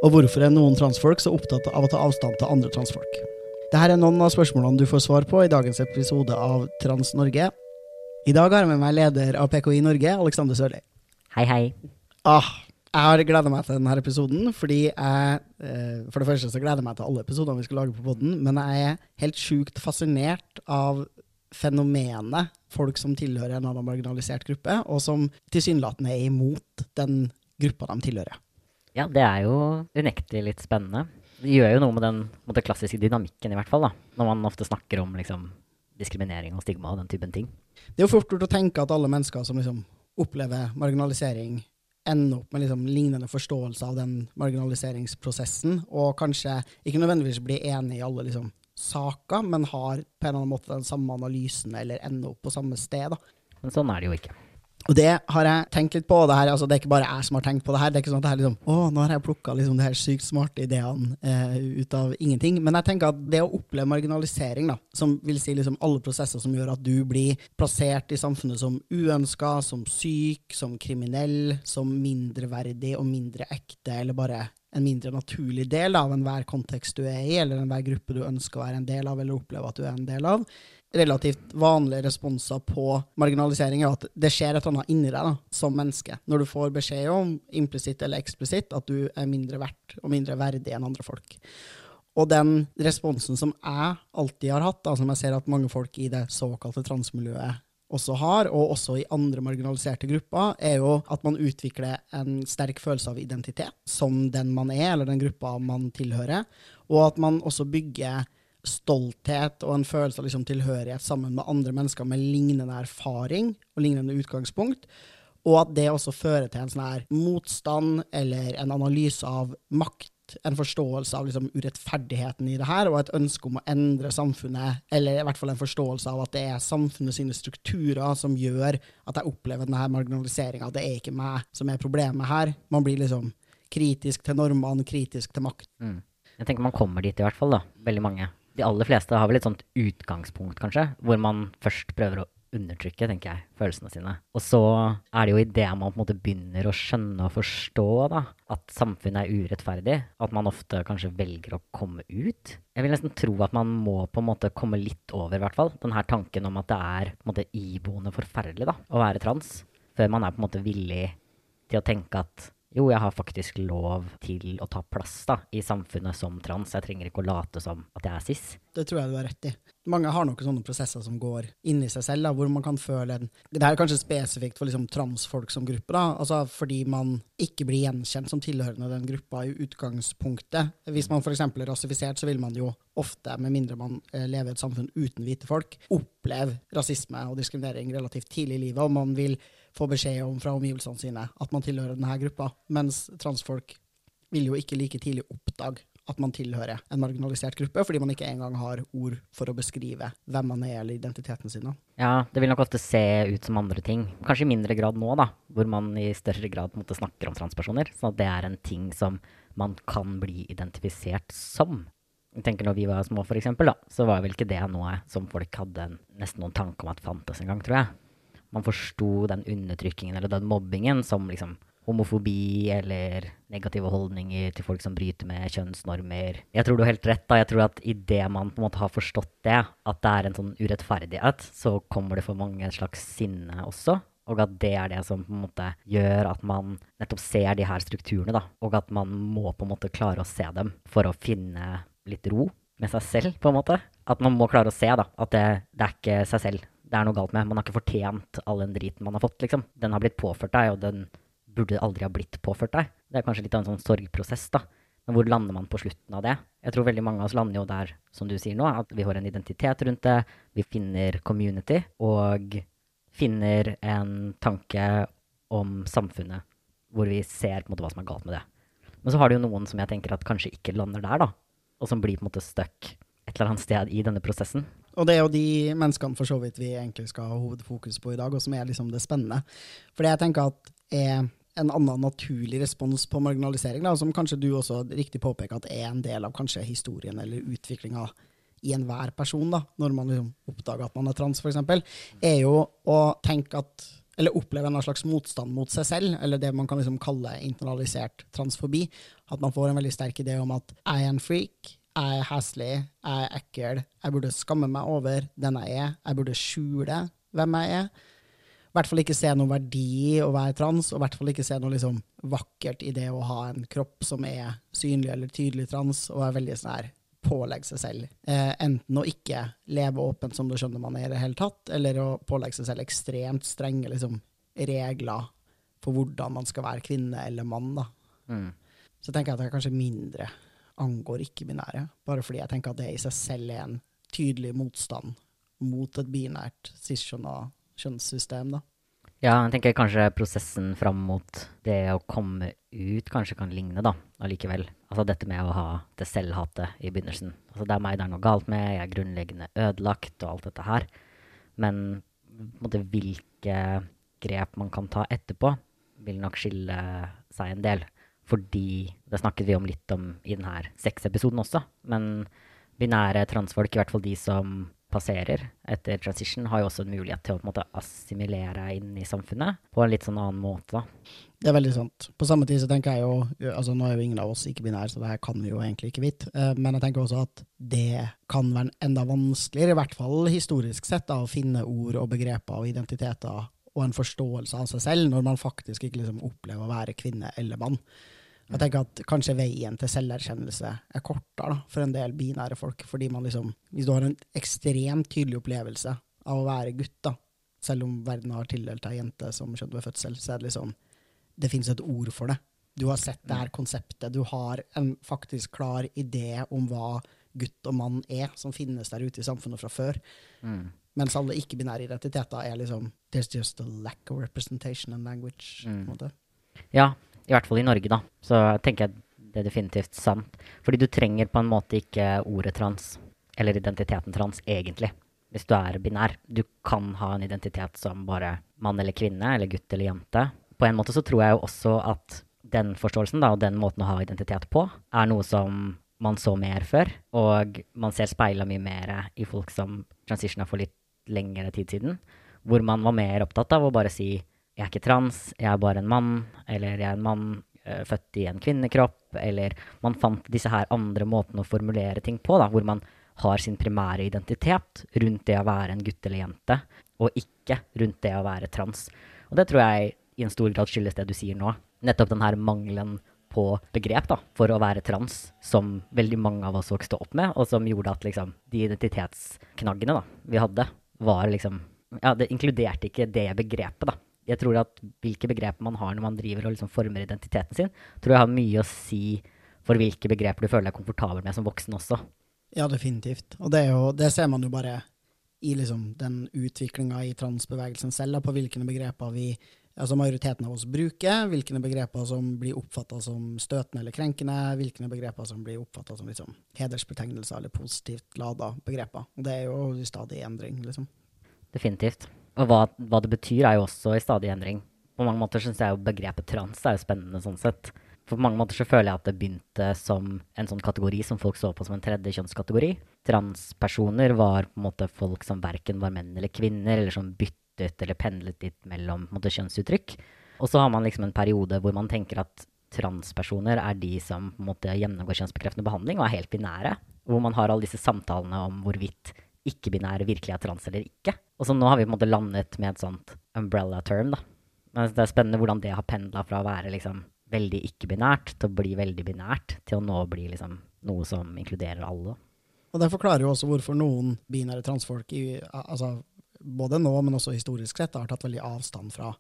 S1: Og hvorfor er noen transfolk så opptatt av å ta avstand til andre transfolk? Dette er noen av spørsmålene du får svar på i dagens episode av Trans Norge. I dag har jeg med meg leder av PKI Norge, Alexander Sørli.
S2: Hei, hei.
S1: Ah, jeg har gleda meg til denne episoden, fordi jeg eh, For det første så gleder jeg meg til alle episodene vi skal lage på podden, men jeg er helt sjukt fascinert av fenomenet folk som tilhører en annen marginalisert gruppe, og som tilsynelatende er imot den gruppa de tilhører.
S2: Ja, det er jo unektelig litt spennende. Det gjør jo noe med den måte, klassiske dynamikken, i hvert fall, da. Når man ofte snakker om liksom, diskriminering og stigma og den typen ting.
S1: Det er jo fort gjort å tenke at alle mennesker som liksom opplever marginalisering, ender opp med liksom lignende forståelse av den marginaliseringsprosessen, og kanskje ikke nødvendigvis blir enig i alle liksom saker, men har på en eller annen måte den samme analysen, eller ender opp på samme sted. da.
S2: Men sånn er det jo ikke.
S1: Og det har jeg tenkt litt på. Det her, altså det er ikke bare jeg som har tenkt på det her. Det er ikke sånn at det her liksom, å, nå har jeg plukka liksom de her sykt smarte ideene eh, ut av ingenting. Men jeg tenker at det å oppleve marginalisering, da, som vil si liksom alle prosesser som gjør at du blir plassert i samfunnet som uønska, som syk, som kriminell, som mindreverdig og mindre ekte, eller bare en mindre naturlig del av enhver kontekst du er i, eller enhver gruppe du ønsker å være en del av, eller oppleve at du er en del av, relativt vanlige responser på marginalisering er at det skjer et eller annet inni deg da, som menneske. Når du får beskjed om, implisitt eller eksplisitt, at du er mindre verdt og mindre verdig enn andre folk. Og den responsen som jeg alltid har hatt, da, som jeg ser at mange folk i det såkalte transmiljøet også har, og også i andre marginaliserte grupper, er jo at man utvikler en sterk følelse av identitet som den man er, eller den gruppa man tilhører, og at man også bygger stolthet og en følelse av liksom tilhørighet sammen med andre mennesker med lignende erfaring og lignende utgangspunkt. Og at det også fører til en sånn her motstand eller en analyse av makt, en forståelse av liksom urettferdigheten i det her, og et ønske om å endre samfunnet, eller i hvert fall en forståelse av at det er samfunnet sine strukturer som gjør at jeg opplever denne marginaliseringa. Det er ikke meg som er problemet her. Man blir liksom kritisk til normene, kritisk til makt.
S2: Mm. Jeg tenker man kommer dit i hvert fall, da. Veldig mange. De aller fleste har vel et sånt utgangspunkt, kanskje, hvor man først prøver å undertrykke, tenker jeg, følelsene sine. Og så er det jo idet man på en måte begynner å skjønne og forstå da, at samfunnet er urettferdig, at man ofte kanskje velger å komme ut. Jeg vil nesten tro at man må på en måte komme litt over, i hvert fall, den her tanken om at det er på en måte iboende forferdelig da, å være trans, før man er på en måte villig til å tenke at jo, jeg har faktisk lov til å ta plass da, i samfunnet som trans. Jeg trenger ikke å late som at jeg er cis.
S1: Det tror jeg du har rett i. Mange har noen sånne prosesser som går inni seg selv, da, hvor man kan føle en Det er kanskje spesifikt for liksom, transfolk som gruppe, da, altså fordi man ikke blir gjenkjent som tilhørende den gruppa i utgangspunktet. Hvis man f.eks. er rasifisert, så vil man jo ofte, med mindre man eh, lever i et samfunn uten hvite folk, oppleve rasisme og diskriminering relativt tidlig i livet, og man vil få beskjed om fra omgivelsene sine at man tilhører denne gruppa, mens transfolk vil jo ikke like tidlig oppdage at man tilhører en marginalisert gruppe, fordi man ikke engang har ord for å beskrive hvem man er eller identiteten sin.
S2: Ja, det vil nok ofte se ut som andre ting. Kanskje i mindre grad nå, da, hvor man i større grad måte, snakker om transpersoner. Sånn at det er en ting som man kan bli identifisert som. Jeg tenker Når vi var små, for eksempel, da, så var vel ikke det noe som folk hadde nesten noen tanke om at fantes engang, tror jeg man forsto den undertrykkingen eller den mobbingen som liksom homofobi eller negative holdninger til folk som bryter med kjønnsnormer. Jeg tror du har helt rett. da. Jeg tror at idet man på en måte har forstått det, at det er en sånn urettferdighet, så kommer det for mange et slags sinne også. Og at det er det som på en måte gjør at man nettopp ser de her strukturene, da. Og at man må på en måte klare å se dem for å finne litt ro med seg selv, på en måte. At man må klare å se da, at det, det er ikke seg selv det er noe galt med. Man har ikke fortjent all den driten man har fått, liksom. Den har blitt påført deg, og den burde aldri ha blitt påført deg. Det er kanskje litt av en sånn sorgprosess, da. Men hvor lander man på slutten av det? Jeg tror veldig mange av oss lander jo der, som du sier nå, at vi har en identitet rundt det, vi finner community, og finner en tanke om samfunnet hvor vi ser på en måte hva som er galt med det. Men så har det jo noen som jeg tenker at kanskje ikke lander der, da. Og som blir på en måte stuck et eller annet sted i denne prosessen.
S1: Og det er jo de menneskene for så vidt vi egentlig skal ha hovedfokus på i dag, og som er liksom det spennende. For det jeg tenker at er en annen naturlig respons på marginalisering, da, som kanskje du også riktig påpeker at er en del av kanskje historien eller utviklinga i enhver person, da, når man liksom oppdager at man er trans, f.eks., er jo å tenke at eller oppleve en slags motstand mot seg selv, eller det man kan liksom kalle internalisert transfobi. At man får en veldig sterk idé om at jeg er en freak, jeg er heslig, jeg er ekkel, jeg burde skamme meg over den jeg er, jeg burde skjule hvem jeg er. I hvert fall ikke se noe verdi i å være trans, og i hvert fall ikke se noe liksom vakkert i det å ha en kropp som er synlig eller tydelig trans, og er veldig sånn her pålegge seg selv. Eh, enten å ikke leve åpent som du skjønner man er i det hele tatt, eller å pålegge seg selv ekstremt strenge liksom, regler for hvordan man skal være kvinne eller mann. da. Mm. Så tenker jeg at det er kanskje mindre angår ikke-binære. Bare fordi jeg tenker at det i seg selv er en tydelig motstand mot et binært cis-kjønna kjønnssystem. da.
S2: Ja, jeg tenker kanskje prosessen fram mot det å komme ut kanskje kan ligne, da, allikevel. Altså dette med å ha det selvhatet i begynnelsen. Altså det er meg det er noe galt med, jeg er grunnleggende ødelagt og alt dette her. Men måte, hvilke grep man kan ta etterpå, vil nok skille seg en del. Fordi Det snakket vi om litt om i denne sexepisoden også. Men binære transfolk, i hvert fall de som passerer etter transition, har jo også en mulighet til å måte, assimilere inn i samfunnet på en litt sånn annen måte.
S1: Det er veldig sant. På samme tid så tenker jeg jo altså Nå er jo ingen av oss ikke-binære, så det her kan vi jo egentlig ikke vite. Eh, men jeg tenker også at det kan være enda vanskeligere, i hvert fall historisk sett, da, å finne ord og begreper og identiteter og en forståelse av seg selv, når man faktisk ikke liksom opplever å være kvinne eller mann. Jeg tenker at kanskje veien til selverkjennelse er kortere da, for en del binære folk. fordi man liksom, Hvis du har en ekstremt tydelig opplevelse av å være gutt, da, selv om verden har tildelt deg jente som kjønn ved fødsel, så er det liksom Det fins et ord for det. Du har sett det her konseptet. Du har en faktisk klar idé om hva gutt og mann er, som finnes der ute i samfunnet fra før.
S2: Mm.
S1: Mens alle ikke-binære identiteter er liksom There's just a lack of representation and language.
S2: Mm. Ja, i hvert fall i Norge, da. Så tenker jeg det er definitivt sant. Fordi du trenger på en måte ikke ordet trans, eller identiteten trans, egentlig. Hvis du er binær. Du kan ha en identitet som bare mann eller kvinne, eller gutt eller jente. På en måte så tror jeg jo også at den forståelsen, da, og den måten å ha identitet på, er noe som man så mer før. Og man ser speila mye mer i folk som transitiona for litt lengre tid siden. Hvor man var mer opptatt av å bare si jeg er ikke trans, jeg er bare en mann, eller jeg er en mann uh, født i en kvinnekropp, eller man fant disse her andre måtene å formulere ting på, da, hvor man har sin primære identitet rundt det å være en gutt eller jente, og ikke rundt det å være trans. Og det tror jeg i en stor grad skyldes det du sier nå. Nettopp den her mangelen på begrep da, for å være trans, som veldig mange av oss vokste opp med, og som gjorde at liksom, de identitetsknaggene da, vi hadde, var liksom Ja, det inkluderte ikke det begrepet, da. Jeg tror at hvilke begreper man har når man driver og liksom former identiteten sin, tror jeg har mye å si for hvilke begreper du føler deg komfortabel med som voksen også.
S1: Ja, definitivt. Og det, jo, det ser man jo bare i liksom den utviklinga i transbevegelsen selv, på hvilke begreper vi altså majoriteten av oss bruker, hvilke begreper som blir oppfatta som støtende eller krenkende, hvilke begreper som blir oppfatta som liksom hedersbetegnelser eller positivt lada begreper. Og det er jo i stadig endring, liksom.
S2: Definitivt. Og hva, hva det betyr, er jo også i stadig endring. På mange måter syns jeg jo begrepet trans er jo spennende sånn sett. For på mange måter så føler jeg at det begynte som en sånn kategori som folk så på som en tredje kjønnskategori. Transpersoner var på en måte folk som verken var menn eller kvinner, eller som byttet eller pendlet litt mellom måte, kjønnsuttrykk. Og så har man liksom en periode hvor man tenker at transpersoner er de som på en måte gjennomgår kjønnsbekreftende behandling og er helt binære. Hvor man har alle disse samtalene om hvorvidt ikke-binære virkelig er trans eller ikke. Og så nå har vi på en måte landet med et sånt umbrella term, da. Men det er spennende hvordan det har pendla fra å være liksom veldig ikke-binært til å bli veldig binært, til å nå bli liksom noe som inkluderer alle.
S1: Og det forklarer jo også hvorfor noen binære transfolk, i, altså både nå, men også historisk sett, har tatt veldig avstand fra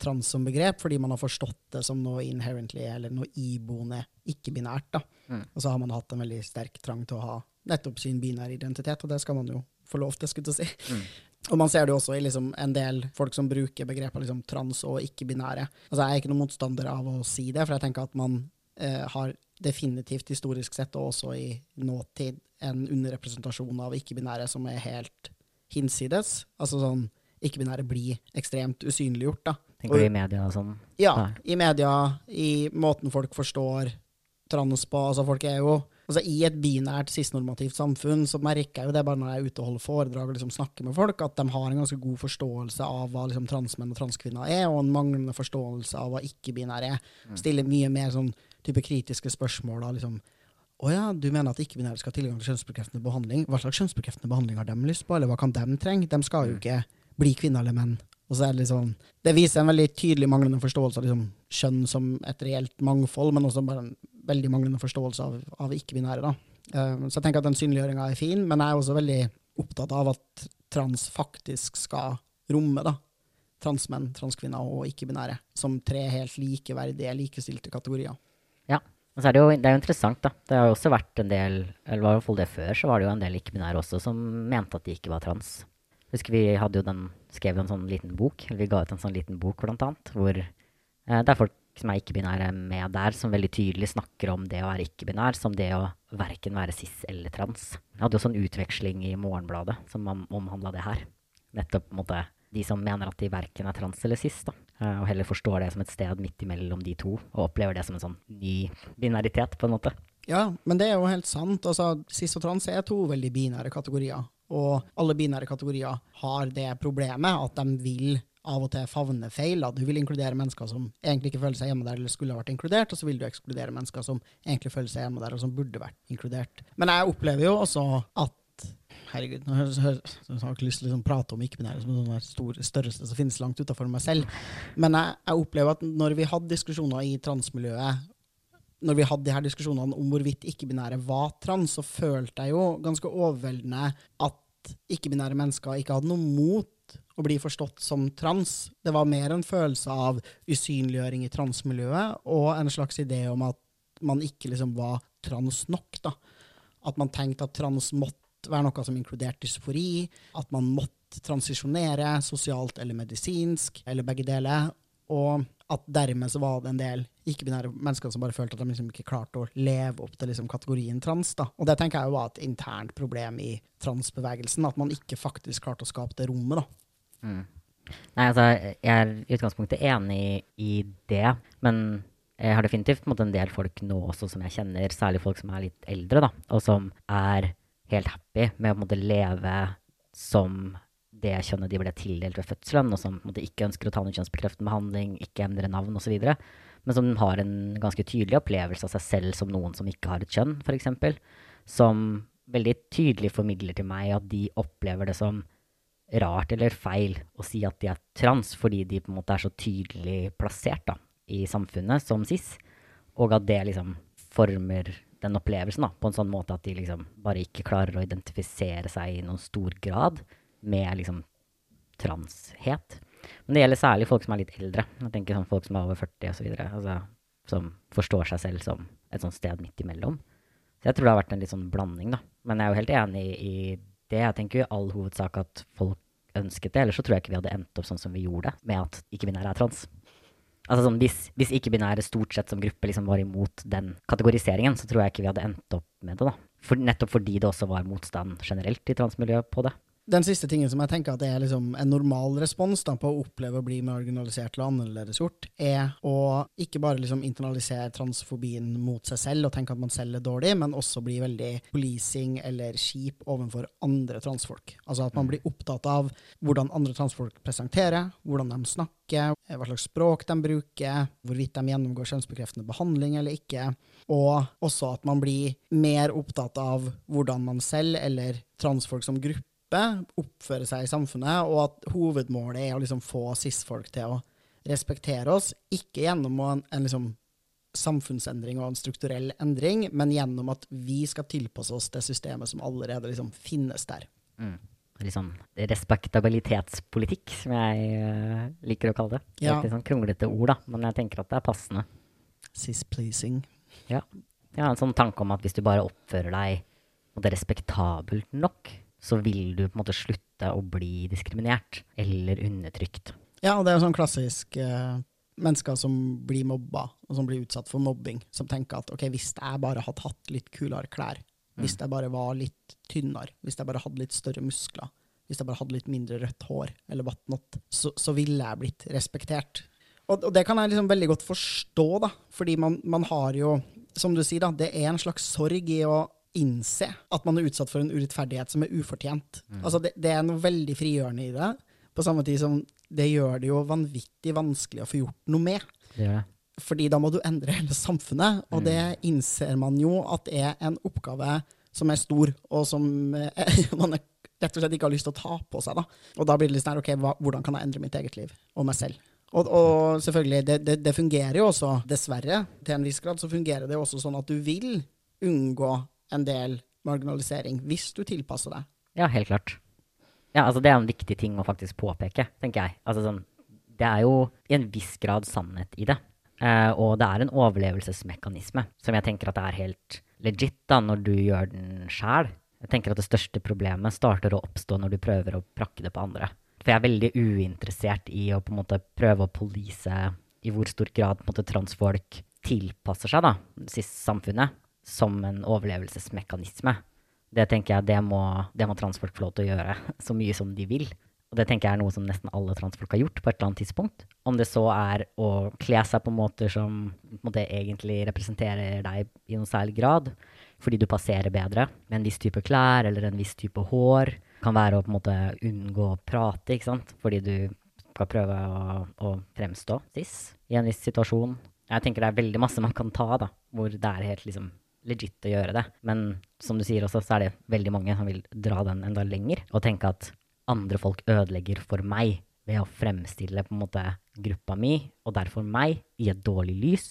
S1: trans som begrep, fordi man har forstått det som noe inherently, eller noe iboende ikke-binært.
S2: Mm.
S1: Og så har man hatt en veldig sterk trang til å ha nettopp sin binære identitet, og det skal man jo få lov til, skulle jeg si.
S2: Mm.
S1: Og man ser det jo også i liksom en del folk som bruker begrepet liksom trans og ikke-binære. Altså, jeg er ikke noen motstander av å si det, for jeg tenker at man eh, har definitivt historisk sett, og også i nåtid, en underrepresentasjon av ikke-binære som er helt hinsides. Altså sånn ikke-binære blir ekstremt usynliggjort, da.
S2: Tenker du i media og sånn?
S1: Ja, i media, i måten folk forstår trans på. Altså folk er jo altså I et binært cis-normativt samfunn så merker jeg jo det bare når jeg er ute og holder foredrag og liksom snakker med folk, at de har en ganske god forståelse av hva liksom transmenn og transkvinner er, og en manglende forståelse av hva ikke-binære er. Stiller mye mer sånn type kritiske spørsmål. da, liksom å ja, du mener at ikke-binære skal ha tilgang til kjønnsbekreftende behandling. Hva slags kjønnsbekreftende behandling har de lyst på, eller hva kan de trenge? De skal jo ikke bli kvinner eller menn. Og så er Det sånn, det viser en veldig tydelig manglende forståelse av liksom, kjønn som et reelt mangfold, men også bare en veldig manglende forståelse av, av ikke-binære. Eh, så jeg tenker at den synliggjøringa er fin, men jeg er også veldig opptatt av at trans faktisk skal romme da, transmenn, transkvinner og ikke-binære som tre helt likeverdige, likestilte kategorier.
S2: Ja. Og så er det, jo, det er jo interessant, da. Det har jo også vært en del, eller i hvert fall det før, så var det jo en del ikke-binære også som mente at de ikke var trans. Husker vi hadde jo den, skrev en sånn liten bok, vi ga ut en sånn liten bok blant annet, hvor eh, det er folk som er ikke-binære med der, som veldig tydelig snakker om det å være ikke-binær som det å verken være cis eller trans. Jeg hadde jo sånn utveksling i Morgenbladet som om- omhandla det her. Nettopp på de som mener at de verken er trans eller cis, da. Eh, Og heller forstår det som et sted midt imellom de to, og opplever det som en sånn ny binaritet, på en måte.
S1: Ja, men det er jo helt sant. Altså, cis og trans er to veldig binære kategorier. Og alle binære kategorier har det problemet at de vil av og til favne feil. At du vil inkludere mennesker som egentlig ikke føler seg hjemme der, eller skulle ha vært inkludert, og så vil du ekskludere mennesker som egentlig føler seg hjemme der, og som burde vært inkludert. Men jeg opplever jo også at Herregud, nå høres- jeg har ikke lyst til å liksom prate om ikke-binære som en stor størrelse som finnes langt utenfor meg selv. Men jeg, jeg opplever at når vi hadde diskusjoner i transmiljøet når vi hadde de her diskusjonene om hvorvidt ikke-binære var trans, så følte jeg jo ganske overveldende at ikke-binære mennesker ikke hadde noe mot å bli forstått som trans. Det var mer en følelse av usynliggjøring i transmiljøet, og en slags idé om at man ikke liksom var trans nok. da. At man tenkte at trans måtte være noe som inkluderte dysfori, at man måtte transisjonere sosialt eller medisinsk, eller begge deler. Og at dermed så var det en del ikke-binære mennesker som bare følte at de liksom ikke klarte å leve opp til liksom kategorien trans. da. Og det tenker jeg jo var et internt problem i transbevegelsen, at man ikke faktisk klarte å skape det rommet. da.
S2: Mm. Nei, altså, jeg er i utgangspunktet enig i det, men jeg har definitivt en, en del folk nå også som jeg kjenner, særlig folk som er litt eldre, da, og som er helt happy med å måte leve som det kjønnet de ble tildelt ved fødselen, og som måte, ikke ønsker å ta noen kjønnsbekreftende behandling, ikke endre navn osv., men som har en ganske tydelig opplevelse av seg selv som noen som ikke har et kjønn, f.eks., som veldig tydelig formidler til meg at de opplever det som rart eller feil å si at de er trans, fordi de på en måte er så tydelig plassert da, i samfunnet som cis, og at det liksom former den opplevelsen da, på en sånn måte at de liksom bare ikke klarer å identifisere seg i noen stor grad med liksom transhet. Men det gjelder særlig folk som er litt eldre. Jeg tenker sånn folk som er over 40 osv. Altså, som forstår seg selv som et sånt sted midt imellom. Så jeg tror det har vært en litt sånn blanding, da. Men jeg er jo helt enig i det. Jeg tenker jo i all hovedsak at folk ønsket det. Ellers så tror jeg ikke vi hadde endt opp sånn som vi gjorde, med at ikke-binære er trans. Altså sånn, Hvis, hvis ikke-binære stort sett som gruppe liksom var imot den kategoriseringen, så tror jeg ikke vi hadde endt opp med det. da. For, nettopp fordi det også var motstand generelt i transmiljøet på det
S1: den siste tingen som jeg tenker at er liksom en normal respons da, på å oppleve å bli marginalisert eller annerledesgjort, er å ikke bare liksom internalisere transfobien mot seg selv og tenke at man selv er dårlig, men også bli veldig policing eller kjip overfor andre transfolk. Altså at man blir opptatt av hvordan andre transfolk presenterer, hvordan de snakker, hva slags språk de bruker, hvorvidt de gjennomgår kjønnsbekreftende behandling eller ikke, og også at man blir mer opptatt av hvordan man selv eller transfolk som gruppe oppføre seg i samfunnet, og at hovedmålet er å liksom få cis-folk til å respektere oss, ikke gjennom en, en liksom samfunnsendring og en strukturell endring, men gjennom at vi skal tilpasse oss det systemet som allerede liksom finnes der.
S2: Mm. Litt sånn respektabilitetspolitikk, som jeg uh, liker å kalle det. Ja. Litt sånn kronglete ord, da, men jeg tenker at det er passende.
S1: Cis-pleasing.
S2: Ja. Jeg har en sånn tanke om at hvis du bare oppfører deg og det er respektabelt nok, så vil du på en måte slutte å bli diskriminert eller undertrykt.
S1: Ja, det er jo sånn klassisk eh, mennesker som blir mobba, og som blir utsatt for mobbing, som tenker at ok, hvis jeg bare hadde hatt litt kulere klær, mm. hvis jeg bare var litt tynnere, hvis jeg bare hadde litt større muskler, hvis jeg bare hadde litt mindre rødt hår, eller whatnot, så, så ville jeg blitt respektert. Og, og, det kan jeg liksom veldig godt forstå, da, fordi man, man har jo, som du sier, da, det er en slags sorg i å innse at man er utsatt for en urettferdighet som er ufortjent. Mm. Altså det, det, er noe veldig frigjørende i det, på samme tid som det gjør det jo vanvittig vanskelig å få gjort noe med.
S2: Det.
S1: Fordi da må du endre hele samfunnet, og mm. det innser man jo at er en oppgave som er stor, og som eh, man rett og slett ikke har lyst til å ta på seg. Da. Og da blir det litt sånn OK, hva, hvordan kan jeg endre mitt eget liv og meg selv? Og, og selvfølgelig, det, det, det, fungerer jo også, dessverre, til en viss grad, så fungerer det også sånn at du vil unngå en del marginalisering, hvis du tilpasser deg.
S2: Ja, helt klart. Ja, altså Det er en viktig ting å faktisk påpeke, tenker jeg. Altså sånn, Det er jo i en viss grad sannhet i det. Eh, og det er en overlevelsesmekanisme som jeg tenker at er helt legit da, når du gjør den sjæl. Jeg tenker at det største problemet starter å oppstå når du prøver å prakke det på andre. For jeg er veldig uinteressert i å på en måte prøve å police i hvor stor grad på en måte, transfolk tilpasser seg da, samfunnet som en overlevelsesmekanisme. Det tenker jeg det må, det må transfolk få lov til å gjøre så mye som de vil. Og det tenker jeg er noe som nesten alle transfolk har gjort på et eller annet tidspunkt. Om det så er å kle seg på måter som på måte, egentlig representerer deg i noen særlig grad, fordi du passerer bedre med en viss type klær eller en viss type hår. Kan være å på en måte unngå å prate, ikke sant, fordi du skal prøve å, å fremstå cis i en viss situasjon. Jeg tenker det er veldig masse man kan ta, da, hvor det er helt liksom legit å gjøre det. Men som du sier også, så er det veldig mange som vil dra den enda lenger og tenke at andre folk ødelegger for meg ved å fremstille på en måte gruppa mi, og derfor meg, i et dårlig lys.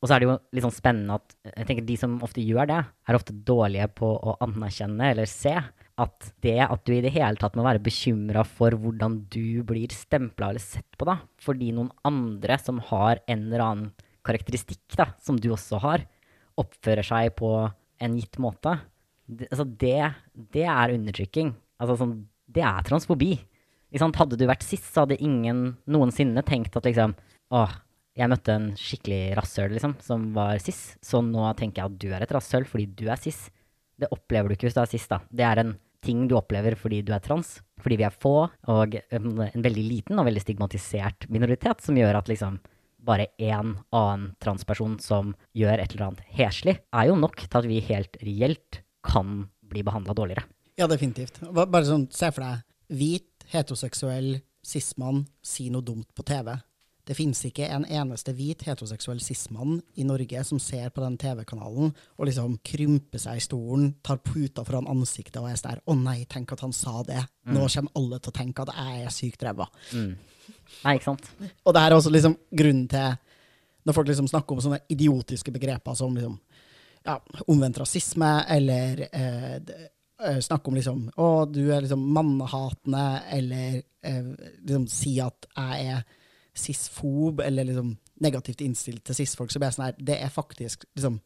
S2: Og så er det jo litt sånn spennende at jeg tenker de som ofte gjør det, er ofte dårlige på å anerkjenne eller se at det at du i det hele tatt må være bekymra for hvordan du blir stempla eller sett på, da, fordi noen andre som har en eller annen karakteristikk da, som du også har, oppfører seg på en gitt måte, det, altså det, det er undertrykking. Altså sånn, det er transfobi. Hadde du vært cis, så hadde ingen noensinne tenkt at liksom Åh, jeg møtte en skikkelig rasshøl, liksom, som var cis, så nå tenker jeg at du er et rasshøl fordi du er cis. Det opplever du ikke hvis du er cis, da. Det er en ting du opplever fordi du er trans, fordi vi er få, og en veldig liten og veldig stigmatisert minoritet, som gjør at liksom bare én annen transperson som gjør et eller annet heslig, er jo nok til at vi helt reelt kan bli behandla dårligere.
S1: Ja, definitivt. Bare sånn, se for deg hvit, heteroseksuell cis-mann si noe dumt på TV. Det finnes ikke en eneste hvit heteroseksuell cis-mann i Norge som ser på den TV-kanalen og liksom krymper seg i stolen, tar puta foran ansiktet og er sånn 'Å nei, tenk at han sa det'. Nå kommer alle til å tenke at jeg er sykt ræva.
S2: Nei, ikke sant?
S1: Og det her er også liksom grunnen til Når folk liksom snakker om sånne idiotiske begreper som liksom, ja, omvendt rasisme, eller eh, eh, snakke om liksom Å, du er liksom mannehatende, eller eh, liksom si at jeg er cisfob, eller liksom negativt innstilt til cis-folk, så blir jeg sånn her Det er faktisk liksom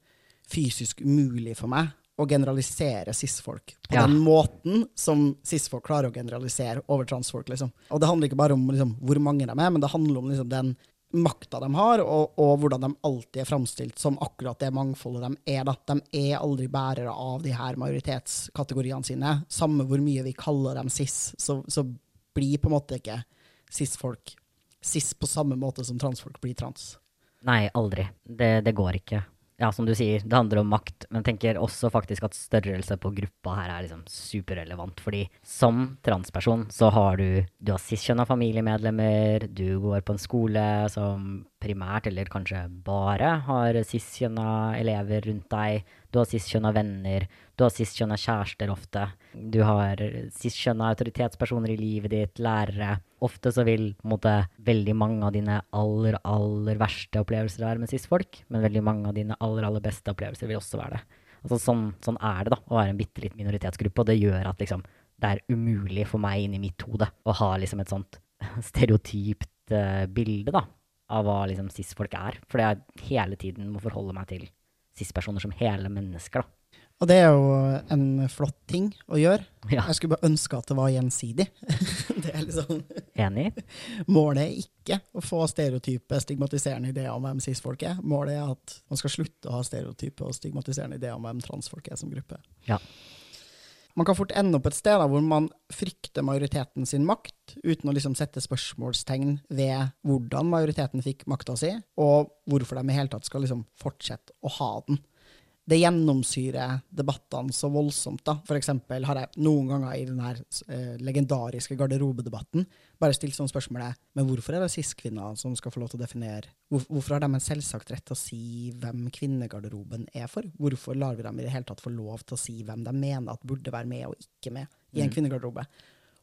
S1: fysisk umulig for meg å generalisere cis-folk på
S2: Ja.
S1: den måten som cis-folk klarer å generalisere over transfolk. liksom. Og det handler ikke bare om liksom, hvor mange de er, men det handler om liksom, den makta de har, og, og hvordan de alltid er framstilt som akkurat det mangfoldet de er. Da. De er aldri bærere av de her majoritetskategoriene sine. Samme hvor mye vi kaller dem cis, så, så blir på en måte ikke cis-folk cis på samme måte som transfolk blir trans.
S2: Nei, aldri. Det, det går ikke. Ja, som du sier, det handler om makt, men tenker også faktisk at størrelse på gruppa her er liksom superrelevant. Fordi som transperson så har du Du har cis-kjønna familiemedlemmer, du går på en skole som primært, eller kanskje bare, har cis-kjønna elever rundt deg. Du har cis-kjønna venner, du har cis-kjønna kjærester ofte. Du har cis-kjønna autoritetspersoner i livet ditt, lærere. Ofte så vil måte, veldig mange av dine aller, aller verste opplevelser være med cis-folk, men veldig mange av dine aller, aller beste opplevelser vil også være det. Altså, sånn, sånn er det da, å være en bitte liten minoritetsgruppe, og det gjør at liksom, det er umulig for meg inni mitt hode å ha liksom et sånt stereotypt uh, bilde da, av hva liksom cis-folk er, fordi jeg hele tiden må forholde meg til cis-personer som hele mennesker. da.
S1: Og det er jo en flott ting å gjøre.
S2: Ja,
S1: Jeg skulle bare ønske at det var gjensidig. det er liksom
S2: enig?
S1: Målet er ikke å få stereotype, stigmatiserende ideer om hvem cis-folk er. Målet er at man skal slutte å ha stereotype og stigmatiserende ideer om hvem transfolk er som gruppe.
S2: Ja.
S1: Man kan fort ende opp et sted da, hvor man frykter majoriteten sin makt, uten å liksom sette spørsmålstegn ved hvordan majoriteten fikk makta si, og hvorfor de i hele tatt skal liksom fortsette å ha den. Det gjennomsyrer debattene så voldsomt. da. Eksempel har jeg noen ganger i den her eh, legendariske garderobedebatten bare stilt sånn spørsmålet Men hvorfor er det cis-kvinner som skal få lov til å definere hvor, Hvorfor har de en selvsagt rett til å si hvem kvinnegarderoben er for? Hvorfor lar vi dem i det hele tatt få lov til å si hvem de mener at burde være med og ikke med i en kvinnegarderobe?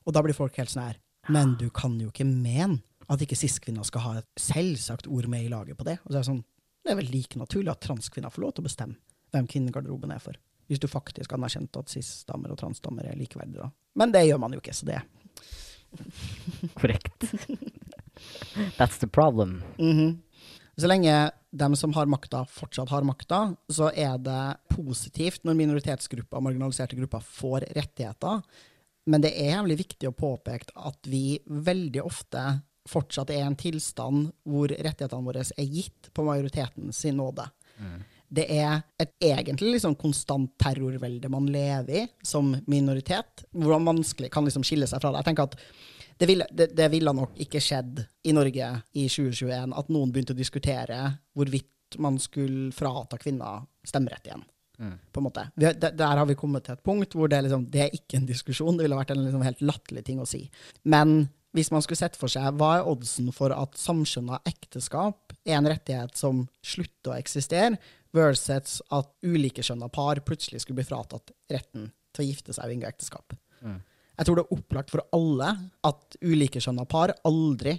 S1: Og da blir folk helt sånn her Men du kan jo ikke mene at ikke cis-kvinner skal ha et selvsagt ord med i laget på det. Og så er det sånn Det er vel like naturlig at transkvinner får lov til å bestemme hvem kvinnegarderoben er for. Hvis du faktisk anerkjente at cis-damer og transdamer er likeverdige, da. Men det gjør man jo ikke, så det
S2: Korrekt. That's the problem.
S1: Mhm. Så lenge dem som har makta, fortsatt har makta, så er det positivt når minoritetsgrupper og marginaliserte grupper får rettigheter. Men det er jævlig viktig å påpeke at vi veldig ofte fortsatt er i en tilstand hvor rettighetene våre er gitt på majoriteten sin nåde. Det er et egentlig liksom konstant terrorvelde man lever i som minoritet, hvor man vanskelig kan liksom skille seg fra det. Jeg tenker at det ville, det, det ville nok ikke skjedd i Norge i 2021 at noen begynte å diskutere hvorvidt man skulle frata kvinner stemmerett igjen. På en måte. Har- der, har vi kommet til et punkt hvor det liksom, det er ikke en diskusjon. Det ville vært en liksom helt latterlig ting å si. Men hvis man skulle sett for seg hva er oddsen for at samskjønna ekteskap er en rettighet som slutter å eksistere, versus at ulikekjønna par plutselig skulle bli fratatt retten til å gifte seg og inngå ekteskap. Jeg tror det er opplagt for alle at ulikekjønna par aldri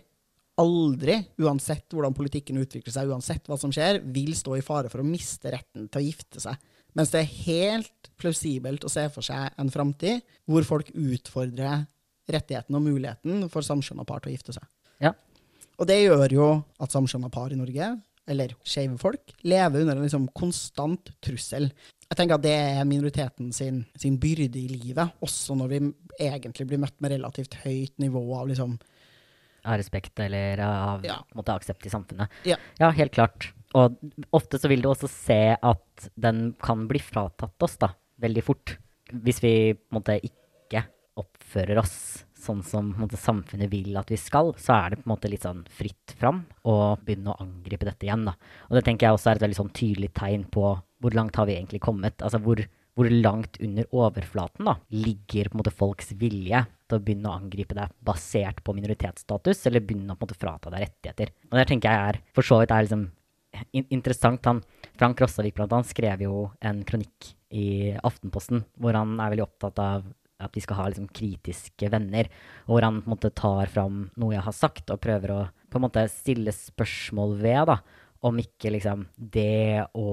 S1: aldri, uansett hvordan politikken utvikler seg, uansett hva som skjer, vil stå i fare for å miste retten til å gifte seg. Mens det er helt plausibelt å se for seg en framtid hvor folk utfordrer rettigheten og muligheten for samskjønna par til å gifte seg.
S2: Ja.
S1: Og det gjør jo at samskjønna par i Norge, eller skeive folk, lever under en liksom konstant trussel. Jeg tenker at det er minoriteten sin, sin byrde i livet, også når vi egentlig blir møtt med relativt høyt nivå av liksom
S2: Av respekt eller av
S1: Ja.
S2: på måte, aksept i samfunnet.
S1: Ja.
S2: Ja, helt klart. Og ofte så vil du også se at den kan bli fratatt oss da, veldig fort. Hvis vi på en måte ikke oppfører oss sånn som måte, samfunnet vil at vi skal, så er det på en måte litt sånn fritt fram å begynne å angripe dette igjen. Da. Og det tenker jeg også er et veldig sånn tydelig tegn på hvor langt har vi egentlig kommet. Altså hvor, hvor langt under overflaten da, ligger på en måte folks vilje til å begynne å angripe deg basert på minoritetsstatus, eller begynne å på en måte frata deg rettigheter. Og det tenker jeg er for så vidt er liksom in interessant. Han, Frank Rossavik blant annet skrev jo en kronikk i Aftenposten hvor han er veldig opptatt av at vi skal ha liksom kritiske venner, og hvor han på en måte tar fram noe jeg har sagt, og prøver å på en måte stille spørsmål ved da, om ikke liksom det å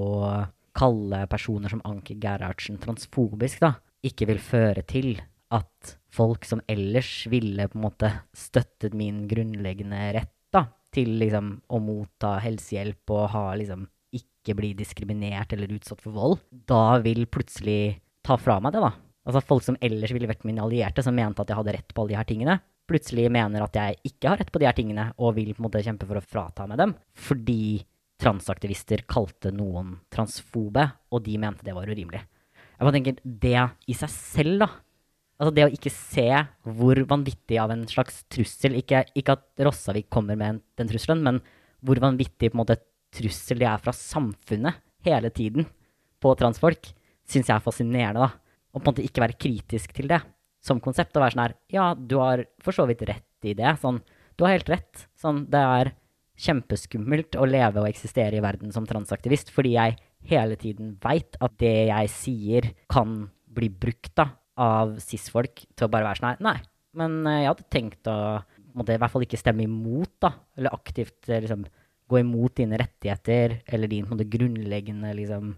S2: kalle personer som Anki Gerhardsen transfobisk, da, ikke vil føre til at folk som ellers ville på en måte støttet min grunnleggende rett da, til liksom å motta helsehjelp og ha liksom ikke bli diskriminert eller utsatt for vold, da vil plutselig ta fra meg det, da. Altså folk som ellers ville vært mine allierte, som mente at jeg hadde rett på alle de her tingene, plutselig mener at jeg ikke har rett på de her tingene, og vil på en måte kjempe for å frata meg dem, fordi transaktivister kalte noen transfobe, og de mente det var urimelig. Jeg bare tenker, det i seg selv, da. Altså det å ikke se hvor vanvittig av en slags trussel Ikke, ikke at Rossavik kommer med den trusselen, men hvor vanvittig på en måte trussel det er fra samfunnet hele tiden på transfolk, syns jeg er fascinerende, da. På en måte ikke være kritisk til det som konsept. Og være sånn her Ja, du har for så vidt rett i det. Sånn, du har helt rett. Sånn, det er kjempeskummelt å leve og eksistere i verden som transaktivist, fordi jeg hele tiden veit at det jeg sier, kan bli brukt da, av cis-folk til å bare være sånn her Nei, men eh, jeg hadde tenkt å måtte i hvert fall ikke stemme imot, da. Eller aktivt eh, liksom gå imot dine rettigheter eller din på en måte, grunnleggende liksom,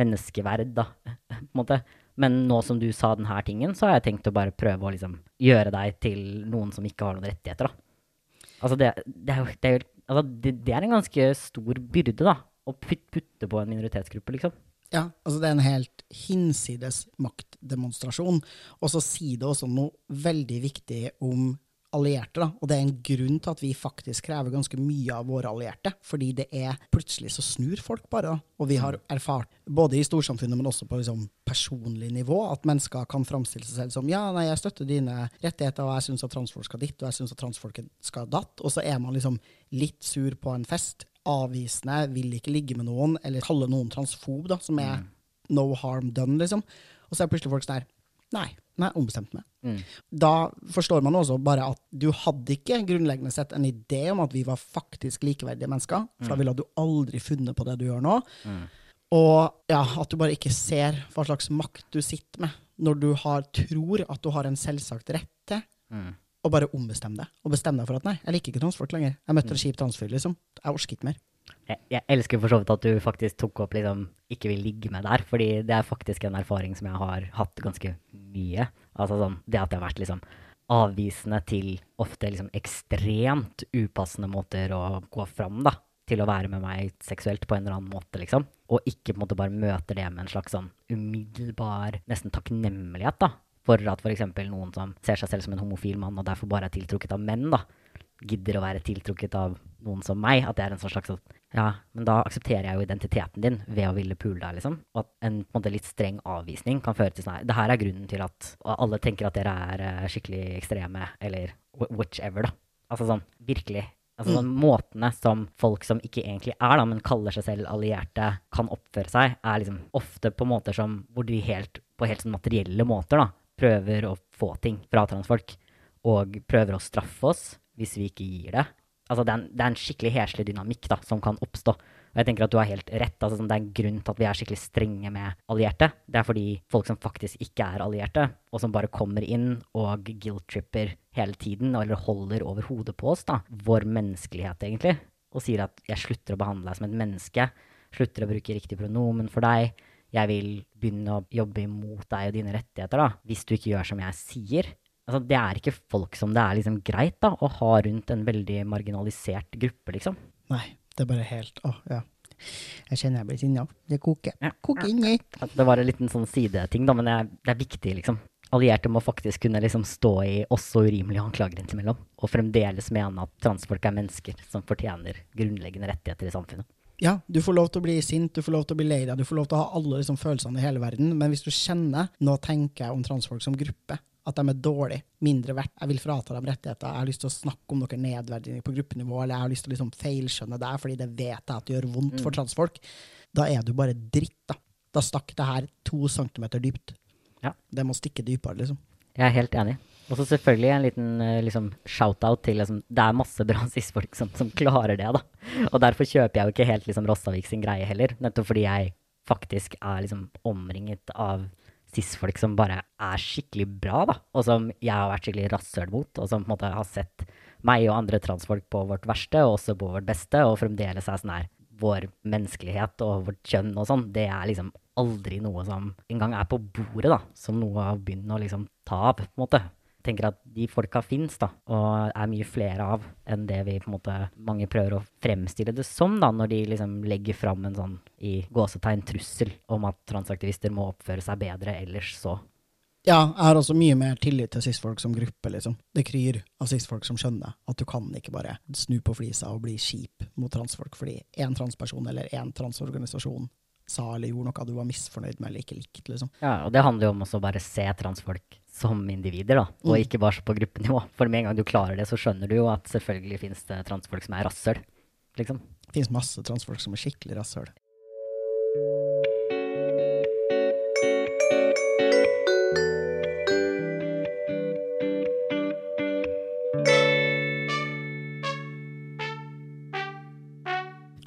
S2: menneskeverd, da. på en måte. Men nå som du sa denne tingen, så har jeg tenkt å bare prøve å liksom, gjøre deg til noen som ikke har noen rettigheter. Da. Altså, det, det, er det, er altså det, det er en ganske stor byrde, da. Å putte på en minoritetsgruppe, liksom.
S1: Ja, altså det er en helt hinsides maktdemonstrasjon. Og så sier det også noe veldig viktig om allierte, da. Og det er en grunn til at vi faktisk krever ganske mye av våre allierte. Fordi det er plutselig så snur folk bare, da. Og vi har erfart, både i storsamfunnet, men også på liksom personlig nivå, at mennesker kan framstille seg selv som ja, nei, jeg støtter dine rettigheter, og jeg syns at transfolk skal ditt, og jeg syns at transfolk skal datt. Og så er man liksom litt sur på en fest, avvisende, vil ikke ligge med noen, eller kalle noen transfob, da, som er no harm done, liksom. Og så er plutselig folk sånn her Nei, nei, ombestemt meg.
S2: Mm.
S1: Da forstår man også bare at du hadde ikke grunnleggende sett en idé om at vi var faktisk likeverdige mennesker, for da ville du aldri funnet på det du gjør nå.
S2: Mm.
S1: Og ja, at du bare ikke ser hva slags makt du sitter med når du har, tror at du har en selvsagt rett til
S2: Mm.
S1: å bare ombestemme deg. Og bestemme deg for at nei, jeg liker ikke transfolk lenger. Jeg møtte en kjip transfyr, liksom. Jeg orker ikke mer.
S2: Jeg, jeg elsker for så vidt at du faktisk tok opp liksom ikke vil ligge med der, fordi det er faktisk en erfaring som jeg har hatt ganske mye. Altså sånn, det at jeg har vært liksom avvisende til ofte liksom ekstremt upassende måter å gå fram, da. Til å være med meg seksuelt på en eller annen måte, liksom. Og ikke på en måte bare møter det med en slags sånn umiddelbar nesten takknemlighet, da. For at f.eks. noen som ser seg selv som en homofil mann, og derfor bare er tiltrukket av menn, da gidder å være tiltrukket av noen som meg. At det er en sånn slags Ja, men da aksepterer jeg jo identiteten din ved å ville pule deg, liksom. Og at en på en litt streng avvisning kan føre til sånn her Det her er grunnen til at alle tenker at dere er eh, skikkelig ekstreme, eller whichever, da. Altså sånn virkelig. Altså sånn Måtene som folk som ikke egentlig er, da, men kaller seg selv allierte, kan oppføre seg, er liksom ofte på måter som hvor de helt, på helt sånn materielle måter da, prøver å få ting fra transfolk, og prøver å straffe oss hvis vi ikke gir det. Altså det er en, det er en skikkelig heslig dynamikk da, som kan oppstå. Og jeg tenker at du har helt rett. Altså, sånn, det er en grunn til at vi er skikkelig strenge med allierte. Det er fordi folk som faktisk ikke er allierte, og som bare kommer inn og guilt-tripper hele tiden, eller holder over hodet på oss, da, vår menneskelighet, egentlig, og sier at 'jeg slutter å behandle deg som et menneske', slutter å bruke riktig pronomen for deg, jeg vil begynne å jobbe imot deg og dine rettigheter, da, hvis du ikke gjør som jeg sier. Altså, det er ikke folk som det er liksom greit da, å ha rundt en veldig marginalisert gruppe, liksom.
S1: Nei, det er bare helt Å, ja. Jeg kjenner jeg blir sinna. Det koker.
S2: Ja.
S1: Koker inni.
S2: Det var en liten sånn sideting, da, men det er, det er viktig, liksom. Allierte må faktisk kunne liksom stå i også urimelige anklager innimellom, og fremdeles mene at transfolk er mennesker som fortjener grunnleggende rettigheter i samfunnet.
S1: Ja, du får lov til å bli sint, du får lov til å bli lei deg, du får lov til å ha alle liksom, følelsene i hele verden, men hvis du kjenner Nå tenker jeg om transfolk som gruppe. At de er dårlige, mindre verdt. Jeg vil frata dem rettigheter. Jeg har lyst til å snakke om noen nedverdigende på gruppenivå, eller jeg har lyst til å liksom feilskjønne deg fordi det vet jeg at det gjør vondt for transfolk. Da er du bare dritt, da. Da stakk det her to centimeter dypt.
S2: Ja.
S1: Det må stikke dypere, liksom.
S2: Jeg er helt enig. Og så selvfølgelig en liten eh, liksom, shout-out til liksom, Det er masse bra cis-folk som, som klarer det, da. Og derfor kjøper jeg jo ikke helt liksom, Rossavik sin greie heller. Nettopp fordi jeg faktisk er liksom omringet av cis-folk som bare er skikkelig bra, da. Og som jeg har vært skikkelig rasshøl mot, og som på en måte har sett meg og andre transfolk på vårt verste, og også på vårt beste, og fremdeles er sånn her Vår menneskelighet og vårt kjønn og sånn, det er liksom aldri noe som engang er på bordet, da. Som noe å begynne å liksom ta av, på en måte tenker at de folka fins, da, og er mye flere av enn det vi på en måte mange prøver å fremstille det som, da, når de liksom legger fram en sånn i gåsetegn trussel om at transaktivister må oppføre seg bedre, ellers så
S1: Ja, jeg har også mye mer tillit til cis-folk som gruppe, liksom. Det kryr av cis-folk som skjønner at du kan ikke bare snu på flisa og bli kjip mot transfolk fordi én transperson eller én transorganisasjon sa eller gjorde noe du var misfornøyd med eller ikke likte, liksom.
S2: Ja, og det handler jo om også bare se transfolk som individer, da, og
S1: Mm.
S2: ikke bare på gruppenivå. For med en gang du klarer det, så skjønner du jo at selvfølgelig finnes det transfolk som er rasshøl, liksom.
S1: Det finnes masse transfolk som er skikkelig rasshøl.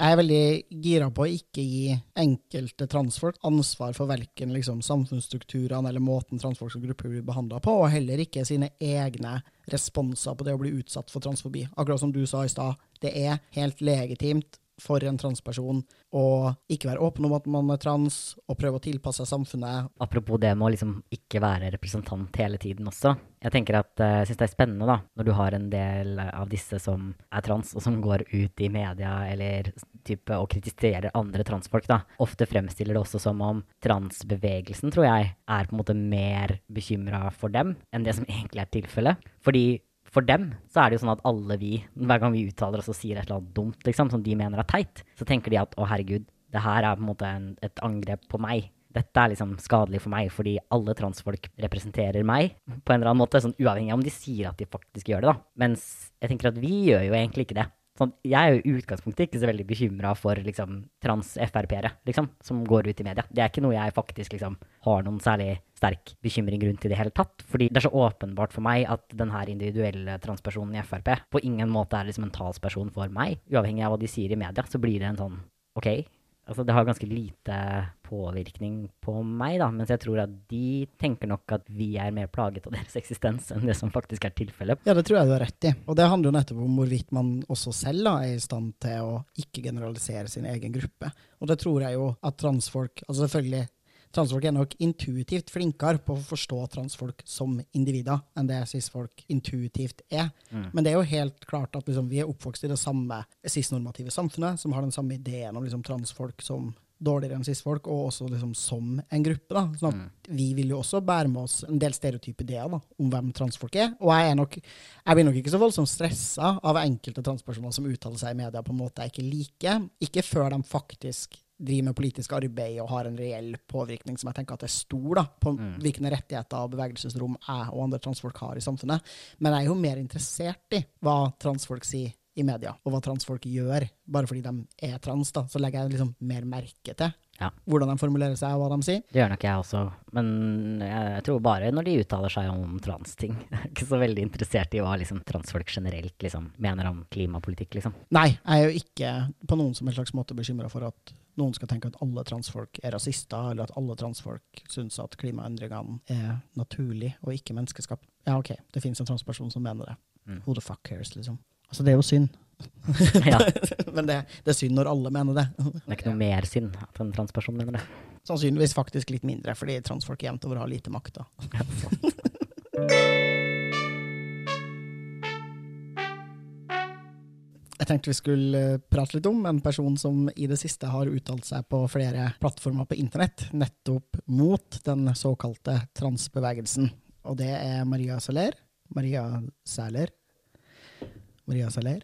S1: Jeg er veldig gira på å ikke gi enkelte transfolk ansvar for verken liksom, samfunnsstrukturene eller måten transfolk som gruppe blir behandla på, og heller ikke sine egne responser på det å bli utsatt for transfobi. Akkurat som du sa i stad, det er helt legitimt for en transperson å ikke være åpen om at man er trans, og prøve å tilpasse seg samfunnet.
S2: Apropos det med å liksom ikke være representant hele tiden også. Jeg tenker at eh, jeg syns det er spennende, da, når du har en del av disse som er trans, og som går ut i media eller type og kritiserer andre transfolk, da. Ofte fremstiller det også som om transbevegelsen, tror jeg, er på en måte mer bekymra for dem enn det som egentlig er tilfellet. Fordi for dem så er det jo sånn at alle vi, hver gang vi uttaler oss og sier et eller annet dumt, liksom, som de mener er teit, så tenker de at å herregud, det her er på en måte en, et angrep på meg. Dette er liksom skadelig for meg, fordi alle transfolk representerer meg på en eller annen måte, sånn uavhengig av om de sier at de faktisk gjør det, da. Mens jeg tenker at vi gjør jo egentlig ikke det. Sånn, jeg er jo i utgangspunktet ikke så veldig bekymra for liksom, trans-Frp-ere liksom, som går ut i media. Det er ikke noe jeg faktisk liksom, har noen særlig sterk bekymring rundt i det hele tatt. Fordi det er så åpenbart for meg at denne individuelle transpersonen i Frp på ingen måte er liksom en talsperson for meg. Uavhengig av hva de sier i media, så blir det en sånn OK. Altså, det har ganske lite påvirkning på meg, da, mens jeg tror at de tenker nok at vi er mer plaget av deres eksistens enn det som faktisk er tilfellet.
S1: Ja, det tror jeg du har rett i. Og det handler jo nettopp om hvorvidt man også selv da, er i stand til å ikke generalisere sin egen gruppe. Og det tror jeg jo at transfolk Altså selvfølgelig, transfolk er nok intuitivt flinkere på å forstå transfolk som individer enn det cis-folk intuitivt er. Men det er jo helt klart at liksom, vi er oppvokst i det samme cis-normative samfunnet, som har den samme ideen om liksom, transfolk som dårligere enn cis-folk, og også liksom som en gruppe. da. Sånn at Vi vil jo også bære med oss en del stereotype ideer da, om hvem transfolk er. Og jeg, er nok, jeg blir nok ikke så voldsomt stressa av enkelte transpersoner som uttaler seg i media på en måte jeg ikke liker. Ikke før de faktisk driver med politisk arbeid og har en reell påvirkning som jeg tenker at er stor da, på hvilke rettigheter og bevegelsesrom jeg og andre transfolk har i samfunnet. Men jeg er jo mer interessert i hva transfolk sier i media, og hva transfolk gjør, bare fordi de er trans. da, Så legger jeg liksom mer merke til
S2: Ja.
S1: Hvordan de formulerer seg, og hva de sier.
S2: Det gjør nok jeg også, men jeg tror bare når de uttaler seg om transting. Jeg er ikke så veldig interessert i hva liksom, transfolk generelt liksom, mener om klimapolitikk, liksom.
S1: Nei, jeg er jo ikke på noen som en slags måte bekymra for at noen skal tenke at alle transfolk er rasister, eller at alle transfolk syns at klimaendringene er naturlig og ikke menneskeskapt. Ja, OK, det finnes en transperson som mener det.
S2: Mm.
S1: Who the fuck cares, liksom. Altså, det er jo synd.
S2: Ja,
S1: Men det, det er synd når alle mener det.
S2: det er ikke noe mer synd at en transperson mener det.
S1: Sannsynligvis faktisk litt mindre, fordi transfolk jevnt over har lite makt. da. Jeg tenkte vi skulle eh, prate litt om en person som i det siste har uttalt seg på flere plattformer på internett, nettopp mot den såkalte transbevegelsen. Og det er Maria Saler. Maria Sæler. Maria Saler.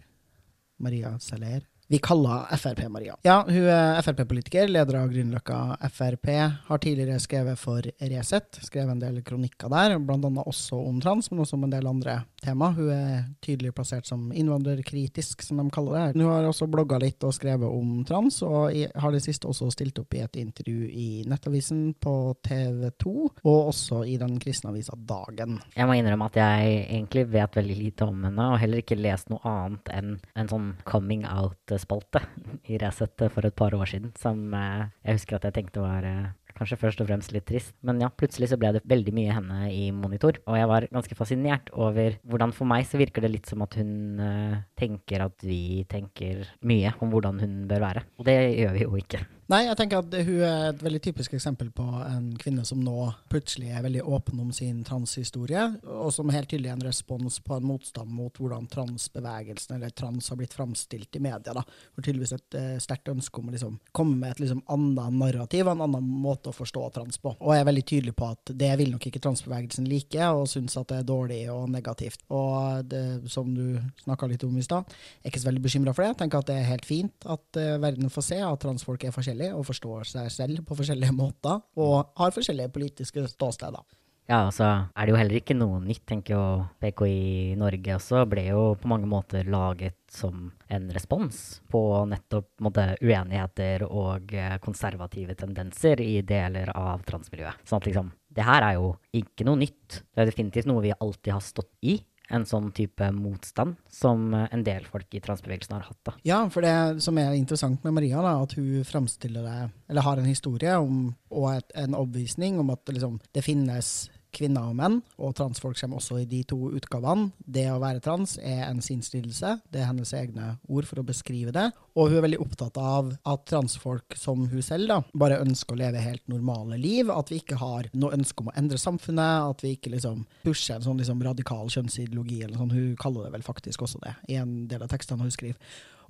S1: Maria Saler. Vi kaller Frp-Maria. Ja, hun er Frp-politiker, leder av Grünerløkka Frp. Har tidligere skrevet for Resett, skrevet en del kronikker der, bl.a. også om trans, men også om en del andre tema. Hun er tydelig plassert som innvandrerkritisk, som de kaller det. Hun har også blogga litt og skrevet om trans, og har det siste også stilt opp i et intervju i Nettavisen på TV 2, og også i den kristne avisa Dagen.
S2: Jeg må innrømme at jeg egentlig vet veldig lite om henne, og heller ikke lest noe annet enn en sånn coming out-spalte i Resett for et par år siden, som eh, jeg husker at jeg tenkte var eh, kanskje først og fremst litt trist. Men ja, plutselig så ble det veldig mye henne i monitor, og jeg var ganske fascinert over hvordan for meg så virker det litt som at hun uh, tenker at vi tenker mye om hvordan hun bør være. Og det gjør vi jo ikke.
S1: Nei, jeg tenker at hun er et veldig typisk eksempel på en kvinne som nå plutselig er veldig åpen om sin transhistorie, og som helt tydelig er en respons på en motstand mot hvordan transbevegelsen eller trans har blitt framstilt i media. da. For tydeligvis et uh, sterkt ønske om å liksom komme med et liksom annet narrativ og en annen måte å forstå trans på. Og er veldig tydelig på at det vil nok ikke transbevegelsen like, og syns at det er dårlig og negativt. Og det, som du snakka litt om i stad, er ikke så veldig bekymra for det. Jeg tenker at det er helt fint at uh, verden får se at transfolk er forskjellige og forstår seg selv på forskjellige måter, og har forskjellige politiske ståsteder.
S2: Ja, altså er det jo heller ikke noe nytt, tenker jo PKI Norge også, ble jo på mange måter laget som en respons på nettopp måte, uenigheter og eh, konservative tendenser i deler av transmiljøet. Sånn at liksom, det her er jo ikke noe nytt. Det er definitivt noe vi alltid har stått i. En sånn type motstand som eh, en del folk i transbevegelsen har hatt. da.
S1: Ja, for det som er interessant med Maria, da, at hun framstiller det, eller har en historie om, og et, en oppvisning om at liksom, det finnes kvinner og menn, og transfolk kommer også i de to utgavene. Det å være trans er en sinnslidelse. Det er hennes egne ord for å beskrive det. Og hun er veldig opptatt av at transfolk som hun selv da, bare ønsker å leve helt normale liv. At vi ikke har noe ønske om å endre samfunnet. At vi ikke liksom pusher en sånn liksom radikal kjønnsideologi eller sånn. Hun kaller det vel faktisk også det i en del av tekstene hun skriver.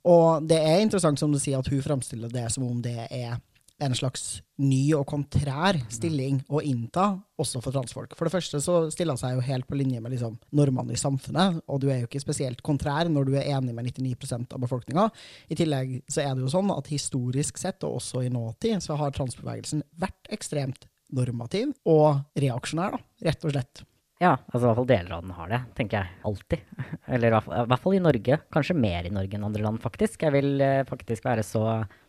S1: Og det er interessant som du sier at hun fremstiller det som om det er en slags ny og kontrær stilling å innta, også for transfolk. For det første så stiller han seg jo helt på linje med liksom, normene i samfunnet, og du er jo ikke spesielt kontrær når du er enig med 99% av befolkninga. I tillegg så er det jo sånn at historisk sett, og også i nåtid, så har transbevegelsen vært ekstremt normativ og reaksjonær, da, rett og slett.
S2: Ja, altså i hvert fall deler av den har det, tenker jeg. Alltid. Eller i hvert fall i Norge. Kanskje mer i Norge enn andre land, faktisk. Jeg vil eh, faktisk være så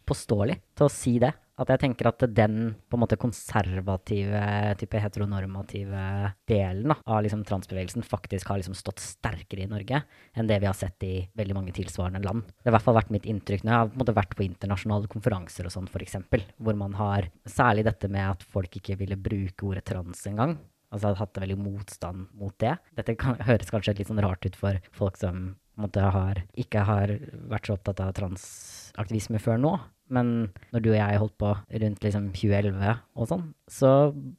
S2: påståelig til å si det. At jeg tenker at den på en måte konservative, type heteronormative delen da, av liksom transbevegelsen faktisk har liksom stått sterkere i Norge enn det vi har sett i veldig mange tilsvarende land. Det har i hvert fall vært mitt inntrykk når jeg har på en måte vært på internasjonale konferanser og sånn, f.eks., hvor man har særlig dette med at folk ikke ville bruke ordet trans engang. Altså hadde hatt veldig motstand mot det. Dette kan, høres kanskje litt sånn rart ut for folk som måte har, ikke har vært så opptatt av transaktivisme før nå. Men når du og jeg holdt på rundt liksom 2011 og sånn, så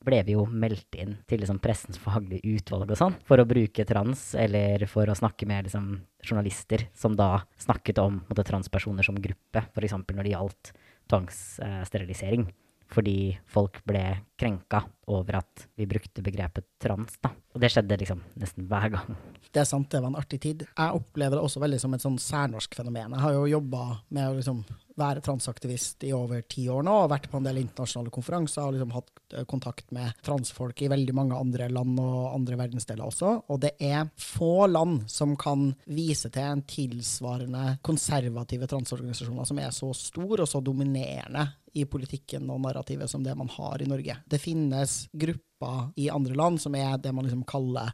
S2: ble vi jo meldt inn til liksom pressens faglige utvalg og sånn, for å bruke trans, eller for å snakke med liksom journalister som da snakket om måtte, transpersoner som gruppe, f.eks. når det gjaldt tvangssterilisering fordi folk ble krenka over at vi brukte begrepet trans. da. Og det skjedde liksom nesten hver gang.
S1: Det er sant, det var en artig tid. Jeg opplever det også veldig som et sånn særnorsk fenomen. Jeg har jo jobba med å liksom være transaktivist i over ti år nå, og vært på en del internasjonale konferanser og liksom hatt eh, kontakt med transfolk i veldig mange andre land og andre verdensdeler også. Og det er få land som kan vise til en tilsvarende konservative transorganisasjoner som er så stor og så dominerende i politikken og narrativet som det man har i Norge. Det finnes grupper i andre land som er det man liksom kaller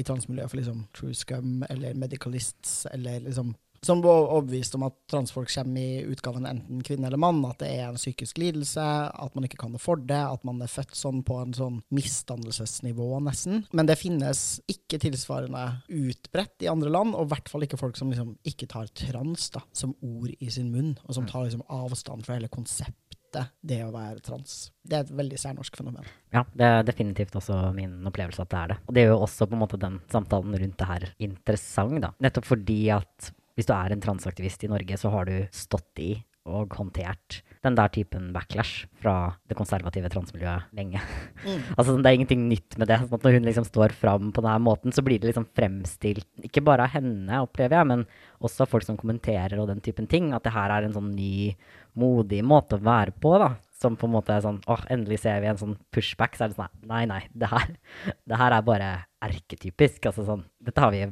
S1: i transmiljøet for liksom true scum eller medicalists, eller liksom som var overbevist om at transfolk kommer i utgaven enten kvinne eller mann, at det er en psykisk lidelse, at man ikke kan det for det, at man er født sånn på en sånn misdannelsesnivå, nesten. Men det finnes ikke tilsvarende utbredt i andre land, og i hvert fall ikke folk som liksom ikke tar trans da, som ord i sin munn, og som tar liksom avstand fra hele konseptet det å være trans. Det er et veldig særnorsk fenomen.
S2: Ja, det er definitivt også min opplevelse at det er det. Og det gjør jo også på en måte den samtalen rundt det her interessant, da. Nettopp fordi at hvis du er en transaktivist i Norge, så har du stått i og håndtert den der typen backlash fra det konservative transmiljøet lenge. Mm. altså, det er ingenting nytt med det. Sånn at når hun liksom står fram på denne måten, så blir det liksom fremstilt, ikke bare av henne, opplever jeg, men også av folk som kommenterer og den typen ting, at det her er en sånn ny, modig måte å være på, da som på en måte er sånn åh, endelig ser vi en sånn pushback. Så er det sånn nei, nei, det her, det her er bare erketypisk. Altså sånn, dette har vi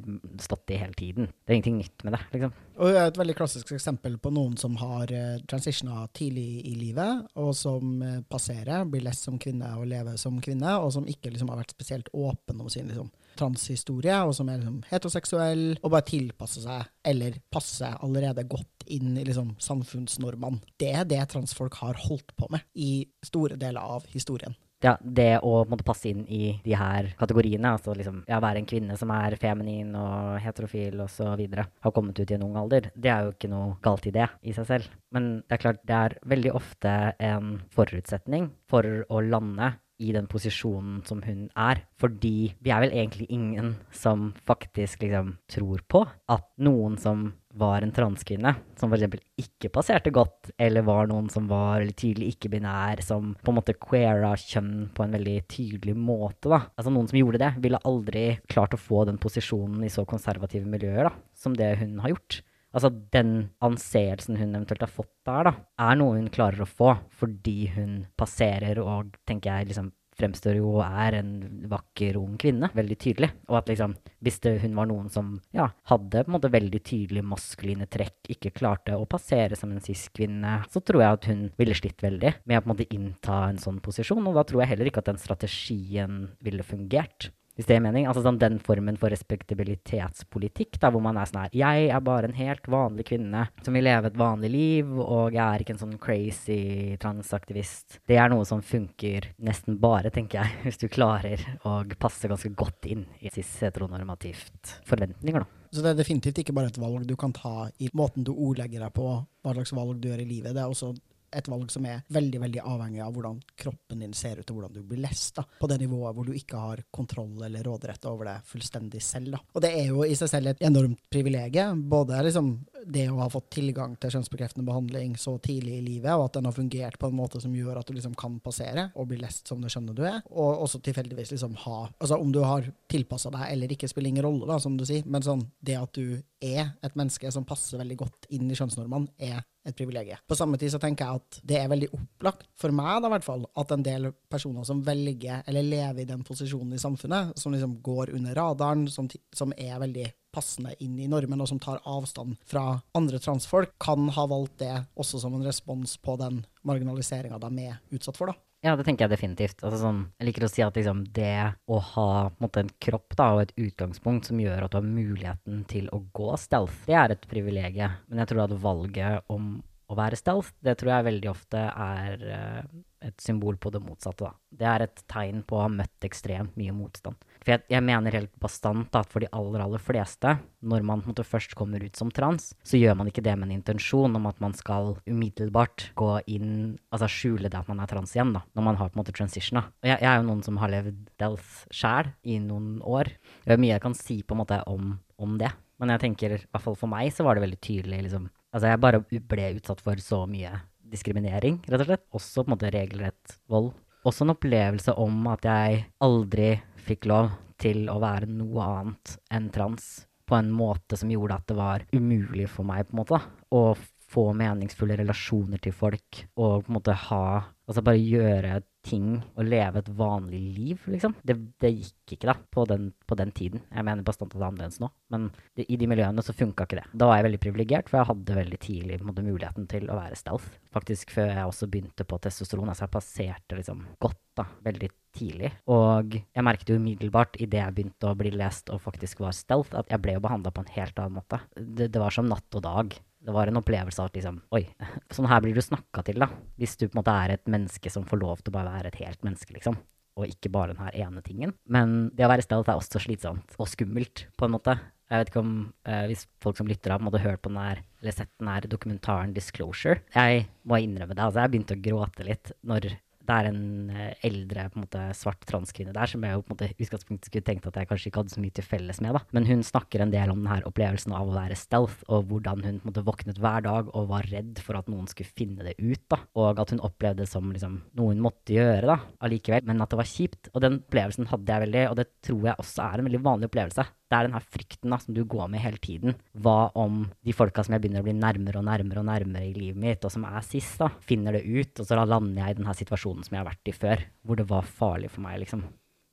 S2: stått i hele tiden. Det er ingenting nytt med det, liksom.
S1: Og Et veldig klassisk eksempel på noen som har uh, transitiona tidlig i livet, og som uh, passerer, blir lest som kvinne og lever som kvinne, og som ikke liksom, har vært spesielt åpen om sin liksom, transhistorie, og som er liksom, heteroseksuell, og bare tilpasser seg, eller passer allerede godt inn i liksom, samfunnsnormene. Det er det transfolk har holdt på med i store deler av historien
S2: ja, det å måtte passe inn i de her kategoriene, altså liksom ja, være en kvinne som er feminin og heterofil osv., har kommet ut i en ung alder, det er jo ikke noe galt i det i seg selv. Men det er klart, det er veldig ofte en forutsetning for å lande i den posisjonen som hun er. Fordi vi er vel egentlig ingen som faktisk liksom tror på at noen som var en transkvinne, som f.eks. ikke passerte godt, eller var noen som var veldig tydelig ikke-binær, som på en måte queera kjønn på en veldig tydelig måte, da. Altså noen som gjorde det, ville aldri klart å få den posisjonen i så konservative miljøer, da, som det hun har gjort. Altså den anseelsen hun eventuelt har fått der, da, er noe hun klarer å få fordi hun passerer og, tenker jeg, liksom fremstår jo og er en vakker, ung kvinne. Veldig tydelig. Og at liksom, hvis det, hun var noen som ja, hadde på en måte veldig tydelige maskuline trekk, ikke klarte å passere som en cis-kvinne, så tror jeg at hun ville slitt veldig med å på en måte innta en sånn posisjon. Og da tror jeg heller ikke at den strategien ville fungert. Hvis det er mening. Altså sånn den formen for respektabilitetspolitikk, da, hvor man er sånn her Jeg er bare en helt vanlig kvinne som vil leve et vanlig liv, og jeg er ikke en sånn crazy transaktivist. Det er noe som funker nesten bare, tenker jeg, hvis du klarer å passe ganske godt inn i cis-heteronormativt forventninger, da.
S1: Så det er definitivt ikke bare et valg du kan ta i måten du ordlegger deg på, hva slags valg du gjør i livet. Det er også et valg som er veldig veldig avhengig av hvordan kroppen din ser ut, og hvordan du blir lest. da, På det nivået hvor du ikke har kontroll eller råderett over det fullstendig selv. da. Og det er jo i seg selv et enormt privilegium. Både liksom det å ha fått tilgang til kjønnsbekreftende behandling så tidlig i livet, og at den har fungert på en måte som gjør at du liksom kan passere og bli lest som det skjønner du er, og også tilfeldigvis liksom ha Altså om du har tilpassa deg eller ikke, spiller ingen rolle, da, som du sier, men sånn det at du er et menneske som passer veldig godt inn i kjønnsnormene, er et privilegium. På samme tid så tenker jeg at det er veldig opplagt, for meg da i hvert fall, at en del personer som velger eller lever i den posisjonen i samfunnet, som liksom går under radaren, som, som er veldig passende inn i normen, og som tar avstand fra andre transfolk, kan ha valgt det også som en respons på den marginaliseringa de er utsatt for. da.
S2: Ja, det tenker jeg definitivt. Altså, sånn, jeg liker å si at liksom, det å ha måte, en kropp da, og et utgangspunkt som gjør at du har muligheten til å gå stealth, det er et privilegium. Men jeg tror at valget om å være stealth, det tror jeg veldig ofte er uh, et symbol på det motsatte. Da. Det er et tegn på å ha møtt ekstremt mye motstand. For jeg, jeg mener helt bastant at for de aller, aller fleste, når man måte, først kommer ut som trans, så gjør man ikke det med en intensjon om at man skal umiddelbart gå inn Altså skjule det at man er trans igjen, da, når man har på en måte transitiona. Og jeg, jeg, er jo noen som har levd delth sjæl i noen år. Det er mye jeg kan si på en måte om, om det. Men jeg tenker, i hvert fall for meg, så var det veldig tydelig, liksom Altså, jeg bare ble utsatt for så mye diskriminering, rett og slett. Også på en måte regelrett vold. Også en opplevelse om at jeg aldri fikk lov til å være noe annet enn trans på en måte som gjorde at det var umulig for meg på en måte å få meningsfulle relasjoner til folk og på en måte ha Altså bare gjøre ting og leve et vanlig liv, liksom. Det, det gikk ikke, da, på den, på den, tiden. Jeg mener bastant at det er annerledes nå, men det, i de miljøene så funka ikke det. Da var jeg veldig privilegert, for jeg hadde veldig tidlig måte, muligheten til å være stealth. Faktisk før jeg også begynte på testosteron. Altså jeg passerte liksom godt, da, veldig tidlig. Og jeg merket jo umiddelbart idet jeg begynte å bli lest og faktisk var stealth, at jeg ble jo behandla på en helt annen måte. Det, det var som natt og dag det var en opplevelse av at liksom Oi, sånn her blir du snakka til, da. Hvis du på en måte er et menneske som får lov til å bare være et helt menneske, liksom. Og ikke bare den her ene tingen. Men det å være stealth er også slitsomt og skummelt, på en måte. Jeg vet ikke om eh, hvis folk som lytter av, hadde hørt på den her, eller sett den her dokumentaren Disclosure. Jeg må innrømme det, altså jeg begynte å gråte litt når det er en eh, eldre på en måte, svart transkvinne der som jeg på en måte utgangspunktet skulle tenkt at jeg kanskje ikke hadde så mye til felles med. da. Men hun snakker en del om denne opplevelsen av å være stealth, og hvordan hun på en måte våknet hver dag og var redd for at noen skulle finne det ut. da. Og at hun opplevde det som liksom, noe hun måtte gjøre da, allikevel, men at det var kjipt. Og den opplevelsen hadde jeg veldig, og det tror jeg også er en veldig vanlig opplevelse det er den her frykten da, som du går med hele tiden. Hva om de folka som jeg begynner å bli nærmere og nærmere og nærmere i livet mitt, og som er sist, da, finner det ut, og så lander jeg i den her situasjonen som jeg har vært i før, hvor det var farlig for meg, liksom.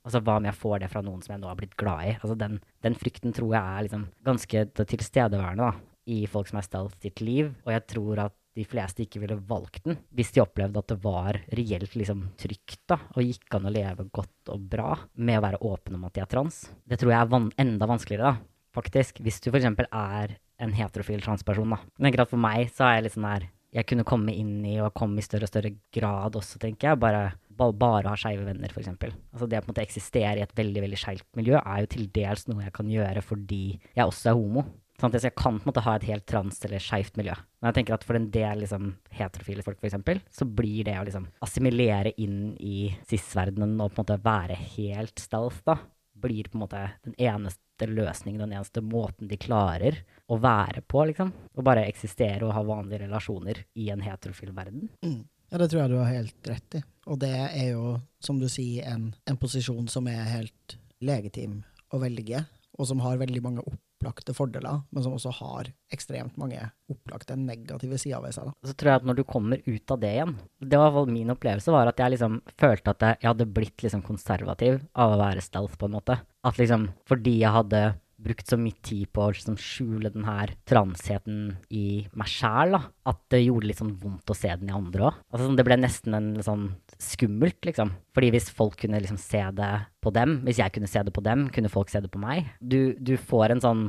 S2: Altså, Hva om jeg får det fra noen som jeg nå har blitt glad i? Altså, Den, den frykten tror jeg er liksom ganske tilstedeværende da, i folk som er stealth sitt liv, og jeg tror at de fleste ikke ville valgt den hvis de opplevde at det var reelt liksom trygt da, og gikk an å leve godt og bra med å være åpen om at de er trans. Det tror jeg er van enda vanskeligere, da, faktisk, hvis du f.eks. er en heterofil transperson. da. Men akkurat for meg så er jeg litt sånn her Jeg kunne komme inn i og komme i større og større grad også, tenker jeg. Bare, bare ha skeive venner, f.eks. Altså det å på en måte eksistere i et veldig veldig skeivt miljø er jo til dels noe jeg kan gjøre fordi jeg også er homo. Sånn jeg kan på en måte ha et helt trans- eller skeivt miljø. Men jeg tenker at for en del liksom, heterofile folk, f.eks., så blir det å liksom assimilere inn i cis-verdenen og på en måte være helt stealth, da, blir på en måte den eneste løsningen, den eneste måten de klarer å være på, liksom. Å bare eksistere og ha vanlige relasjoner i en heterofil verden.
S1: Mm. Ja, det tror jeg du har helt rett i. Og det er jo, som du sier, en, en posisjon som er helt legitim å velge, og som har veldig mange opp opplagte fordeler, men som også har ekstremt mange opplagte negative sider ved seg.
S2: Da. Så tror jeg at når du kommer ut av det igjen Det var min opplevelse, var at jeg liksom følte at jeg hadde blitt liksom konservativ av å være stealth, på en måte. At liksom fordi jeg hadde brukt så mye tid på å liksom skjule den her transheten i meg sjæl, at det gjorde litt sånn vondt å se den i andre òg. Altså, sånn, det ble nesten en sånn skummelt, liksom. Fordi hvis folk kunne liksom se det på dem, hvis jeg kunne se det på dem, kunne folk se det på meg. Du, du får en sånn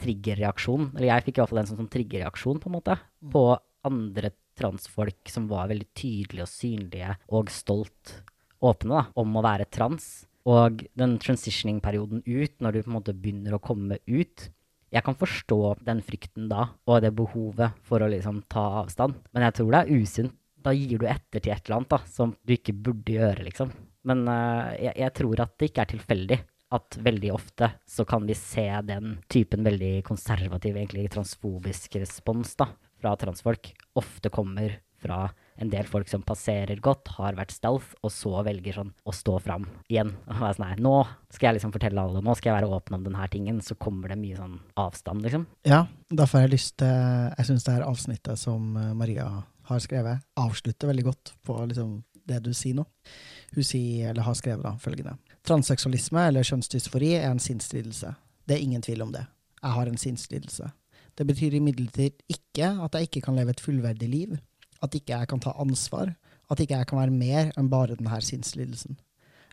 S2: triggerreaksjon, eller jeg fikk i hvert fall en sånn, sånn triggerreaksjon, på en måte, mm. på andre transfolk som var veldig tydelige og synlige og stolt åpne da, om å være trans. Og den transitioning-perioden ut, når du på en måte begynner å komme ut Jeg kan forstå den frykten da, og det behovet for å liksom ta avstand. Men jeg tror det er usunt. Da gir du etter til et eller annet da, som du ikke burde gjøre, liksom. Men uh, jeg, jeg tror at det ikke er tilfeldig at veldig ofte så kan vi se den typen veldig konservativ, egentlig transfobisk respons da, fra transfolk ofte kommer fra en del folk som passerer godt, har vært stealth, og så velger sånn å stå fram igjen. Og være sånn, nei, nå skal jeg liksom fortelle alle, nå skal jeg være åpen om denne tingen. Så kommer det mye sånn avstand, liksom.
S1: Ja, derfor har jeg lyst til Jeg syns det her avsnittet som eh, Maria har skrevet, avslutter veldig godt på liksom det du sier nå. Hun sier, eller har skrevet da, følgende. Transseksualisme eller kjønnsdysfori er en sinnslidelse. Det er ingen tvil om det. Jeg har en sinnslidelse. Det betyr imidlertid ikke at jeg ikke kan leve et fullverdig liv, at ikke jeg kan ta ansvar, at ikke jeg kan være mer enn bare denne sinnslidelsen.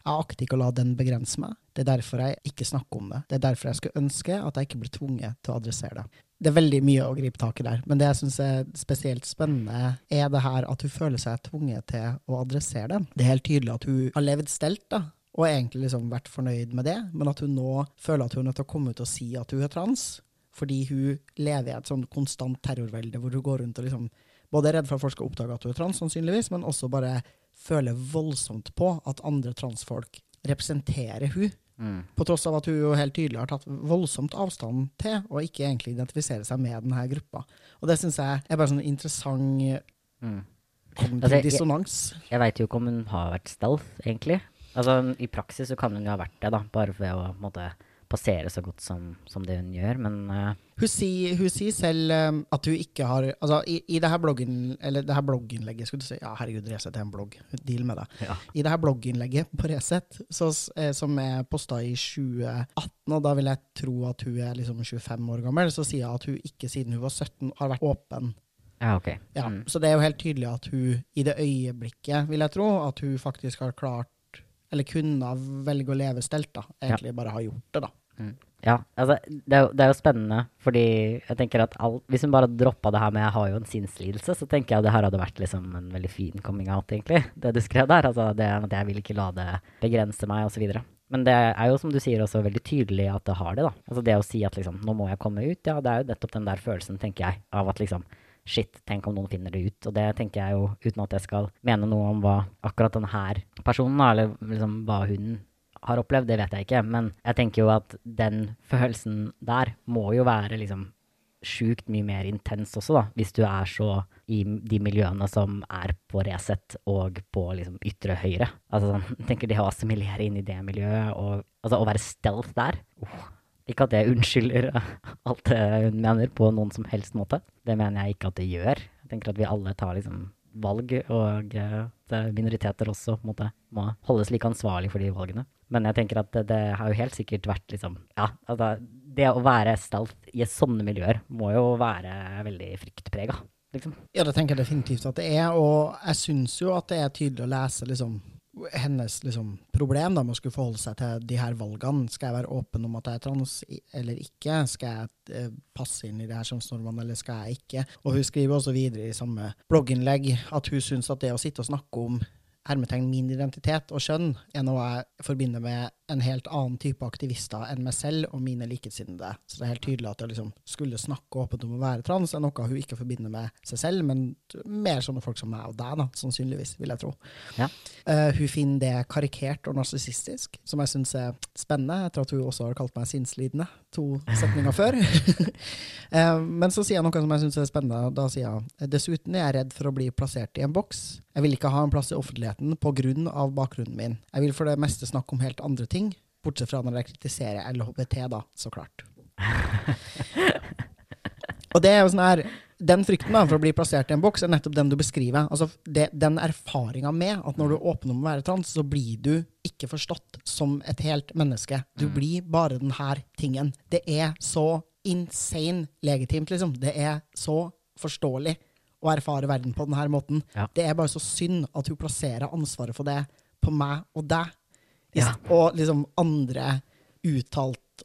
S1: Jeg akter ikke å la den begrense meg. Det er derfor jeg ikke snakker om det. Det er derfor jeg skulle ønske at jeg ikke blir tvunget til å adressere det. Det er veldig mye å gripe tak i der, men det jeg syns er spesielt spennende, er det her at hun føler seg tvunget til å adressere det. Det er helt tydelig at hun har levd stelt, da, og egentlig liksom vært fornøyd med det, men at hun nå føler at hun er nødt til å komme ut og si at hun er trans, fordi hun lever i et sånn konstant terrorvelde hvor hun går rundt og liksom både er redd for at folk skal oppdage at hun er trans, sannsynligvis, men også bare føler voldsomt på at andre transfolk representerer hun. Mm. På tross av at hun jo helt tydelig har tatt voldsomt avstand til, og ikke egentlig identifiserer seg med denne gruppa. Og det syns jeg er bare sånn interessant mm. altså, dissonans.
S2: Jeg, jeg veit jo ikke om hun har vært stealth, egentlig. Altså, I praksis så kan hun jo ha vært det, da, bare ved å måtte, passere så godt som, som det hun gjør, men uh,
S1: hun, sier, hun, sier, selv um, at hun ikke har Altså, i, i det her bloggen, eller det her blogginnlegget skulle du si, Ja, herregud, Resett er en blogg. Deal med det. Ja. I det her blogginnlegget på Resett, eh, som er posta i 2018, og da vil jeg tro at hun er liksom 25 år gammel, så sier hun at hun ikke siden hun var 17 har vært åpen
S2: ja, ok.
S1: Ja, mm. Så det er jo helt tydelig at hun i det øyeblikket, vil jeg tro, at hun faktisk har klart eller kunne velge å leve stelt, da. Egentlig ja. bare har gjort det, da.
S2: Mm. Ja, altså, det er, jo, det er, jo, spennende, fordi jeg tenker at alt, hvis hun bare droppa det her med 'jeg har jo en sinnslidelse', så tenker jeg at det her hadde vært liksom en veldig fin coming out, egentlig. Det du skrev der. Altså det at jeg vil ikke la det begrense meg, osv. Men det er jo, som du sier, også veldig tydelig at det har det, da. Altså det å si at liksom 'nå må jeg komme ut', ja, det er jo nettopp den der følelsen, tenker jeg, av at liksom Shit, tenk om noen finner det ut. Og det tenker jeg jo, uten at jeg skal mene noe om hva akkurat denne personen, eller liksom hva hun har opplevd, det vet jeg ikke. Men jeg tenker jo at den følelsen der må jo være liksom sjukt mye mer intens også, da. Hvis du er så i de miljøene som er på Resett og på liksom ytre høyre. Altså sånn, tenker det å assimilere inn i det miljøet og altså å være stealth der. oh. ikke at det unnskylder alt det hun mener på noen som helst måte. Det mener jeg ikke at det gjør. Jeg tenker at vi alle tar liksom valg, og at eh, minoriteter også måte, må holdes like ansvarlig for de valgene. Men jeg tenker at det, det har jo helt sikkert vært liksom Ja, altså, det å være stalt i sånne miljøer må jo være veldig fryktprega. Liksom.
S1: Ja, det tenker jeg definitivt at det er, og jeg syns jo at det er tydelig å lese liksom hennes liksom, problem da, med å skulle forholde seg til de her valgene. Skal jeg være åpen om at jeg er trans eller ikke? Skal jeg eh, passe inn i det her kjønnsnormene, eller skal jeg ikke? Og hun skriver også videre i samme blogginnlegg at hun syns at det å sitte og snakke om hermetegn min identitet og kjønn er noe jeg forbinder med en helt annen type aktivister enn meg selv og mine likesinnede. Så det er helt tydelig at jeg liksom skulle snakke åpent om å være trans, er noe hun ikke forbinder med seg selv, men mer sånne folk som meg og deg, da, sannsynligvis, vil jeg tro. Ja. Uh, hun finner det karikert og narsissistisk, som jeg syns er spennende, etter at hun også har kalt meg sinnslidende to setninger før. uh, men så sier jeg noe som jeg syns er spennende. Da sier jeg dessuten er jeg redd for å bli plassert i en boks. Jeg vil ikke ha en plass i offentligheten av bakgrunnen min. Jeg vil for det meste snakke om helt andre ting ting, bortsett fra når jeg kritiserer LHBT, da, så klart. Og det er jo sånn her Den frykten da, for å bli plassert i en boks er nettopp den du beskriver. Altså det, Den erfaringa med at når du åpner om å være trans, så blir du ikke forstått som et helt menneske. Du mm. blir bare den her tingen. Det er så insane legitimt, liksom. Det er så forståelig å erfare verden på denne måten. Ja. Det er bare så synd at hun plasserer ansvaret for det på meg og deg. Ja. Og liksom andre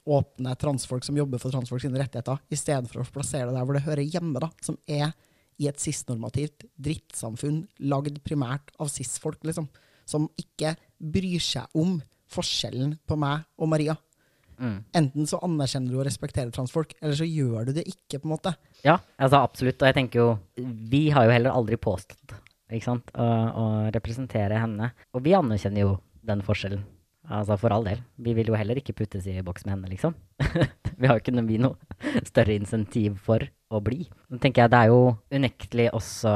S1: åpne transfolk som jobber for transfolk sine rettigheter, i stedet for å plassere det der hvor det hører hjemme, da, som er i et cis-normativt drittsamfunn lagd primært av cis-folk, liksom, som ikke bryr seg om forskjellen på meg og Maria. Mm. Enten så anerkjenner du og respekterer transfolk, eller så gjør du det ikke. på en måte.
S2: Ja, altså absolutt. Og jeg tenker jo Vi har jo heller aldri påstått ikke sant, å, å representere henne. Og vi anerkjenner jo den forskjellen. Altså For all del. Vi vil jo heller ikke puttes i boks med henne, liksom. vi har jo ikke noe, noe større insentiv for å bli. Nå tenker jeg det er jo unektelig også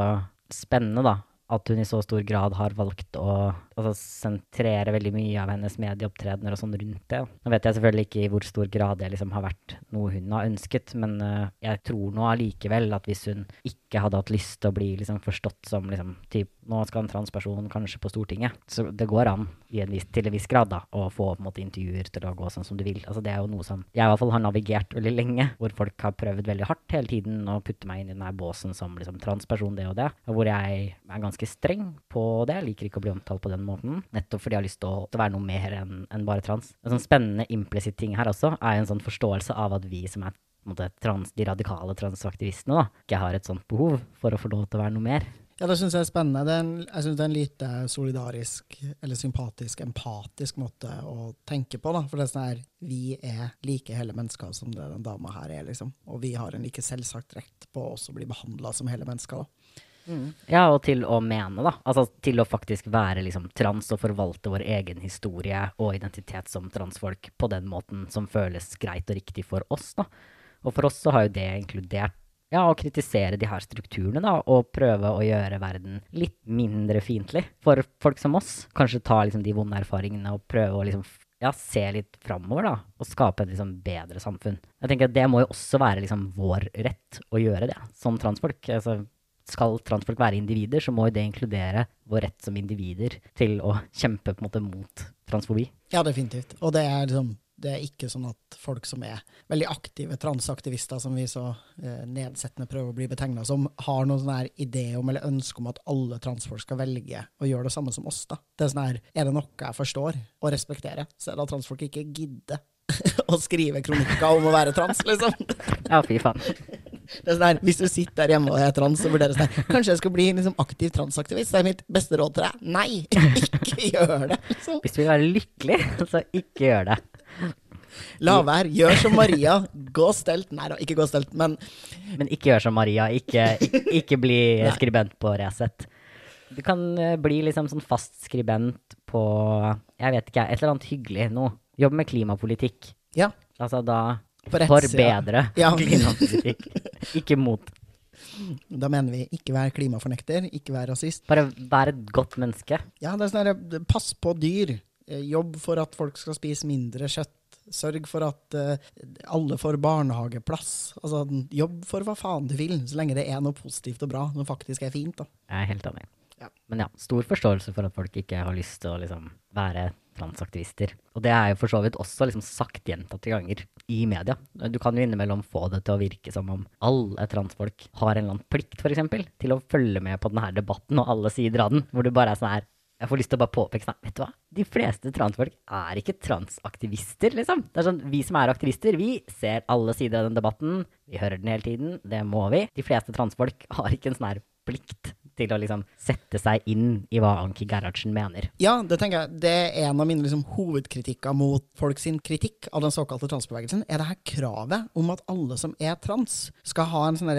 S2: spennende, da, at hun i så stor grad har valgt å altså, sentrere veldig mye av hennes medieopptredener og sånn rundt det. Nå vet jeg selvfølgelig ikke i hvor stor grad det liksom har vært noe hun har ønsket, men uh, jeg tror nå allikevel at hvis hun ikke hadde hatt lyst til å bli liksom, forstått som liksom, typ, nå skal en transperson kanskje på Stortinget, så det går an en vis, til en viss grad da, å få på en måte, intervjuer til å gå sånn som du vil. Altså, det er jo noe som jeg i hvert fall har navigert veldig lenge, hvor folk har prøvd veldig hardt hele tiden å putte meg inn i denne båsen som liksom, transperson, det og det, og hvor jeg er ganske streng på det. Jeg liker ikke å bli omtalt på den måten, nettopp fordi jeg har lyst til å, til å være noe mer enn en bare trans. En sånn spennende implisitt ting her også er en sånn forståelse av at vi som er måte, trans, de radikale transaktivistene, da, ikke har et sånt behov for å få lov til å være noe mer.
S1: Ja, det syns jeg er spennende. Det er en, jeg synes det er en lite solidarisk, eller sympatisk, empatisk måte å tenke på. da. For det er sånn her, vi er like hele mennesker som det den dama her er, liksom. Og vi har en like selvsagt rett på å også bli behandla som hele mennesker. da.
S2: Ja, og til å mene, da. Altså til å faktisk være liksom trans og forvalte vår egen historie og identitet som transfolk på den måten som føles greit og riktig for oss, da. Og for oss så har jo det inkludert ja, å kritisere de her strukturene, da, og prøve å gjøre verden litt mindre fiendtlig for folk som oss. Kanskje ta liksom de vonde erfaringene og prøve å liksom ja, se litt framover, da, og skape et liksom bedre samfunn. Jeg tenker at det må jo også være liksom vår rett å gjøre det, som transfolk. Altså, skal transfolk være individer, så må jo det inkludere vår rett som individer til å kjempe på en måte mot transfobi.
S1: Ja, definitivt. Og det er liksom det er ikke sånn at folk som er veldig aktive transaktivister, som vi så eh, nedsettende prøver å bli betegna som, har noen sånn her idé om eller ønske om at alle transfolk skal velge å gjøre det samme som oss. da. Det Er sånn her, er det noe jeg forstår og respekterer, så er det at transfolk ikke gidder å skrive kronikker om å være trans, liksom.
S2: Ja, fy faen.
S1: Det sånn Hvis du sitter der hjemme og er trans, så vurderer sånn her Kanskje jeg skal bli liksom aktiv transaktivist? Det er mitt beste råd til deg. Nei, ikke gjør det. Liksom.
S2: Hvis du vil være lykkelig, så ikke gjør det.
S1: La være. Gjør som Maria. Gå stelt. Nei da, ikke gå stelt, men
S2: Men ikke gjør som Maria. Ikke, ikke, ikke bli skribent på Resett. Du kan eh, bli liksom sånn fast skribent på Jeg vet ikke, et eller annet hyggelig noe. Jobb med klimapolitikk.
S1: ja.
S2: Altså da. Forbedre
S1: Ja.
S2: klimapolitikk. Ikke mot.
S1: Da mener vi ikke vær klimafornekter, ikke vær rasist.
S2: Bare vær et godt menneske.
S1: Ja, det er sånn her, pass på dyr. Eh, Jobb for at folk skal spise mindre kjøtt. Sørg for at uh, alle får barnehageplass. Altså, jobb for hva faen du vil, så lenge det er noe positivt og bra, som faktisk er fint. da.
S2: Jeg er helt enig.
S1: Ja.
S2: Men ja, stor forståelse for at folk ikke har lyst til å liksom være transaktivister. Og det er jo for så vidt også liksom sagt gjentatte ganger i media. Du kan jo innimellom få det til å virke som om alle transfolk har en eller annen plikt, f.eks., til å følge med på denne debatten og alle sider av den, hvor du bare er sånn her jeg får lyst til å bare påpeke sånn, vet du hva? De fleste transfolk er ikke transaktivister, liksom. Det er sånn, Vi som er aktivister, vi ser alle sider av den debatten. Vi hører den hele tiden. Det må vi. De fleste transfolk har ikke en sånn her plikt til å liksom sette seg inn i hva Anki Gerhardsen mener.
S1: Ja, det tenker jeg. Det er en av mine liksom, hovedkritikker mot folk sin kritikk av den såkalte transbevegelsen, er det her kravet om at alle som er trans, skal ha en sånn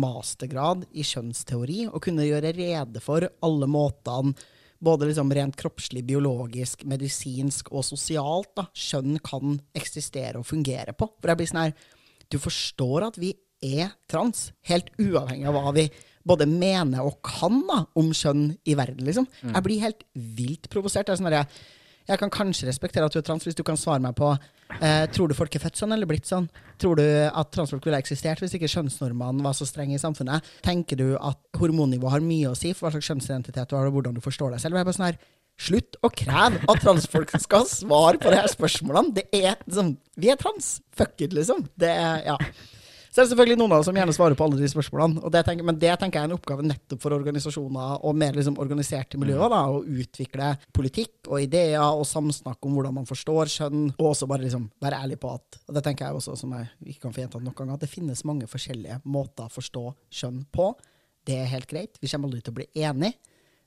S1: mastergrad i kjønnsteori og kunne gjøre rede for alle måtene både liksom rent kroppslig, biologisk, medisinsk og sosialt da, kjønn kan eksistere og fungere på. For jeg blir sånn her, du forstår at vi er trans, helt uavhengig av hva vi både mener og kan da, om kjønn i verden, liksom. Jeg blir helt vilt provosert. Jeg, sånn jeg, jeg kan kanskje respektere at du er trans, hvis du kan svare meg på eh, tror du folk er født sånn eller blitt sånn. Tror du at transfolk ville eksistert hvis ikke kjønnsnormene var så strenge i samfunnet? Tenker du at hormonnivå har mye å si for hva slags kjønnsidentitet du har, og hvordan du forstår deg selv? Jeg er bare sånn her, Slutt å kreve at transfolk skal ha svar på de her spørsmålene. Det er liksom Vi er trans. Fuck it, liksom. Det er, ja. Så er det selvfølgelig noen av oss som gjerne svarer på alle de spørsmålene. Det tenker, men det tenker jeg er en oppgave nettopp for organisasjoner og mer liksom organiserte miljøer. da, Å utvikle politikk og ideer og samsnakk om hvordan man forstår kjønn. Og også bare liksom være ærlig på at og det tenker jeg også, som jeg ikke kan få gjentatt nok ganger, at det finnes mange forskjellige måter å forstå kjønn på. Det er helt greit. Vi kommer aldri til å bli enige.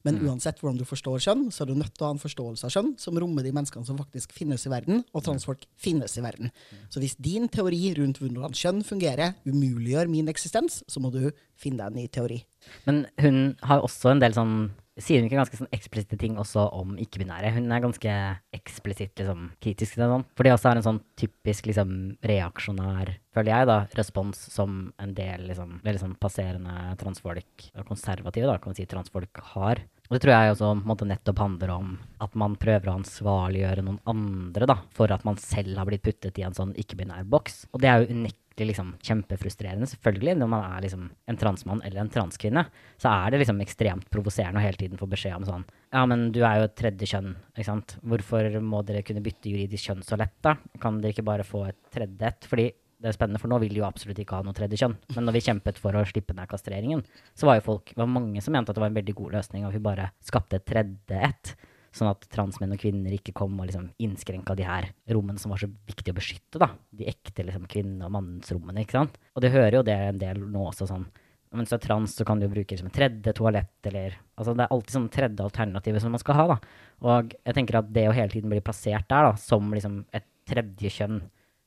S1: Men uansett hvordan du forstår kjønn, så er du nødt til å ha en forståelse av kjønn som rommer de menneskene som faktisk finnes i verden, og transfolk finnes i verden. Så hvis din teori rundt hvordan kjønn fungerer, umuliggjør min eksistens, så må du finne deg en ny teori.
S2: Men hun har også en del sånn Sier hun ikke ganske sånn eksplisitte ting også om ikke-binære? Hun er ganske eksplisitt liksom, kritisk til det. Sånn. For det også er en sånn typisk liksom, reaksjonær, føler jeg, da, respons som en del liksom, veldig sånn passerende transfolk, konservative, da, kan man si, transfolk har. Og det tror jeg også måte, nettopp handler om at man prøver å ansvarliggjøre noen andre da, for at man selv har blitt puttet i en sånn ikke-binær boks. Og det er jo unektelig liksom kjempefrustrerende, selvfølgelig, når man er liksom en transmann eller en transkvinne. Så er det liksom ekstremt provoserende å hele tiden få beskjed om sånn Ja, men du er jo et tredje kjønn, ikke sant. Hvorfor må dere kunne bytte juridisk kjønn så lett, da? Kan dere ikke bare få et tredje et? Fordi det er spennende, for nå vil de jo absolutt ikke ha noe tredje kjønn. Men når vi kjempet for å slippe ned kastreringen, så var jo folk, var mange som mente at det var en veldig god løsning at vi bare skapte et tredje ett. Sånn at transmenn og kvinner ikke kom og liksom innskrenka de her rommene som var så viktig å beskytte. da. De ekte liksom kvinne- og mannsrommene. ikke sant? Og det hører jo det en del nå også sånn Mens du er trans, så kan du jo bruke liksom tredje toalett eller Altså det er alltid sånn tredje alternativet som man skal ha, da. Og jeg tenker at det å hele tiden bli plassert der da, som liksom et tredje kjønn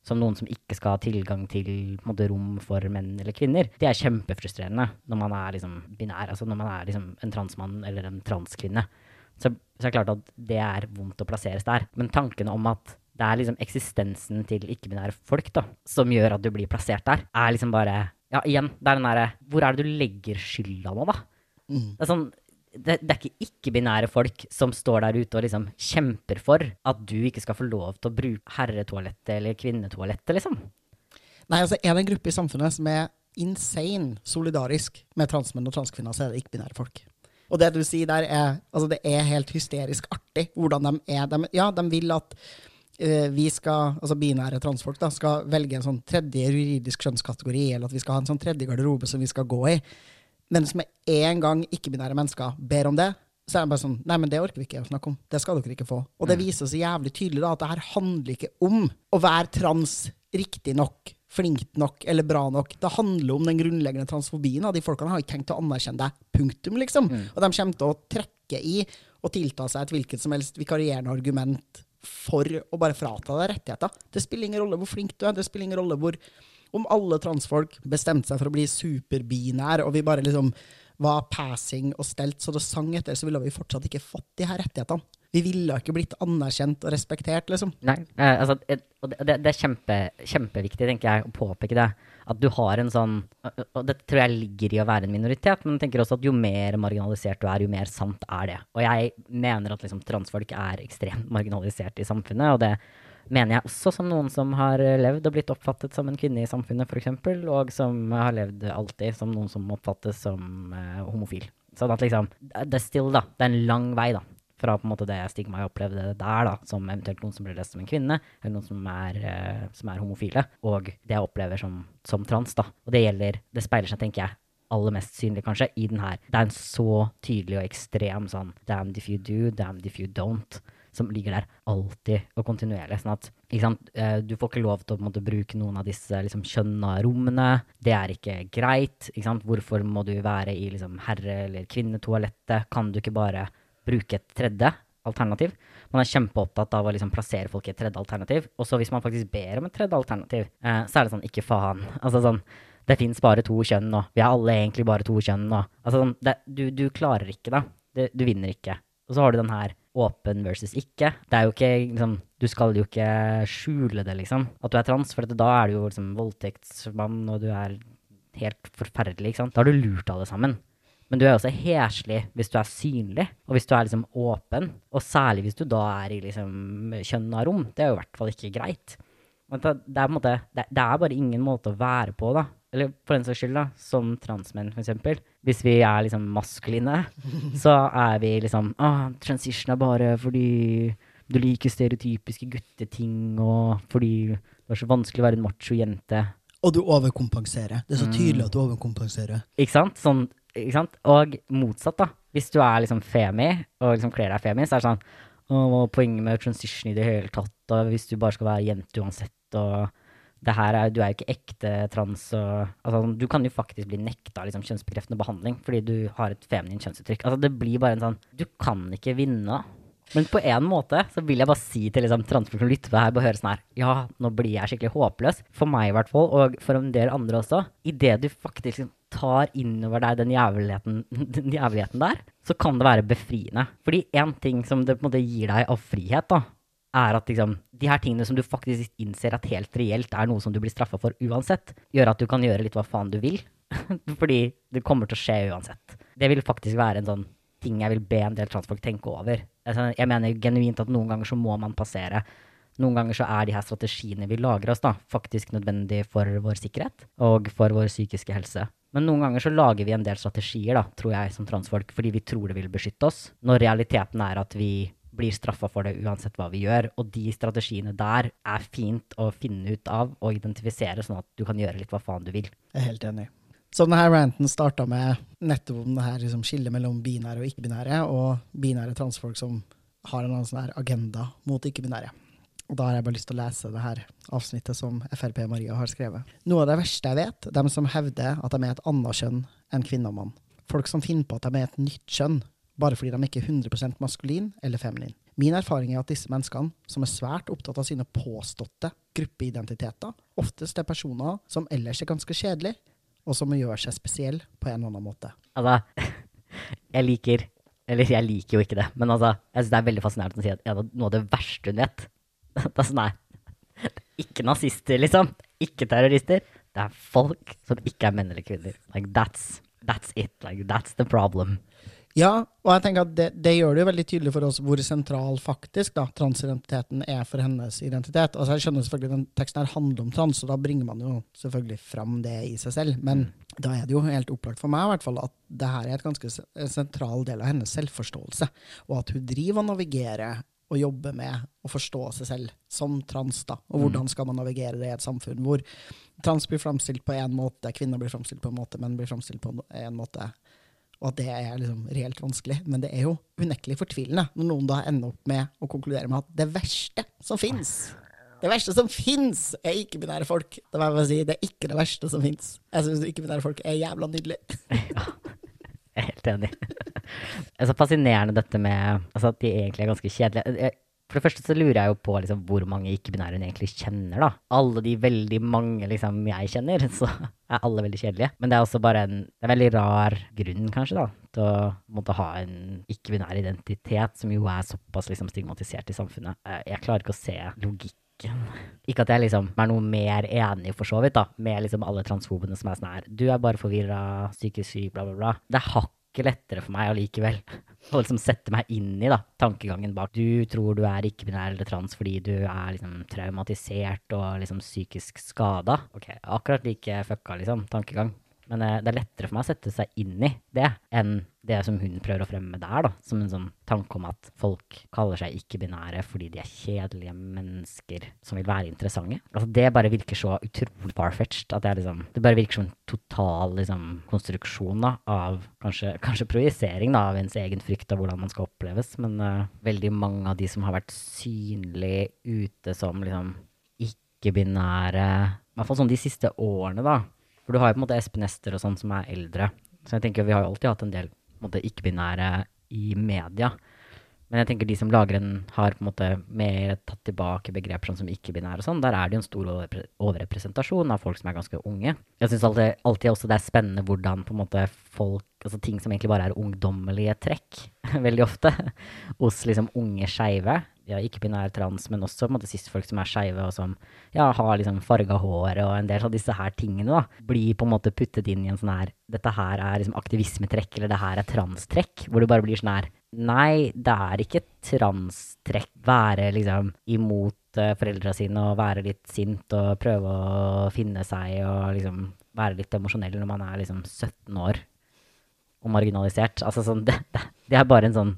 S2: som noen som ikke skal ha tilgang til måte, rom for menn eller kvinner. Det er kjempefrustrerende når man er liksom binær, altså når man er liksom en transmann eller en transkvinne. Så, så er det klart at det er vondt å plasseres der. Men tanken om at det er liksom eksistensen til ikke-binære folk da, som gjør at du blir plassert der, er liksom bare Ja, igjen, det er den derre Hvor er det du legger skylda nå, da?
S1: Mm.
S2: Det er sånn det, det er ikke ikke-binære folk som står der ute og liksom kjemper for at du ikke skal få lov til å bruke herretoalettet eller kvinnetoalettet, liksom.
S1: Nei, altså er det en gruppe i samfunnet som er insane solidarisk med transmenn og transkvinner, så er det ikke-binære folk. Og det du sier der, er altså det er helt hysterisk artig hvordan de er. De, ja, de vil at uh, vi skal, altså binære transfolk da, skal velge en sånn tredje juridisk kjønnskategori, eller at vi skal ha en sånn tredje garderobe som vi skal gå i. Men som med en gang ikke-binære mennesker ber om det, så er de bare sånn Nei, men det orker vi ikke å snakke om. Det skal dere ikke få. Og det viser så jævlig tydelig da, at det her handler ikke om å være trans riktig nok, flink nok eller bra nok. Det handler om den grunnleggende transfobien. Og de folkene har ikke tenkt å anerkjenne deg. Punktum, liksom. Og de kommer til å trekke i og tilta seg et hvilket som helst vikarierende argument for å bare frata deg rettigheter. Det spiller ingen rolle hvor flink du er. Det spiller ingen rolle hvor Om alle transfolk bestemte seg for å bli superbinær, og vi bare liksom var passing og stelt så det sang etter, så ville vi fortsatt ikke fått de her rettighetene. Vi ville ikke blitt anerkjent og respektert, liksom.
S2: Nei, eh, altså, og det, det er kjempe, kjempeviktig, tenker jeg, å påpeke det. At du har en sånn Og det tror jeg ligger i å være en minoritet, men jeg tenker også at jo mer marginalisert du er, jo mer sant er det. Og jeg mener at liksom, transfolk er ekstremt marginalisert i samfunnet, og det mener jeg også som noen som har eh, levd og blitt oppfattet som en kvinne i samfunnet, f.eks., og som har levd alltid som noen som oppfattes som eh, homofil. Sånn at liksom Det er still, da. Det er en lang vei, da fra på en måte det stigmaet jeg opplevde der, da, som eventuelt noen som blir lest som en kvinne, eller noen som er, eh, som er homofile, og det jeg opplever som, som trans. da. Og det gjelder, det speiler seg, tenker jeg, aller mest synlig kanskje, i den her. Det er en så tydelig og ekstrem sånn damned if you do, damned if you don't, som ligger der alltid og kontinuerlig. sånn at ikke sant, eh, Du får ikke lov til å på en måte, bruke noen av disse liksom, kjønna rommene. Det er ikke greit. ikke sant? Hvorfor må du være i liksom, herre- eller kvinnetoalettet? Kan du ikke bare bruke et tredje alternativ? Man er kjempeopptatt av å liksom, plassere folk i et tredje alternativ. Og så hvis man faktisk ber om et tredje alternativ, eh, så er det sånn ikke faen. Altså sånn det fins bare to kjønn nå. Vi er alle egentlig bare to kjønn nå. Altså, sånn, det, du, du klarer ikke da. Du, Du vinner ikke. Og så har du den her åpen versus ikke. Det er jo ikke liksom Du skal jo ikke skjule det, liksom. At du er trans, for da er du jo liksom voldtektsmann, og du er helt forferdelig, ikke sant. Da har du lurt alle sammen. Men du er også heslig hvis du er synlig, og hvis du er liksom åpen. Og særlig hvis du da er i liksom kjønna rom. Det er jo i hvert fall ikke greit. Men det, er måte, det, det er bare ingen måte å være på, da. Eller for den saks skyld, da, som transmenn, eksempel. Hvis vi er liksom maskuline, så er vi liksom ah, Transition er bare fordi du liker stereotypiske gutteting, og fordi det er så vanskelig å være en macho jente.
S1: Og du overkompenserer. Det er så tydelig at du overkompenserer.
S2: Ikke sant? Sånn, ikke sant? Og motsatt, da. Hvis du er liksom femi, og liksom kler deg femi, så er det sånn hva er poenget med transition i det hele tatt? Og hvis du bare skal være jente uansett, og det her er, Du er jo ikke ekte trans og Altså, du kan jo faktisk bli nekta liksom, kjønnsbekreftende behandling fordi du har et feminint kjønnsuttrykk. Altså, det blir bare en sånn Du kan ikke vinne. Men på en måte så vil jeg bare si til liksom, transfolk som lytter på her, bare høre sånn her Ja, nå blir jeg skikkelig håpløs. For meg i hvert fall, og for en del andre også. Idet du faktisk liksom, tar innover deg den jævligheten, den jævligheten der, så kan det være befriende. Fordi én ting som det på en måte gir deg av frihet, da, er at liksom, de her tingene som du faktisk innser at helt reelt er noe som du blir straffa for uansett, gjør at du kan gjøre litt hva faen du vil. Fordi det kommer til å skje uansett. Det vil faktisk være en sånn ting jeg vil be en del transfolk tenke over. Jeg mener genuint at noen ganger så må man passere. Noen ganger så er de her strategiene vi lager oss, da, faktisk nødvendig for vår sikkerhet og for vår psykiske helse. Men noen ganger så lager vi en del strategier, da, tror jeg, som transfolk, fordi vi tror det vil beskytte oss, når realiteten er at vi blir straffa for det uansett hva vi gjør. Og de strategiene der er fint å finne ut av og identifisere, sånn at du kan gjøre litt hva faen du vil.
S1: Jeg er helt enig. Så denne ranten starta med nettopp om det her liksom, skillet mellom binære og ikke-binære, og binære transfolk som har en annen sånn agenda mot ikke-binære. Og da har jeg bare lyst til å lese det her avsnittet som Frp Maria har skrevet. Noe av det verste jeg vet, dem som hevder at de er et annet kjønn enn kvinne og mann. Folk som finner på at de er et nytt kjønn, bare fordi de ikke er 100% maskulin eller feminin. Min erfaring er at disse menneskene, som er svært opptatt av sine påståtte gruppeidentiteter, oftest er personer som ellers er ganske kjedelige, og som gjør seg spesiell på en eller annen måte.
S2: Altså, jeg liker Eller jeg liker jo ikke det, men altså, jeg synes det er veldig fascinerende å si at ja, noe av det verste hun vet Det er sånn, nei. Ikke nazister, liksom. Ikke terrorister. Det er folk som ikke er menn eller kvinner. Like, that's, that's it. Like, that's the problem.
S1: Ja, og jeg tenker at det, det gjør det jo veldig tydelig for oss hvor sentral faktisk da, transidentiteten er for hennes identitet. Altså Jeg skjønner selvfølgelig at den teksten her handler om trans, og da bringer man jo selvfølgelig fram det i seg selv. Men da er det jo helt opplagt for meg i hvert fall at det her er et ganske sentral del av hennes selvforståelse. Og at hun driver og navigerer og jobber med å forstå seg selv som trans. da, Og hvordan skal man navigere det i et samfunn hvor trans blir framstilt på én måte, kvinner blir framstilt på en måte, menn blir framstilt på en måte og at det er liksom reelt vanskelig. Men det er jo unektelig fortvilende når noen da ender opp med å konkludere med at det verste som fins det verste som fins, er ikke-binære folk. Det, var si, det er ikke det verste som fins. Jeg syns ikke-binære folk er jævla nydelig.
S2: ja, jeg er helt enig. Det er så fascinerende dette med altså, at de egentlig er ganske kjedelige. For det første så lurer jeg jo på liksom, hvor mange ikke-binære hun egentlig kjenner, da. Alle de veldig mange liksom, jeg kjenner, så er alle veldig kjedelige. Men det er også bare en, en veldig rar grunn, kanskje, da, til å måtte ha en ikke-binær identitet, som jo er såpass liksom, stigmatisert i samfunnet. Jeg klarer ikke å se logikk ikke at jeg liksom er noe mer enig, for så vidt, da, med liksom alle transfobene som er sånn her Du er bare forvirra, psykisk syk, bla, bla, bla. Det er hakket lettere for meg allikevel å liksom sette meg inn i da, tankegangen bak. Du tror du er ikke-binær eller trans fordi du er liksom traumatisert og liksom psykisk skada. Ok, akkurat like fucka, liksom, tankegang. Men eh, det er lettere for meg å sette seg inn i det enn det som hun prøver å fremme der, da. Som en sånn tanke om at folk kaller seg ikke-binære fordi de er kjedelige mennesker som vil være interessante. Altså, det bare virker så utrolig far-fetched at jeg liksom Det bare virker som en total liksom, konstruksjon da, av kanskje, kanskje projisering da, av ens egen frykt av hvordan man skal oppleves. Men uh, veldig mange av de som har vært synlig ute som liksom ikke-binære, i hvert fall sånn de siste årene, da for du har jo på en måte Espen Ester og sånn som er eldre. Så jeg tenker vi har jo alltid hatt en del ikke-binære i media. Men jeg tenker de som lager en, har på en måte mer tatt tilbake begreper sånn som ikke-binære og sånn, der er det jo en stor overrepresentasjon av folk som er ganske unge. Jeg syns alltid, alltid, også det er spennende hvordan på en måte folk Altså ting som egentlig bare er ungdommelige trekk, veldig ofte, hos liksom unge skeive, ja, ikke-binær trans, men også på cis-folk som er skeive, og som ja, har liksom farga hår og en del av disse her tingene, da, blir på en måte puttet inn i en sånn her Dette her er liksom aktivismetrekk, eller det her er transtrekk, hvor det bare blir sånn her Nei, det er ikke transtrekk. Være liksom imot uh, foreldra sine og være litt sint og prøve å finne seg og liksom være litt emosjonell når man er liksom 17 år og marginalisert. Altså sånn, det, det, det er bare en sånn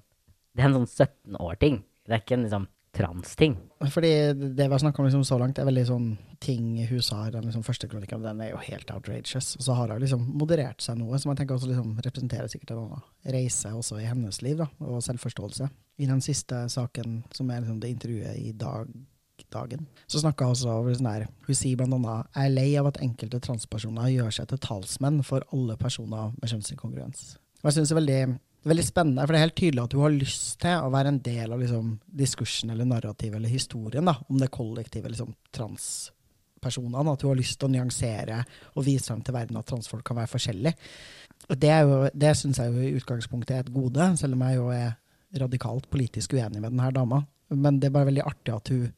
S2: Det er en sånn 17 år-ting. Det er ikke en liksom trans-ting.
S1: Fordi det vi har snakka om liksom så langt, er veldig sånn ting hun sa i den liksom første kronikken, den er jo helt outrageous. Og så har hun liksom moderert seg noe, som jeg tenker også liksom representerer sikkert en annen reise også i hennes liv, da, og selvforståelse. I den siste saken, som er liksom det intervjuet i dag, dagen, så snakka hun også over sånn her Hun sier blant annet jeg er lei av at enkelte transpersoner gjør seg til talsmenn for alle personer med kjønnsinkongruens. Og jeg synes det er veldig det er veldig spennende, for det er helt tydelig at du har lyst til å være en del av liksom, diskursen eller narrativet eller historien da, om det kollektive liksom, transpersonene. At du har lyst til å nyansere og vise frem til verden at transfolk kan være forskjellige. Det, er det syns jeg jo i utgangspunktet er et gode, selv om jeg jo er radikalt politisk uenig med denne dama. Men det er bare veldig artig at hun,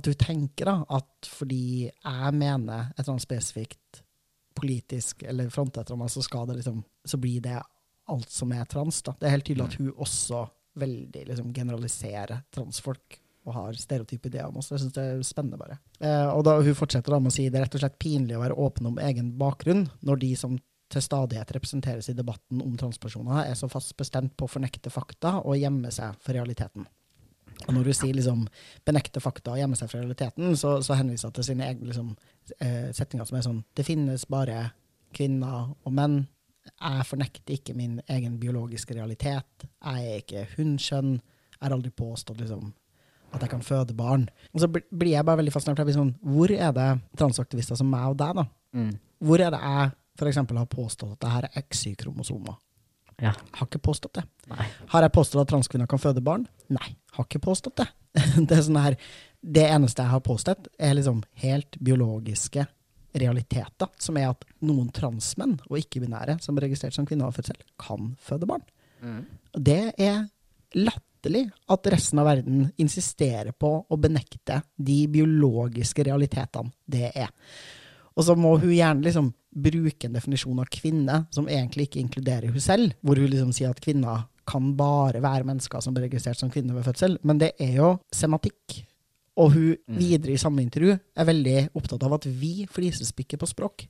S1: at hun tenker da, at fordi jeg mener et eller annet spesifikt politisk eller frontetter meg, så, liksom, så blir det alt som er trans. Da. Det er helt tydelig at hun også veldig liksom, generaliserer transfolk og har stereotype ideer om oss. Jeg syns det er spennende, bare. Eh, og da, hun fortsetter da med å si det er rett og slett pinlig å være åpen om egen bakgrunn når de som til stadighet representeres i debatten om transpersoner, er så fast bestemt på å fornekte fakta og gjemme seg for realiteten. Og når du sier liksom, benekte fakta og gjemme seg for realiteten, så, så henviser hun til sine egne liksom, eh, setninger som er sånn Det finnes bare kvinner og menn jeg fornekter ikke min egen biologiske realitet. Jeg er ikke hundskjønn. Jeg har aldri påstått liksom, at jeg kan føde barn. Og så blir jeg bare veldig fascinert. Sånn, hvor er det transaktivister som meg og deg, da? Mm. Hvor er det jeg f.eks. har påstått at det her er XY-kromosomer?
S2: Ja.
S1: Har ikke påstått det.
S2: Nei.
S1: Har jeg påstått at transkvinner kan føde barn? Nei, har ikke påstått det. det, sånn her, det eneste jeg har påstått, er liksom helt biologiske realiteter, som er at noen transmenn og ikke-binære som er registrert som kvinner av fødsel, kan føde barn. Mm. Det er latterlig at resten av verden insisterer på å benekte de biologiske realitetene det er. Og så må hun gjerne liksom bruke en definisjon av kvinne som egentlig ikke inkluderer hun selv, hvor hun liksom sier at kvinner kan bare være mennesker som blir registrert som kvinner ved fødsel. Men det er jo sematikk. Og hun videre i samme intervju er veldig opptatt av at vi flisespikker på språk.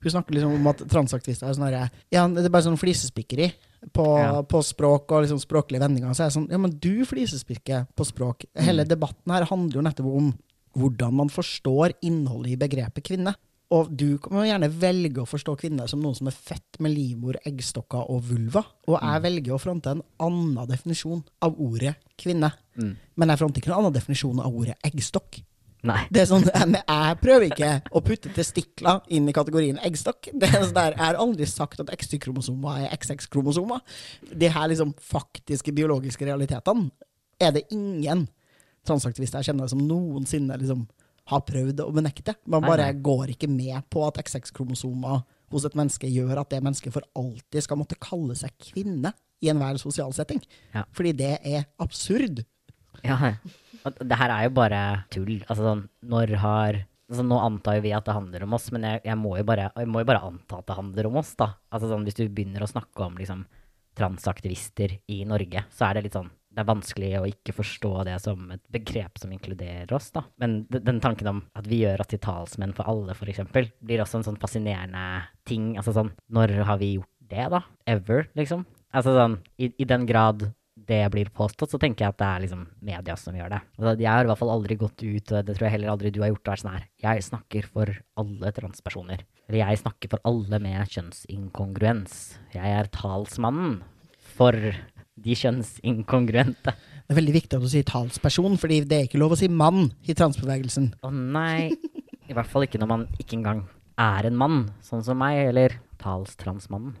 S1: Hun snakker liksom om at transaktivister er sånn herre Ja, det er bare sånn flisespikkeri på,
S2: Ja.
S1: på språk og liksom språklige vendinger. Så er det sånn Ja, men du flisespikker på språk. Hele debatten her handler jo nettopp om hvordan man forstår innholdet i begrepet kvinne. Og du jo gjerne velge å forstå kvinner som noen som er født med livmor, eggstokker og vulva. Og jeg velger å fronte en annen definisjon av ordet kvinne.
S2: Mm.
S1: Men jeg fronter ikke en annen definisjon av ordet eggstokk.
S2: Nei.
S1: Det er sånn, jeg, jeg prøver ikke å putte testikler inn i kategorien eggstokk. Det er sånn der, Jeg har aldri sagt at XY-kromosomer er XX-kromosomer. De her liksom faktiske biologiske realitetene er det ingen transaktivister jeg kjenner som noensinne liksom har prøvd å benekte. Man bare
S2: nei.
S1: går ikke med på at XX-kromosomer hos et menneske gjør at det mennesket for alltid skal måtte kalle seg kvinne i enhver sosial setting.
S2: Ja.
S1: Fordi det er absurd.
S2: Ja, og det her er jo bare tull. Altså sånn, når har altså Nå antar jo vi at det handler om oss, men jeg, jeg, må jo bare, jeg må jo bare anta at det handler om oss, da. Altså sånn, hvis du begynner å snakke om liksom transaktivister i Norge, så er det litt sånn det er vanskelig å ikke forstå det som et begrep som inkluderer oss, da. Men den tanken om at vi gjør oss til talsmenn for alle, eksempel, blir også en sånn fascinerende ting. Altså sånn, når har vi gjort det, da? Ever, liksom? Altså sånn, i, i den grad det blir påstått, så tenker jeg at det er liksom media som gjør det. Altså, jeg har i hvert fall aldri gått ut, og det tror jeg heller aldri du har gjort, og vært sånn her. Jeg snakker for alle transpersoner. Eller jeg snakker for alle med kjønnsinkongruens. Jeg er talsmannen for de kjønnsinkongruente.
S1: Det er veldig viktig at du sier talsperson, fordi det er ikke lov å si mann i transbevegelsen.
S2: Å nei, i hvert fall ikke når man ikke engang er en mann, sånn som meg, eller talstransmannen.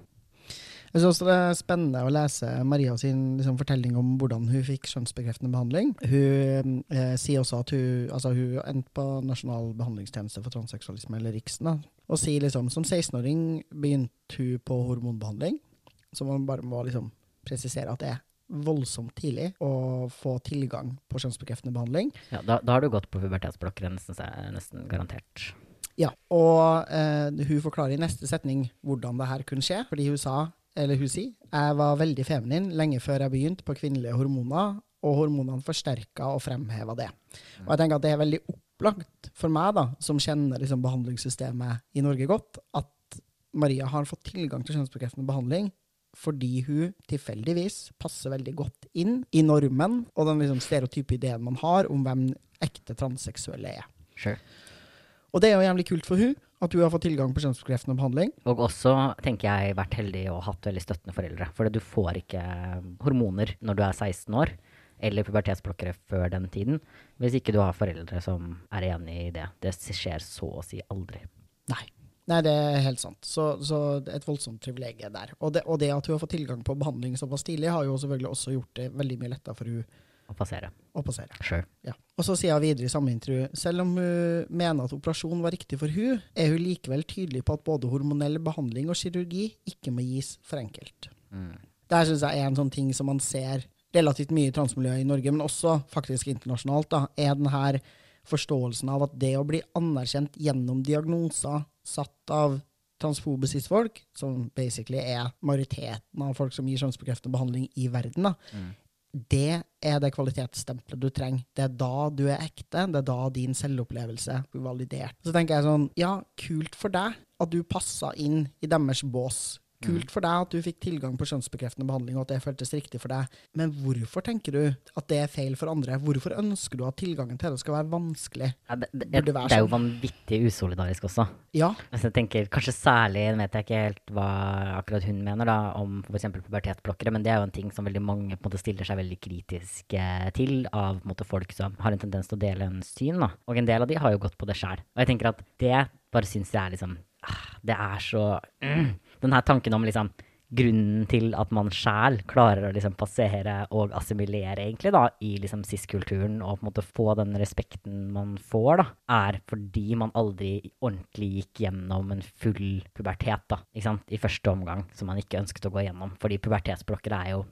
S1: Jeg synes også det er spennende å lese Maria sin liksom, fortelling om hvordan hun fikk kjønnsbekreftende behandling. Hun eh, sier også at hun, altså, hun endte på Nasjonal behandlingstjeneste for transseksualisme, eller Riksen, da, og sier liksom som 16-åring begynte hun på hormonbehandling, man bare må liksom presisere at det er voldsomt tidlig å få tilgang på kjønnsbekreftende behandling.
S2: Ja, da, da har du gått på pubertetsblokkere, nesten, nesten garantert.
S1: Ja, og eh, hun forklarer i neste setning hvordan det her kunne skje, fordi hun sa, eller hun sier, jeg var veldig feminin lenge før jeg begynte på kvinnelige hormoner, og hormonene forsterka og fremheva det. Og jeg tenker at det er veldig opplagt for meg, da, som kjenner liksom behandlingssystemet i Norge godt, at Maria har fått tilgang til kjønnsbekreftende behandling fordi hun tilfeldigvis passer veldig godt inn i normen og den liksom stereotype ideen man har om hvem ekte transseksuelle er.
S2: Sure.
S1: Og det er jo jævlig kult for hun at hun har fått tilgang på kjønnsbekreftende behandling.
S2: Og også tenker jeg vært heldig og hatt veldig støttende foreldre. For du får ikke hormoner når du er 16 år, eller pubertetsblokkere før den tiden, hvis ikke du har foreldre som er enig i det. Det skjer så å si aldri.
S1: Nei. Nei, det er helt sant. Så, så et voldsomt privilegium der. Og det, og det at hun har fått tilgang på behandling såpass tidlig, har jo selvfølgelig også gjort det veldig mye lettere for hun
S2: Å passere.
S1: å passere.
S2: Sure.
S1: Ja. Og så sier hun videre i samme intervju selv om hun mener at operasjon var riktig for hun, er hun likevel tydelig på at både hormonell behandling og kirurgi ikke må gis for enkelt.
S2: Mm.
S1: Det her syns jeg er en sånn ting som man ser relativt mye i transmiljøet i Norge, men også faktisk internasjonalt, da, er den her forståelsen av at det å bli anerkjent gjennom diagnoser satt av transfobe cis-folk, som basically er majoriteten av folk som gir kjønnsbekreftende behandling i verden, da,
S2: Mm.
S1: det er det kvalitetsstempelet du trenger. Det er da du er ekte, det er da din selvopplevelse blir validert. Så tenker jeg sånn, ja, kult for deg at du passa inn i deres bås. Kult for deg at du fikk tilgang på skjønnsbekreftende behandling, og at det føltes riktig for deg. Men hvorfor tenker du at det er feil for andre? Hvorfor ønsker du at tilgangen til det skal være vanskelig?
S2: Ja, det, det, det,
S1: være
S2: er jo
S1: sånn.
S2: vanvittig usolidarisk også.
S1: Ja,
S2: Altså, jeg tenker Kanskje særlig vet jeg ikke helt hva akkurat hun mener da, om f.eks. pubertetsblokkere, men det er jo en ting som veldig mange måte stiller seg veldig kritisk til av måte, folk som har en tendens til å dele en syn. Da. Og en del av de har jo gått på det sjæl. Og jeg tenker at det bare syns jeg er liksom ah, Det er så mm, Den her tanken om liksom grunnen til at man sjæl klarer å liksom passere og assimilere egentlig da, i liksom cis-kulturen og på en måte få den respekten man får, da, er fordi man aldri ordentlig gikk gjennom en full pubertet da, i første omgang, som man ikke ønsket å gå gjennom. Fordi pubertetsblokker er jo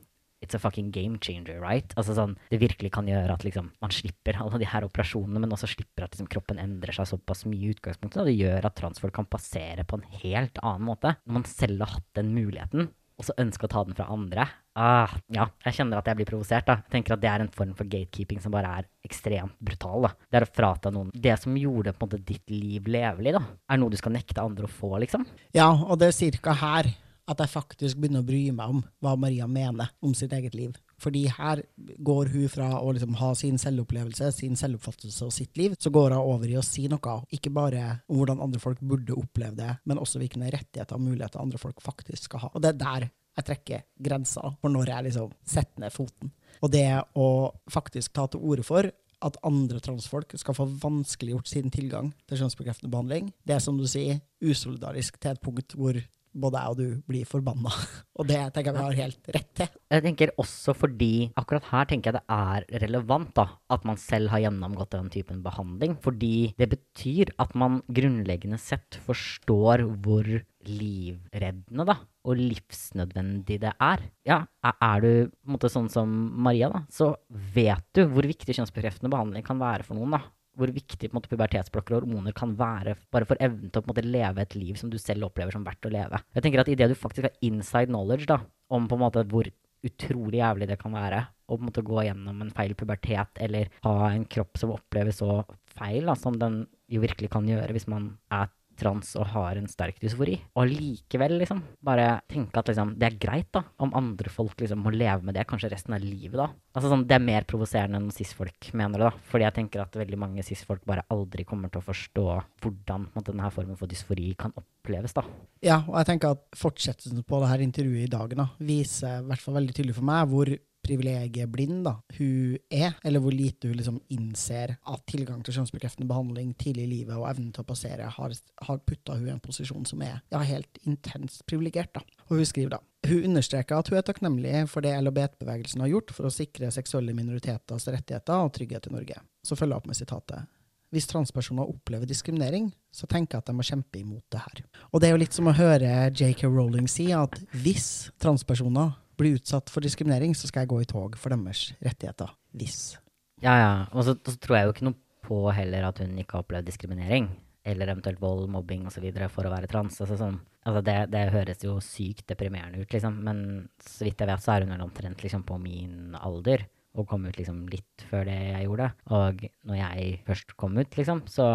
S2: it's a fucking game changer, right? Altså sånn, Det virkelig kan gjøre at liksom, man slipper alle de her operasjonene, men også slipper at liksom, kroppen endrer seg såpass mye i utgangspunktet. Og det gjør at transfolk kan passere på en helt annen måte. Når man selv har hatt den muligheten, og så ønsker å ta den fra andre. Ah, ja, jeg kjenner at jeg blir provosert. da. Jeg tenker at Det er en form for gatekeeping som bare er ekstremt brutal. da. Det er å frata noen det som gjorde på en måte ditt liv levelig, da. Er noe du skal nekte andre å få, liksom.
S1: Ja, og det er cirka her at jeg faktisk begynner å bry meg om hva Maria mener om sitt eget liv. Fordi her går hun fra å liksom ha sin selvopplevelse, sin selvoppfattelse og sitt liv, så går hun over i å si noe, ikke bare om hvordan andre folk burde oppleve det, men også hvilke rettigheter og muligheter andre folk faktisk skal ha. Og det er der jeg trekker grensa for når jeg liksom setter ned foten. Og det å faktisk ta til orde for at andre transfolk skal få vanskeliggjort sin tilgang til kjønnsbekreftende behandling, det er som du sier, usolidarisk til et punkt hvor både jeg og du blir forbanna. Og det tenker jeg vi har helt rett til.
S2: Jeg tenker også fordi akkurat her tenker jeg det er relevant da, at man selv har gjennomgått den typen behandling. Fordi det betyr at man grunnleggende sett forstår hvor livreddende da, og livsnødvendig det er. Ja, er du på en måte sånn som Maria, da, så vet du hvor viktig kjønnsbekreftende behandling kan være for noen. da hvor viktig måte, pubertetsblokker og hormoner kan være bare for evnen til å måte, leve et liv som du selv opplever som verdt å leve. Jeg tenker at Idet du faktisk har inside knowledge da, om på en måte hvor utrolig jævlig det kan være å på en måte gå gjennom en feil pubertet eller ha en kropp som oppleves så feil da, som den jo virkelig kan gjøre hvis man er trans og har en sterk dysfori. Og likevel, liksom, bare tenke at liksom, det er greit, da, om andre folk liksom må leve med det kanskje resten av livet, da. Altså sånn, Det er mer provoserende enn cis-folk mener det, da. Fordi jeg tenker at veldig mange cis-folk bare aldri kommer til å forstå hvordan måtte, denne formen for dysfori kan oppleves, da.
S1: Ja, og jeg tenker at fortsettelsen på det her intervjuet i dag da, viser i hvert fall veldig tydelig for meg hvor privilegieblind da, hun er, eller hvor lite hun liksom innser at tilgang til kjønnsbekreftende behandling tidlig i livet og evnen til å passere har, har putta hun i en posisjon som er ja, helt intenst privilegert. da. Og hun skriver da hun understreker at hun er takknemlig for det LHBT-bevegelsen har gjort for å sikre seksuelle minoriteters rettigheter og trygghet i Norge. Så følger jeg opp med sitatet. Hvis transpersoner opplever diskriminering, så tenker jeg at de må kjempe imot det her. Og det er jo litt som å høre JK Rowling si at hvis transpersoner blir utsatt for diskriminering, så skal jeg gå i tog for deres rettigheter. Hvis.
S2: Ja, ja. Og så, så tror jeg jo ikke noe på heller at hun ikke har opplevd diskriminering. Eller eventuelt vold, mobbing osv. for å være trans. Altså, sånn, altså det, det, høres jo sykt deprimerende ut, liksom. Men så vidt jeg vet, så er hun vel omtrent liksom, på min alder. Og kom ut liksom litt før det jeg gjorde. Og når jeg først kom ut, liksom, så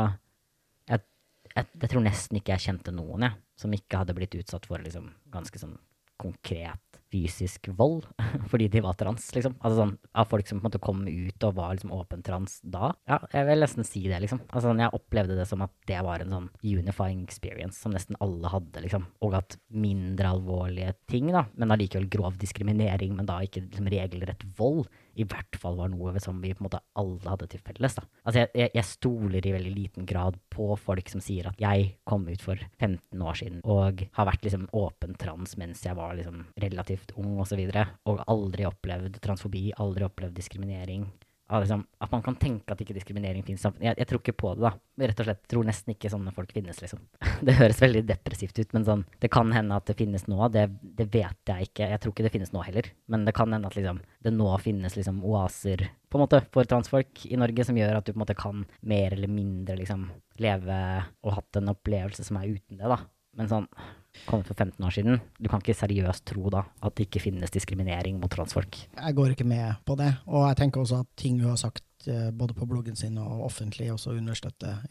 S2: jeg, jeg, jeg tror nesten ikke jeg kjente noen, jeg, som ikke hadde blitt utsatt for liksom ganske sånn konkret fysisk vold fordi de var trans, liksom. Altså sånn av folk som på en måte kom ut og var liksom åpen trans da. Ja, jeg vil nesten si det, liksom. Altså sånn, jeg opplevde det som at det var en sånn unifying experience som nesten alle hadde, liksom. Og at mindre alvorlige ting, da, men allikevel grov diskriminering, men da ikke liksom regelrett vold, i hvert fall var noe som vi på en måte alle hadde til felles. da. Altså jeg, jeg, jeg, stoler i veldig liten grad på folk som sier at jeg kom ut for 15 år siden og har vært liksom åpen trans mens jeg var liksom relativt ung osv. Og, så videre, og aldri opplevd transfobi, aldri opplevd diskriminering liksom, at man kan tenke at ikke diskriminering finnes. Jeg, jeg, tror ikke på det, da. Rett og slett tror nesten ikke sånne folk finnes, liksom. Det høres veldig depressivt ut, men sånn, det kan hende at det finnes nå. Det, det, vet jeg ikke. Jeg tror ikke det finnes nå heller. Men det kan hende at liksom, det nå finnes liksom, oaser på en måte, for transfolk i Norge som gjør at du på en måte kan mer eller mindre liksom, leve og hatt en opplevelse som er uten det. da. Men sånn kommet for 15 år siden. Du kan ikke seriøst tro da at det ikke finnes diskriminering mot transfolk.
S1: Jeg går ikke med på det, og jeg tenker også at ting hun har sagt eh, både på bloggen sin og offentlig, også understøtter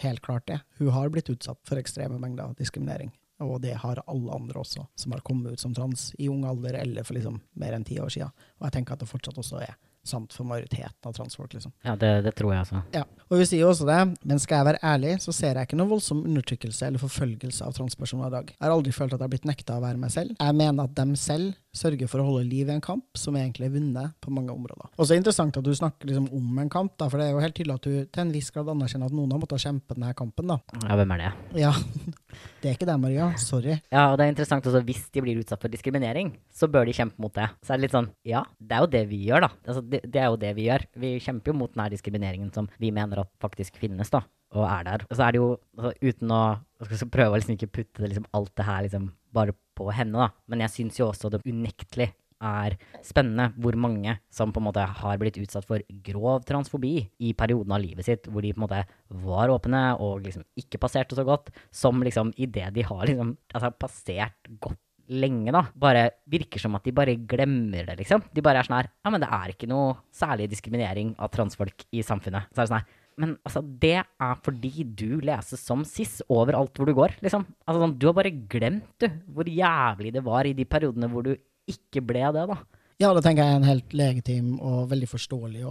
S1: helt klart det. Hun har blitt utsatt for ekstreme mengder diskriminering. Og det har alle andre også, som har kommet ut som trans i ung alder eller for liksom mer enn ti år siden. Og jeg tenker at det fortsatt også er sant for majoriteten av transfolk. liksom.
S2: Ja, det, det tror jeg altså.
S1: Ja, og vi sier jo også det, men skal jeg være ærlig, så ser jeg ikke noe voldsom undertrykkelse eller forfølgelse av transpersoner i dag. Jeg har aldri følt at jeg har blitt nekta å være meg selv. Jeg mener at dem selv sørger for å holde liv i en kamp som egentlig er vunnet på mange områder. Og så er det interessant at du snakker liksom om en kamp, da, for det er jo helt tydelig at du til en viss grad anerkjenner at noen har måttet kjempe denne kampen. da.
S2: Ja, hvem er det?
S1: Ja, Det er ikke deg, Maria. Sorry.
S2: Ja, og det er interessant også, hvis de blir utsatt for diskriminering, så bør de kjempe mot det. Så er det litt sånn, ja, det er jo det vi gjør, da. Altså, det, det er jo det vi gjør. Vi kjemper jo mot denne diskrimineringen som vi mener at faktisk finnes, da og er der. Og så er det jo, altså, uten å skal prøve å liksom ikke putte det, liksom, alt det her liksom, bare på henne, da. Men jeg syns jo også det unektelig er spennende hvor mange som på en måte har blitt utsatt for grov transfobi i perioden av livet sitt, hvor de på en måte var åpne og liksom ikke passerte så godt, som liksom idet de har liksom altså, passert godt lenge, da, bare virker som at de bare glemmer det, liksom. De bare er sånn her Ja, men det er ikke noe særlig diskriminering av transfolk i samfunnet. Så er det sånn her men altså, det er fordi du leses som siss overalt hvor du går, liksom. Altså, sånn, du har bare glemt, du, hvor jævlig det var i de periodene hvor du ikke ble det, da.
S1: Ja, det tenker jeg er en helt legitim og veldig forståelig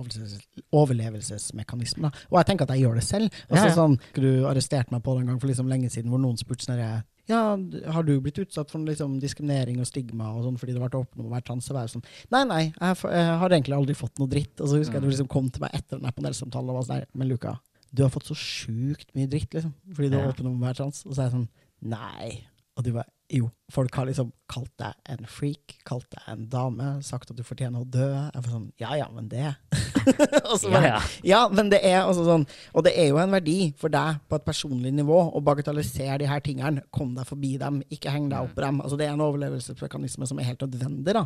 S1: overlevelsesmekanisme. Da. Og jeg tenker at jeg gjør det selv. Altså, ja, ja. Sånn, du arresterte meg på det en gang for liksom lenge siden hvor noen spurte sånn ja, har du blitt utsatt for liksom, diskriminering og stigma og sånn fordi du har vært åpen om å være trans? Og være sånn, nei, nei, jeg, jeg, har egentlig aldri fått noe dritt. Og så husker jeg du mm. liksom kom til meg etter den panelsamtalen og var sånn Men Luka, du har fått så sjukt mye dritt liksom, fordi du er åpen om å være trans. Og så er jeg sånn Nei. Og du bare Jo, folk har liksom kalt deg en freak, kalt deg en dame, sagt at du fortjener å dø. Jeg var sånn Ja ja, men det bare, ja, ja. ja, men det er altså sånn Og det er jo en verdi for deg på et personlig nivå å bagatellisere de her tingene. Kom deg forbi dem, ikke heng deg opp på dem. Altså, det er en overlevelsesmekanisme som er helt nødvendig, da.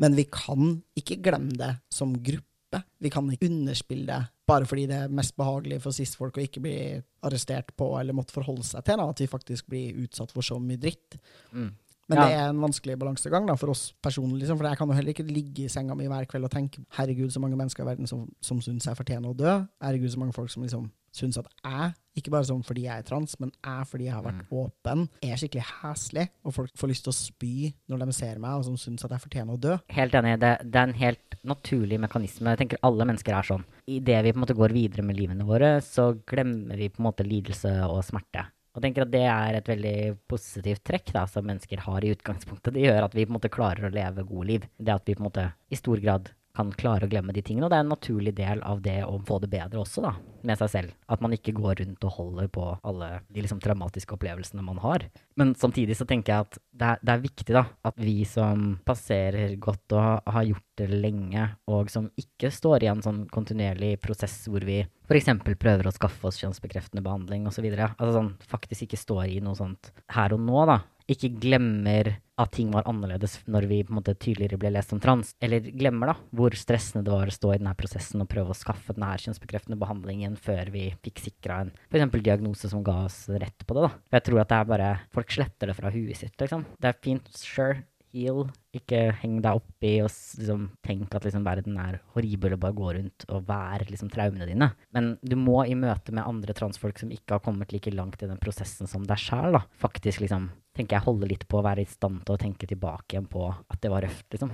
S1: Men vi kan ikke glemme det som gruppe. Vi kan ikke underspille det bare fordi det er mest behagelig for cis-folk å ikke bli arrestert på eller måtte forholde seg til da, at vi faktisk blir utsatt for så mye dritt. Mm. Men ja. det er en vanskelig balansegang da, for oss personlig. Liksom, for jeg kan jo heller ikke ligge i senga mi hver kveld og tenke herregud, så mange mennesker i verden som, som syns jeg fortjener å dø. Herregud, så mange folk som liksom syns at jeg, ikke bare sånn fordi jeg er trans, men jeg fordi jeg har vært mm. åpen, er skikkelig heslig, og folk får lyst til å spy når de ser meg, og som syns at jeg fortjener å dø.
S2: Helt enig. Det, det, er en helt naturlig mekanisme. Jeg tenker alle mennesker er sånn. Idet vi på en måte går videre med livene våre, så glemmer vi på en måte lidelse og smerte. Og tenker at det er et veldig positivt trekk da, som mennesker har i utgangspunktet. Det gjør at vi på en måte klarer å leve gode liv. Det at vi på en måte i stor grad kan klare å glemme de tingene. Og det er en naturlig del av det å få det bedre også, da, med seg selv. At man ikke går rundt og holder på alle de liksom traumatiske opplevelsene man har. Men samtidig så tenker jeg at det er, det er viktig, da, at vi som passerer godt og har gjort det lenge, og som ikke står i en sånn kontinuerlig prosess hvor vi f.eks. prøver å skaffe oss kjønnsbekreftende behandling osv. Altså sånn faktisk ikke står i noe sånt her og nå, da ikke glemmer at ting var annerledes når vi på en måte tydeligere ble lest som trans, eller glemmer da hvor stressende det var å stå i denne prosessen og prøve å skaffe denne kjønnsbekreftende behandlingen før vi fikk sikra en f.eks. diagnose som ga oss rett på det. da. Jeg tror at det er bare Folk sletter det fra huet sitt, liksom. Det er fint, sure, heal. Ikke heng deg opp i og liksom, tenk at liksom, verden er horribel og bare gå rundt og være liksom, traumene dine. Men du må i møte med andre transfolk som ikke har kommet like langt i den prosessen som deg sjæl, faktisk liksom tenker jeg holde litt på å være i stand til å tenke tilbake igjen på at det var røft, liksom.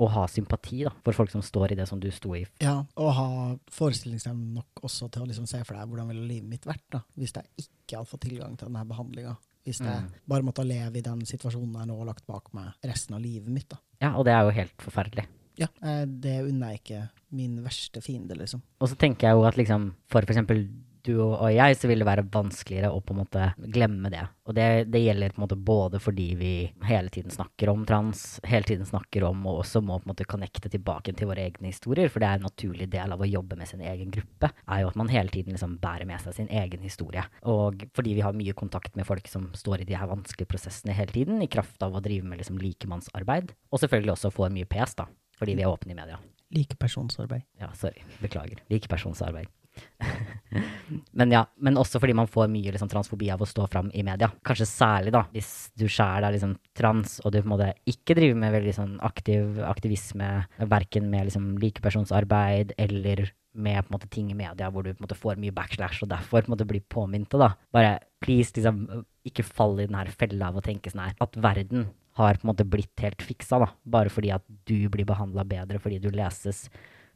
S2: Og ha sympati da, for folk som står i det som du sto i.
S1: Ja, og ha forestillingsevne nok også til å liksom se for deg hvordan ville livet mitt vært da, hvis jeg ikke hadde fått tilgang til denne behandlinga. Hvis jeg mm. bare måtte leve i den situasjonen jeg nå har lagt bak meg resten av livet mitt. da.
S2: Ja, og det er jo helt forferdelig.
S1: Ja, eh, det unner jeg ikke min verste fiende, liksom.
S2: Og så tenker jeg jo at liksom, for eksempel du og jeg, så vil det være vanskeligere å på en måte glemme det. Og det, det, gjelder på en måte både fordi vi hele tiden snakker om trans, hele tiden snakker om og også må på en måte connecte tilbake til våre egne historier, for det er en naturlig del av å jobbe med sin egen gruppe, er jo at man hele tiden liksom bærer med seg sin egen historie. Og fordi vi har mye kontakt med folk som står i de her vanskelige prosessene hele tiden, i kraft av å drive med liksom likemannsarbeid, og selvfølgelig også får mye PS, da, fordi vi er åpne i media.
S1: Likepersonsarbeid.
S2: Ja, sorry. Beklager. Likepersonsarbeid. men ja, men også fordi man får mye liksom, transfobi av å stå fram i media. Kanskje særlig da, hvis du sjæl er liksom, trans, og du på en måte ikke driver med veldig sånn aktiv aktivisme, verken med liksom, likepersonsarbeid eller med på en måte, ting i media hvor du på en måte får mye backslash og derfor på en måte blir påminnet. da. Bare please, liksom, ikke fall i den her fella av å tenke sånn her at verden har på en måte blitt helt fiksa, da. Bare fordi at du blir behandla bedre fordi du leses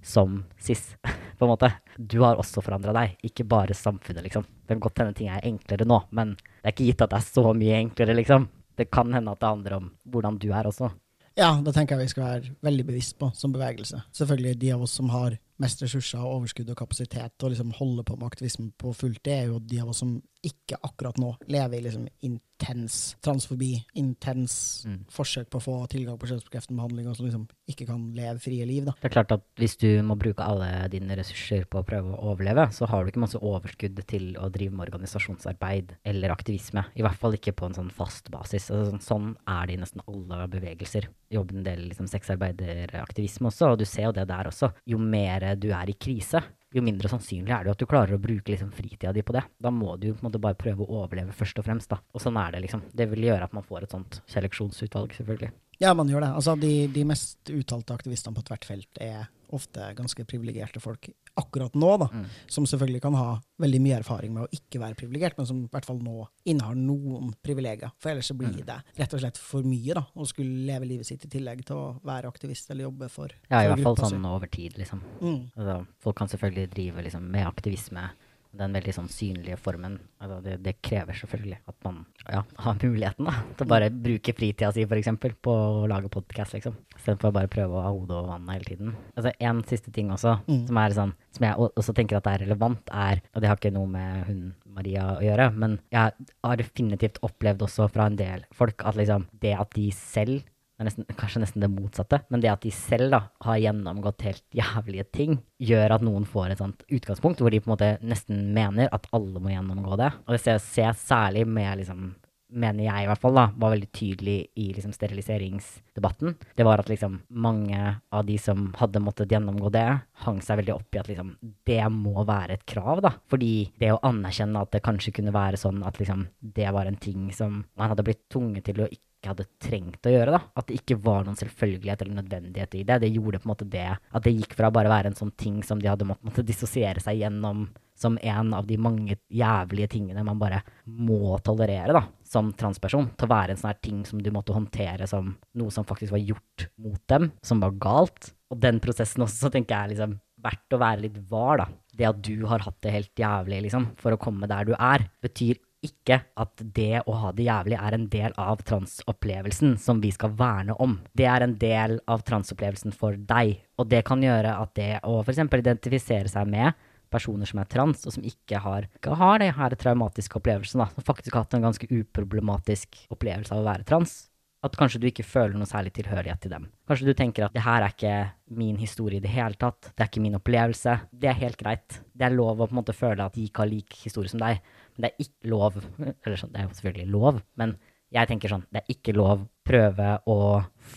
S2: som cis, på en måte. Du har også forandra deg, ikke bare samfunnet, liksom. Det kan godt hende ting er enklere nå, men det er ikke gitt at det er så mye enklere, liksom. Det kan hende at det handler om hvordan du er også.
S1: Ja, det tenker jeg vi skal være veldig bevisst på som bevegelse. Selvfølgelig de av oss som har mest ressurser, og overskudd og kapasitet og liksom holder på med aktivisme på fullt, det er jo de av oss som ikke akkurat nå lever i liksom intens transfobi, intens
S2: Mm.
S1: forsøk på å få tilgang på kjønnsbekreftende behandling, og som liksom ikke kan leve frie liv. da.
S2: Det er klart at hvis du må bruke alle dine ressurser på å prøve å overleve, så har du ikke masse overskudd til å drive med organisasjonsarbeid eller aktivisme. I hvert fall ikke på en sånn fast basis. Altså, sånn, sånn er det i nesten alle bevegelser. Jobber en del liksom, sexarbeideraktivisme også, og du ser jo det der også. Jo mer du er i krise, jo mindre sannsynlig er det jo at du klarer å bruke liksom, fritida di på det. Da må du måte bare prøve å overleve først og fremst. da. Og sånn er det, liksom. Det vil gjøre at man får et sånt seleksjonsutvalg, selvfølgelig.
S1: Ja, man gjør det. Altså, de, de mest uttalte aktivistene på tvert felt er ofte ganske privilegerte folk akkurat nå, da.
S2: Mm.
S1: Som selvfølgelig kan ha veldig mye erfaring med å ikke være privilegert, men som i hvert fall nå innehar noen privilegier. For ellers så blir det rett og slett for mye da, å skulle leve livet sitt i tillegg til å være aktivist eller jobbe for,
S2: Ja, i hvert fall sånn over tid, liksom.
S1: Mm.
S2: Altså, folk kan selvfølgelig drive liksom, med aktivisme, den veldig sånn synlige formen. Altså, det, det krever selvfølgelig at man ja, har muligheten da, til å bare bruke fritida si eksempel, på å lage podkast, liksom. Istedenfor bare prøve å ha hodet over vannet hele tiden. Altså, en siste ting også,
S1: Mm.
S2: som sånn, som jeg også tenker at er relevant, er Og det har ikke noe med hun Maria å gjøre, men jeg har definitivt opplevd også fra en del folk at liksom det at de selv nesten, kanskje nesten det motsatte, men det at de selv da har gjennomgått helt jævlige ting, gjør at noen får et sånt utgangspunkt hvor de på en måte nesten mener at alle må gjennomgå det. Og det ser jeg særlig med liksom mener jeg i hvert fall da, var veldig tydelig i liksom steriliseringsdebatten. Det var at liksom mange av de som hadde måttet gjennomgå det, hang seg veldig opp i at liksom det må være et krav, da. Fordi det å anerkjenne at det kanskje kunne være sånn at liksom det var en ting som man hadde blitt tvunget til å ikke hadde trengt å gjøre, da. At det ikke var noen selvfølgelighet eller nødvendighet i det. Det gjorde på en måte det at det gikk fra bare å være en sånn ting som de hadde måttet måtte dissosiere seg gjennom som en av de mange jævlige tingene man bare må tolerere, da, som transperson, til å være en sånn her ting som du måtte håndtere som noe som faktisk var gjort mot dem, som var galt. Og den prosessen også, så tenker jeg liksom verdt å være litt var, da. Det at du har hatt det helt jævlig, liksom, for å komme der du er, betyr ikke at det å ha det jævlig er en del av transopplevelsen som vi skal verne om. Det er en del av transopplevelsen for deg, og det kan gjøre at det å f.eks. identifisere seg med personer som er trans, og som ikke har, ikke har det traumatiske opplevelsen, da, som faktisk har hatt en ganske uproblematisk opplevelse av å være trans, at kanskje du ikke føler noe særlig tilhørighet til dem. Kanskje du tenker at det her er ikke min historie i det hele tatt, det er ikke min opplevelse. Det er helt greit. Det er lov å på en måte føle at de ikke har lik historie som deg, men det er ikke lov Eller sånn, det er jo selvfølgelig lov, men jeg tenker sånn, det er ikke lov prøve å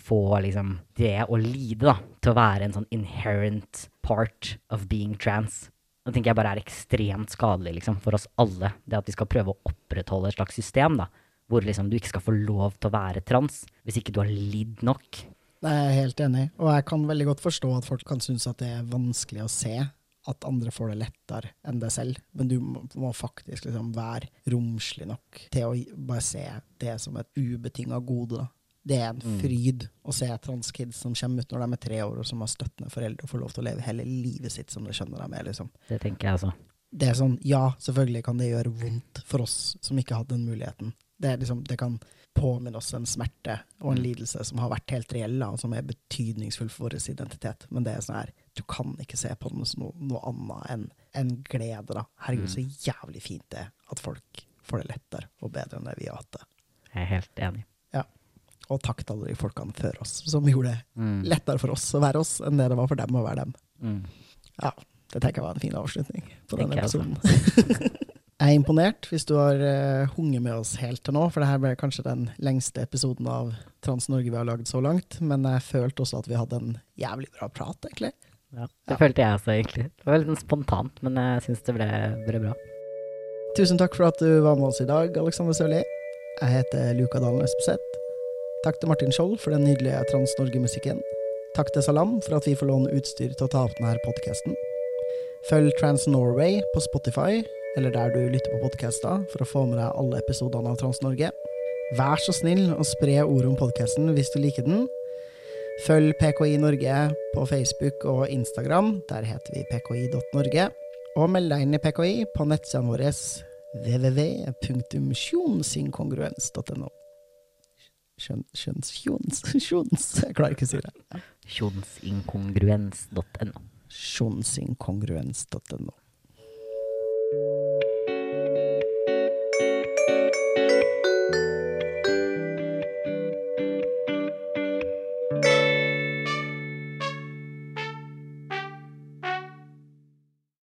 S2: få liksom det å lide, da, til å være en sånn inherent part of being trans. Det tenker jeg bare er ekstremt skadelig liksom, for oss alle. Det at vi skal prøve å opprettholde et slags system da, hvor liksom, du ikke skal få lov til å være trans hvis ikke du har lidd nok.
S1: Det er jeg helt enig i, og jeg kan veldig godt forstå at folk kan synes at det er vanskelig å se at andre får det lettere enn deg selv, men du må, faktisk liksom være romslig nok til å bare se det som et ubetinga gode. da. Det er en
S2: Mm.
S1: fryd å se transkids som kommer ut når de er tre år, og som har støttende foreldre og får lov til å leve hele livet sitt som de skjønner de er. liksom.
S2: Det tenker jeg altså.
S1: Det er sånn, ja, selvfølgelig kan det gjøre vondt for oss som ikke hadde den muligheten. Det, er liksom, det kan påminne oss en smerte og en
S2: Mm.
S1: lidelse som har vært helt reell, og som er betydningsfull for vår identitet. Men det er sånn her, du kan ikke se på den som noe, noe annet enn en glede. da. Herregud, så jævlig fint det er at folk får det lettere og bedre enn det vi har hatt det.
S2: Jeg er helt enig.
S1: Og takk til alle de folkene før oss som gjorde det
S2: Mm.
S1: lettere for oss å være oss enn det det var for dem å være dem.
S2: Mm.
S1: Ja, det tenker jeg var en fin avslutning på denne episoden. jeg er imponert hvis du har uh, hunget med oss helt til nå, for det her ble kanskje den lengste episoden av Trans Norge vi har lagd så langt, men jeg følte også at vi hadde en jævlig bra prat, egentlig.
S2: Ja,
S1: Ja.
S2: det følte jeg også, egentlig. Det var litt spontant, men jeg syns det ble, ble bra.
S1: Tusen takk for at du var med oss i dag, Alexander Sørli. Jeg heter Luka Dalen Espeseth. Takk til Martin Skjold for den nydelige Trans Norge-musikken. Takk til Salam for at vi får låne utstyr til å ta opp denne podkasten. Følg Trans Norway på Spotify, eller der du lytter på podkaster, for å få med deg alle episodene av Trans Norge. Vær så snill og spre ordet om podkasten hvis du liker den. Følg PKI Norge på Facebook og Instagram, der heter vi pki.norge. Og meld deg inn i PKI på nettsidene våre www.kjønnsinkongruens.no. Kjønn, kjønnskjons... Kjons... Jeg klarer ikke å si det.
S2: Kjonsinkongruens.no.
S1: Kjønnsinkongruens.no.